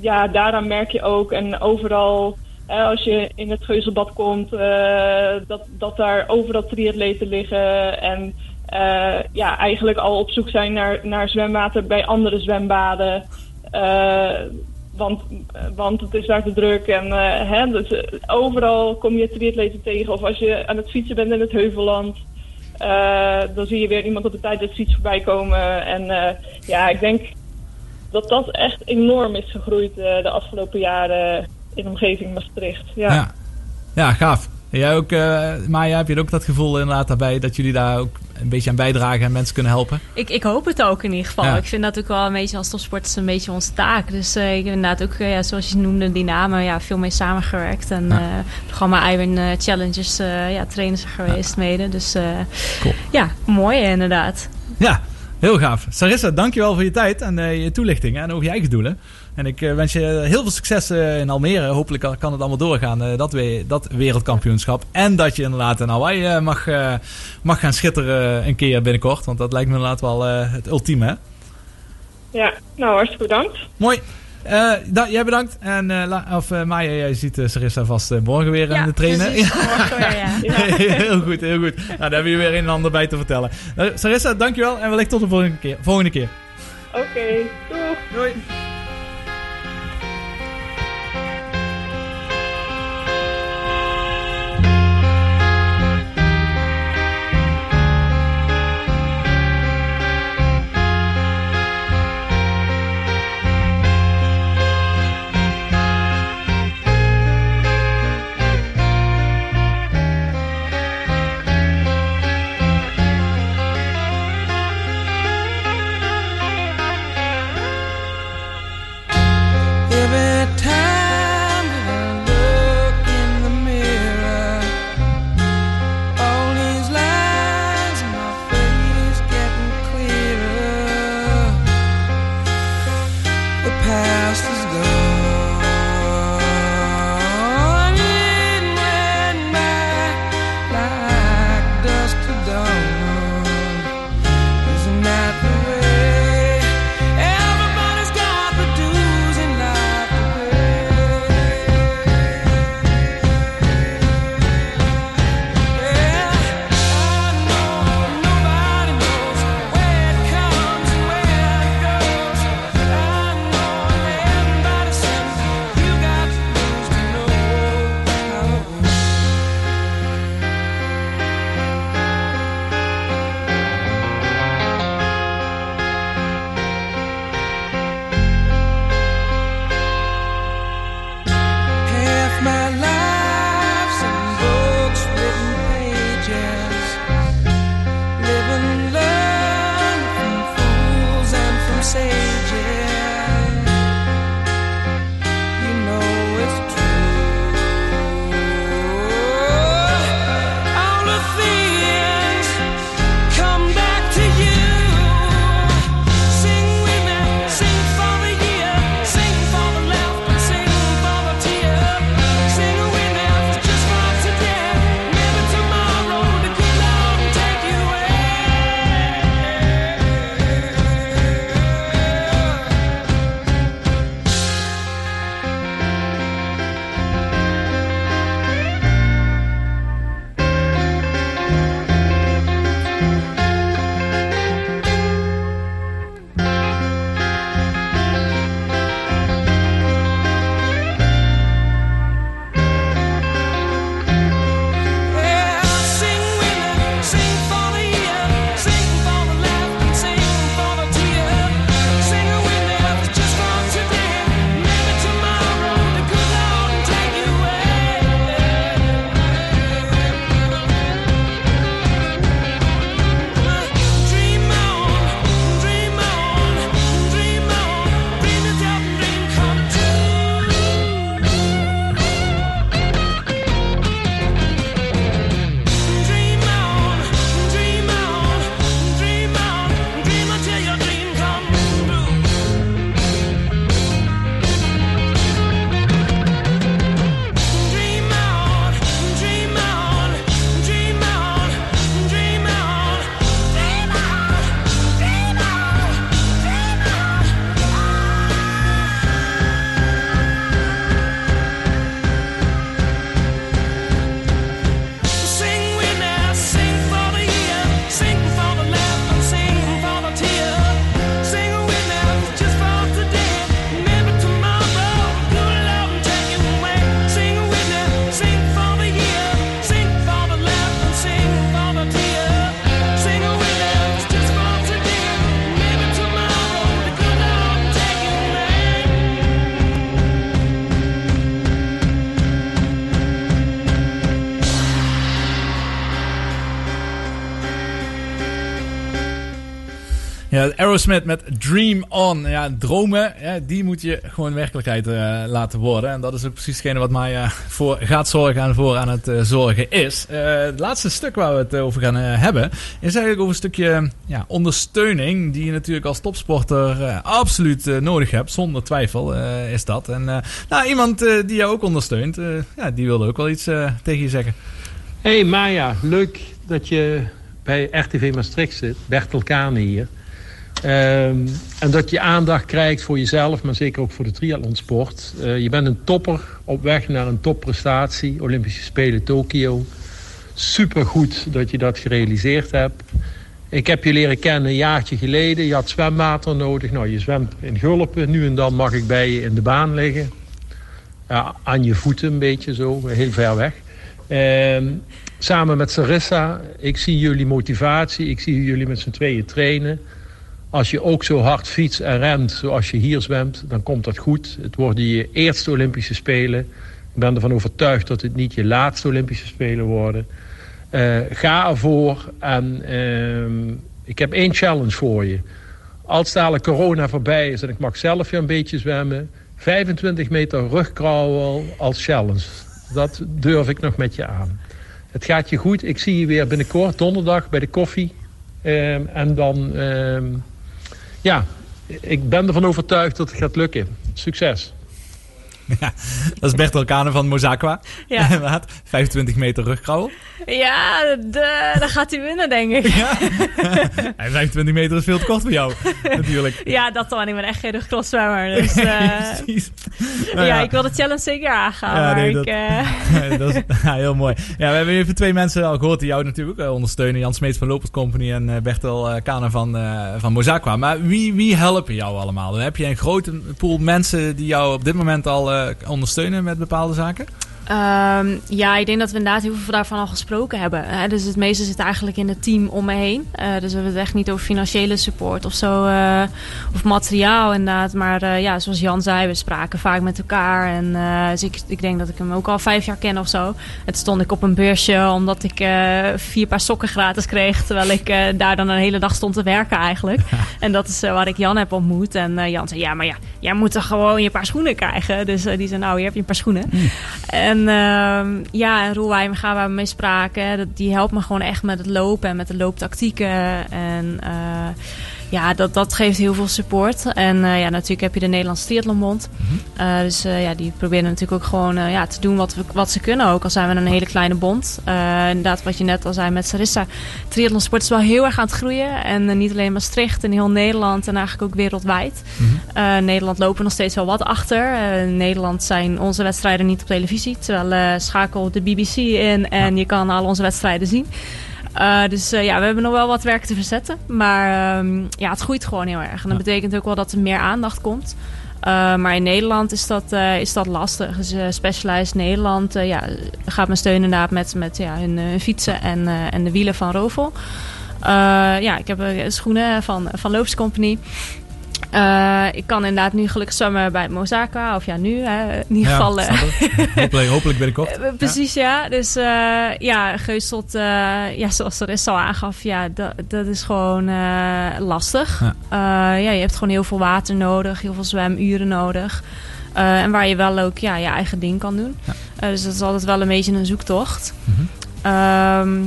ja, daaraan merk je ook. En overal, eh, als je in het geuzelbad komt, eh, dat, dat daar overal triatleten liggen. En eh, ja, eigenlijk al op zoek zijn naar, naar zwemwater bij andere zwembaden. Eh, want, want het is daar te druk. En eh, hè, dus, eh, overal kom je triatleten tegen. Of als je aan het fietsen bent in het Heuvelland. eh, dan zie je weer iemand op de tijd dat fiets voorbij komen. En eh, ja, ik denk dat dat echt enorm is gegroeid eh, de afgelopen jaren in de omgeving Maastricht. Ja. Ja. Ja, gaaf. En Jij ook, eh Maya, heb je ook dat gevoel inderdaad daarbij dat jullie daar ook een beetje aan bijdragen en mensen kunnen helpen? Ik, ik hoop het ook in ieder geval. Ja. Ik vind dat ook wel een beetje als topsporters een beetje onze taak. Dus eh, ik heb inderdaad ook, eh, ja, zoals je noemde, die namen, ja, veel mee samengewerkt. En Ja. eh programma Iron Challenges, eh, ja, trainers geweest mede. Dus eh, ja, mooi inderdaad. Ja, heel gaaf. Sarissa, dankjewel voor je tijd en eh, je toelichting en over je eigen doelen. En ik eh, wens je heel veel succes eh, in Almere. Hopelijk kan- het allemaal doorgaan, eh, dat, we, dat wereldkampioenschap. En dat je inderdaad in Hawaii mag, mag gaan schitteren een keer binnenkort. Want dat lijkt me inderdaad wel het ultieme, hè? ja, nou hartstikke bedankt. Mooi. Eh, da- jij bedankt. En eh, la- of, eh, Maya, jij ziet Sarissa vast morgen weer aan de trainen. precies. Morgen weer, ja. heel goed, heel goed. Nou, daar hebben we weer een en ander bij te vertellen. Sarissa, dankjewel. En wellicht tot de volgende keer. Volgende keer. Oké, doeg. Doei. Ja, Aerosmith met Dream On. Ja, dromen, die moet je gewoon werkelijkheid eh, laten worden. En dat is ook precies hetgene wat Maya voor gaat zorgen en voor aan het eh, zorgen is. Eh, het laatste stuk waar we het over gaan eh, hebben, is eigenlijk over een stukje ja, ondersteuning. Die je natuurlijk als topsporter eh, absoluut eh, nodig hebt. Zonder twijfel eh, is dat. En eh, nou, iemand eh, die jou ook ondersteunt, eh, ja, die wilde ook wel iets eh, tegen je zeggen. Hey Maya, leuk dat je bij RTV Maastricht zit. Bertel Kane hier. Ehm, en dat je aandacht krijgt voor jezelf, maar zeker ook voor de triathlonsport. Eh, je bent een topper op weg naar een topprestatie. Olympische Spelen Tokio. Supergoed dat je dat gerealiseerd hebt. Ik heb je leren kennen een jaartje geleden. Je had zwemwater nodig. Nou, je zwemt in Gulpen. Nu en dan mag ik bij je in de baan liggen. Ja, aan je voeten een beetje zo, heel ver weg. Ehm, samen met Sarissa, ik zie jullie motivatie. Ik zie jullie met z'n tweeën trainen. Als je ook zo hard fietst en rent zoals je hier zwemt, dan komt dat goed. Het worden je eerste Olympische Spelen. Ik ben ervan overtuigd dat het niet je laatste Olympische Spelen worden. Eh, ga ervoor en ehm, ik heb één challenge voor je. Als dadelijk corona voorbij is en ik mag zelf weer een beetje zwemmen... 25 meter rugkrauwel als challenge. Dat durf ik nog met je aan. Het gaat je goed. Ik zie je weer binnenkort, donderdag, bij de koffie. Ehm, en dan, ehm, ja, ik ben ervan overtuigd dat het gaat lukken. Succes. Ja, dat is Bertel Kane van Mozakwa. Ja. Inderdaad, 25 meter rugkrauwel. Ja, de, dan gaat hij winnen, denk ik. Ja, En 25 meter is veel te kort voor jou, natuurlijk. ja dat dan. Ik ben echt geen rugcrosszwemmer. Dus, eh, Precies. ja, Nou ja. ik wil de challenge zeker aangaan. Ja, nee, ik, eh, dat is ja, heel mooi. Ja, we hebben even twee mensen al gehoord die jou natuurlijk eh, ondersteunen. Jan Smeets van Lopers Company en Bertel Kane van, van Mozakwa. Maar wie, wie helpen jou allemaal? Dan heb je een grote pool mensen die jou op dit moment al ondersteunen met bepaalde zaken? Ehm, ja, ik denk dat we inderdaad heel veel daarvan al gesproken hebben. Hè. Dus het meeste zit eigenlijk in het team om me heen. Eh, dus we hebben het echt niet over financiële support of zo. eh, of materiaal inderdaad. Maar eh, ja, zoals Jan zei, we spraken vaak met elkaar. En dus ik, ik denk dat ik hem ook al vijf jaar ken of zo. Het stond ik op een beursje omdat ik vier paar sokken gratis kreeg. Terwijl ik daar dan een hele dag stond te werken eigenlijk. En dat is waar ik Jan heb ontmoet. En Jan zei, ja, maar ja, jij moet toch gewoon je paar schoenen krijgen. Dus die zei, nou, hier heb je een paar schoenen. En ehm, ja, en we mee spraken, hè, dat, die helpt me gewoon echt met het lopen en met de looptactieken. En eh, ja, dat, dat geeft heel veel support. En eh, ja, natuurlijk heb je de Nederlandse Triathlonbond. Eh, dus eh, ja, die proberen natuurlijk ook gewoon ja, te doen wat, we, wat ze kunnen. Ook al zijn we een hele kleine bond. Inderdaad, wat je net al zei met Sarissa. Triathlonsport is wel heel erg aan het groeien. En niet alleen Maastricht, in heel Nederland en eigenlijk ook wereldwijd. Eh, Nederland lopen nog steeds wel wat achter. In Nederland zijn onze wedstrijden niet op televisie. Terwijl schakel de BBC in en je kan al onze wedstrijden zien. Eh, dus eh, ja, we hebben nog wel wat werk te verzetten. Maar ehm, ja, het groeit gewoon heel erg. En dat betekent ook wel dat er meer aandacht komt. Eh, maar in Nederland is dat, is dat lastig. Dus Specialized Nederland ja, gaat me steunen inderdaad met, met ja, hun, hun fietsen en, en de wielen van Rovel. Ja, ik heb schoenen van, van Loops Company. Eh, ik kan inderdaad nu gelukkig zwemmen bij Mozaka. Of ja, nu hè. in ieder Ja, geval. eh, ik. hopelijk, hopelijk binnenkort. eh, Precies, ja. Dus eh, ja, Geuselt, eh, ja, zoals er is al aangaf, ja, dat, dat is gewoon lastig. Ja. Ja, je hebt gewoon heel veel water nodig, heel veel zwemuren nodig. En waar je wel ook ja, je eigen ding kan doen. Dus dat is altijd wel een beetje een zoektocht. Ehm,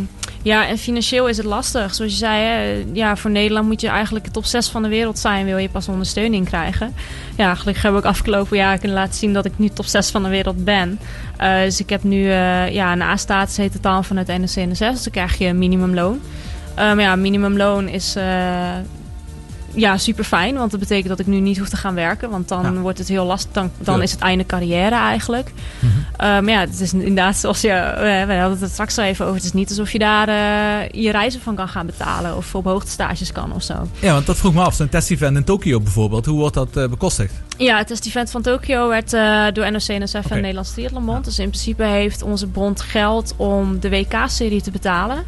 ja, en financieel is het lastig. Zoals je zei, hè, ja, voor Nederland moet je eigenlijk top 6 van de wereld zijn. Wil je pas ondersteuning krijgen. Ja, gelukkig heb ik afgelopen jaar kunnen laten zien dat ik nu top 6 van de wereld ben. Eh, dus ik heb nu eh, ja, een A-status heet het dan vanuit NSC Dus dan krijg je een minimumloon. Eh, maar ja, minimumloon is ja, super fijn. Want dat betekent dat ik nu niet hoef te gaan werken. Want dan wordt het heel lastig. Dan, dan is het einde carrière eigenlijk. Eh, maar ja, het is inderdaad zoals je... eh, we hadden het straks al even over. Het is niet alsof je daar eh, je reizen van kan gaan betalen. Of op hoogtestages kan of zo. Ja, want dat vroeg me af. Zo'n test-event in Tokio bijvoorbeeld. Hoe wordt dat bekostigd? Ja, het test-event van Tokio werd door NOC-NSF Oké. en Nederlands Triathlonbond. Dus in principe heeft onze bond geld om de WK-serie te betalen.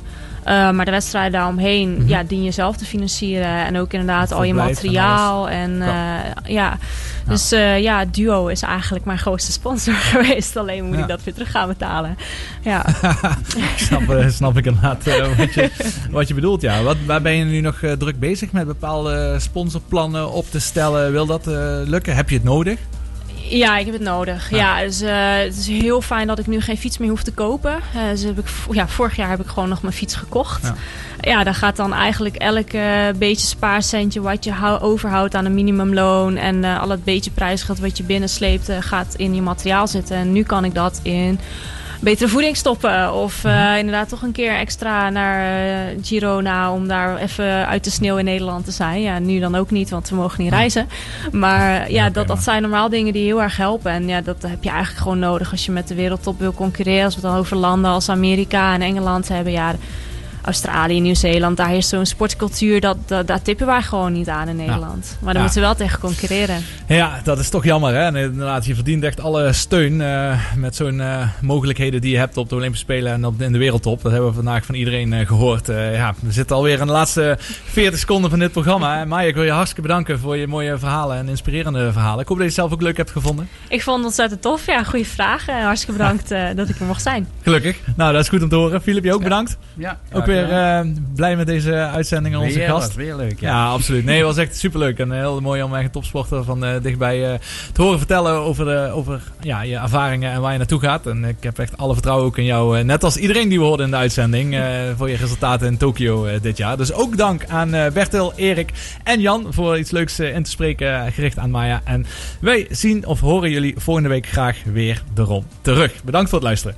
Eh, maar de wedstrijden daaromheen, ja, dien je zelf te financieren. En ook inderdaad al je materiaal. En, eh, ja. Dus eh, ja, Duo is eigenlijk mijn grootste sponsor geweest. Alleen moet Ja. ik dat weer terug gaan betalen. Ja. snap, eh, snap ik inderdaad eh, wat, je, wat je bedoelt. Ja. Wat, waar ben je nu nog eh, druk bezig met bepaalde sponsorplannen op te stellen? Wil dat eh, lukken? Heb je het nodig? Ja, ik heb het nodig. Ja, dus, eh, het is heel fijn dat ik nu geen fiets meer hoef te kopen. Eh, dus heb ik, ja, vorig jaar heb ik gewoon nog mijn fiets gekocht. Ja. Ja, daar gaat dan eigenlijk elk beetje spaarcentje wat je hou- overhoudt aan een minimumloon en eh, al het beetje prijsgeld wat je binnensleept gaat in je materiaal zitten. En nu kan ik dat in betere voeding stoppen of eh, inderdaad toch een keer extra naar eh, Girona om daar even uit de sneeuw in Nederland te zijn. Ja, nu dan ook niet, want we mogen niet reizen. Maar ja, dat, dat zijn normaal dingen die heel erg helpen. En ja, dat heb je eigenlijk gewoon nodig als je met de wereldtop wil concurreren. Als we het dan over landen als Amerika en Engeland hebben. Ja, Australië, Nieuw-Zeeland, daar is zo'n sportcultuur. Dat, dat, daar tippen wij gewoon niet aan in Nederland. Maar daar Ja. moeten we wel tegen concurreren. Ja, dat is toch jammer. Hè? En inderdaad, je verdient echt alle steun eh, met zo'n eh, mogelijkheden die je hebt op de Olympische Spelen en op, in de wereldtop. Dat hebben we vandaag van iedereen eh, gehoord. Eh, ja, we zitten alweer in de laatste 40 seconden van dit programma. En Maya, ik wil je hartstikke bedanken voor je mooie verhalen en inspirerende verhalen. Ik hoop dat je het zelf ook leuk hebt gevonden. Ik vond het ontzettend tof. Ja, goede vraag. Eh, hartstikke bedankt eh, dat ik er mocht zijn. Gelukkig. Nou, dat is goed om te horen. Filip, je ook bedankt. Ja, Ook graag weer eh, blij met deze uitzending en onze Weer, gast. weer leuk, Ja, ja. absoluut. Nee, het was echt superleuk. En heel mooi om echt een topsporter van eh, dichtbij eh, te horen vertellen over, de, over ja, je ervaringen en waar je naartoe gaat. En ik heb echt alle vertrouwen ook in jou. eh, net als iedereen die we hoorden in de uitzending. eh, voor je resultaten in Tokio eh, dit jaar. Dus ook dank aan eh Bertel, Erik en Jan voor iets leuks eh, in te spreken eh, gericht aan Maya. En wij zien of horen jullie volgende week graag weer erom terug. Bedankt voor het luisteren.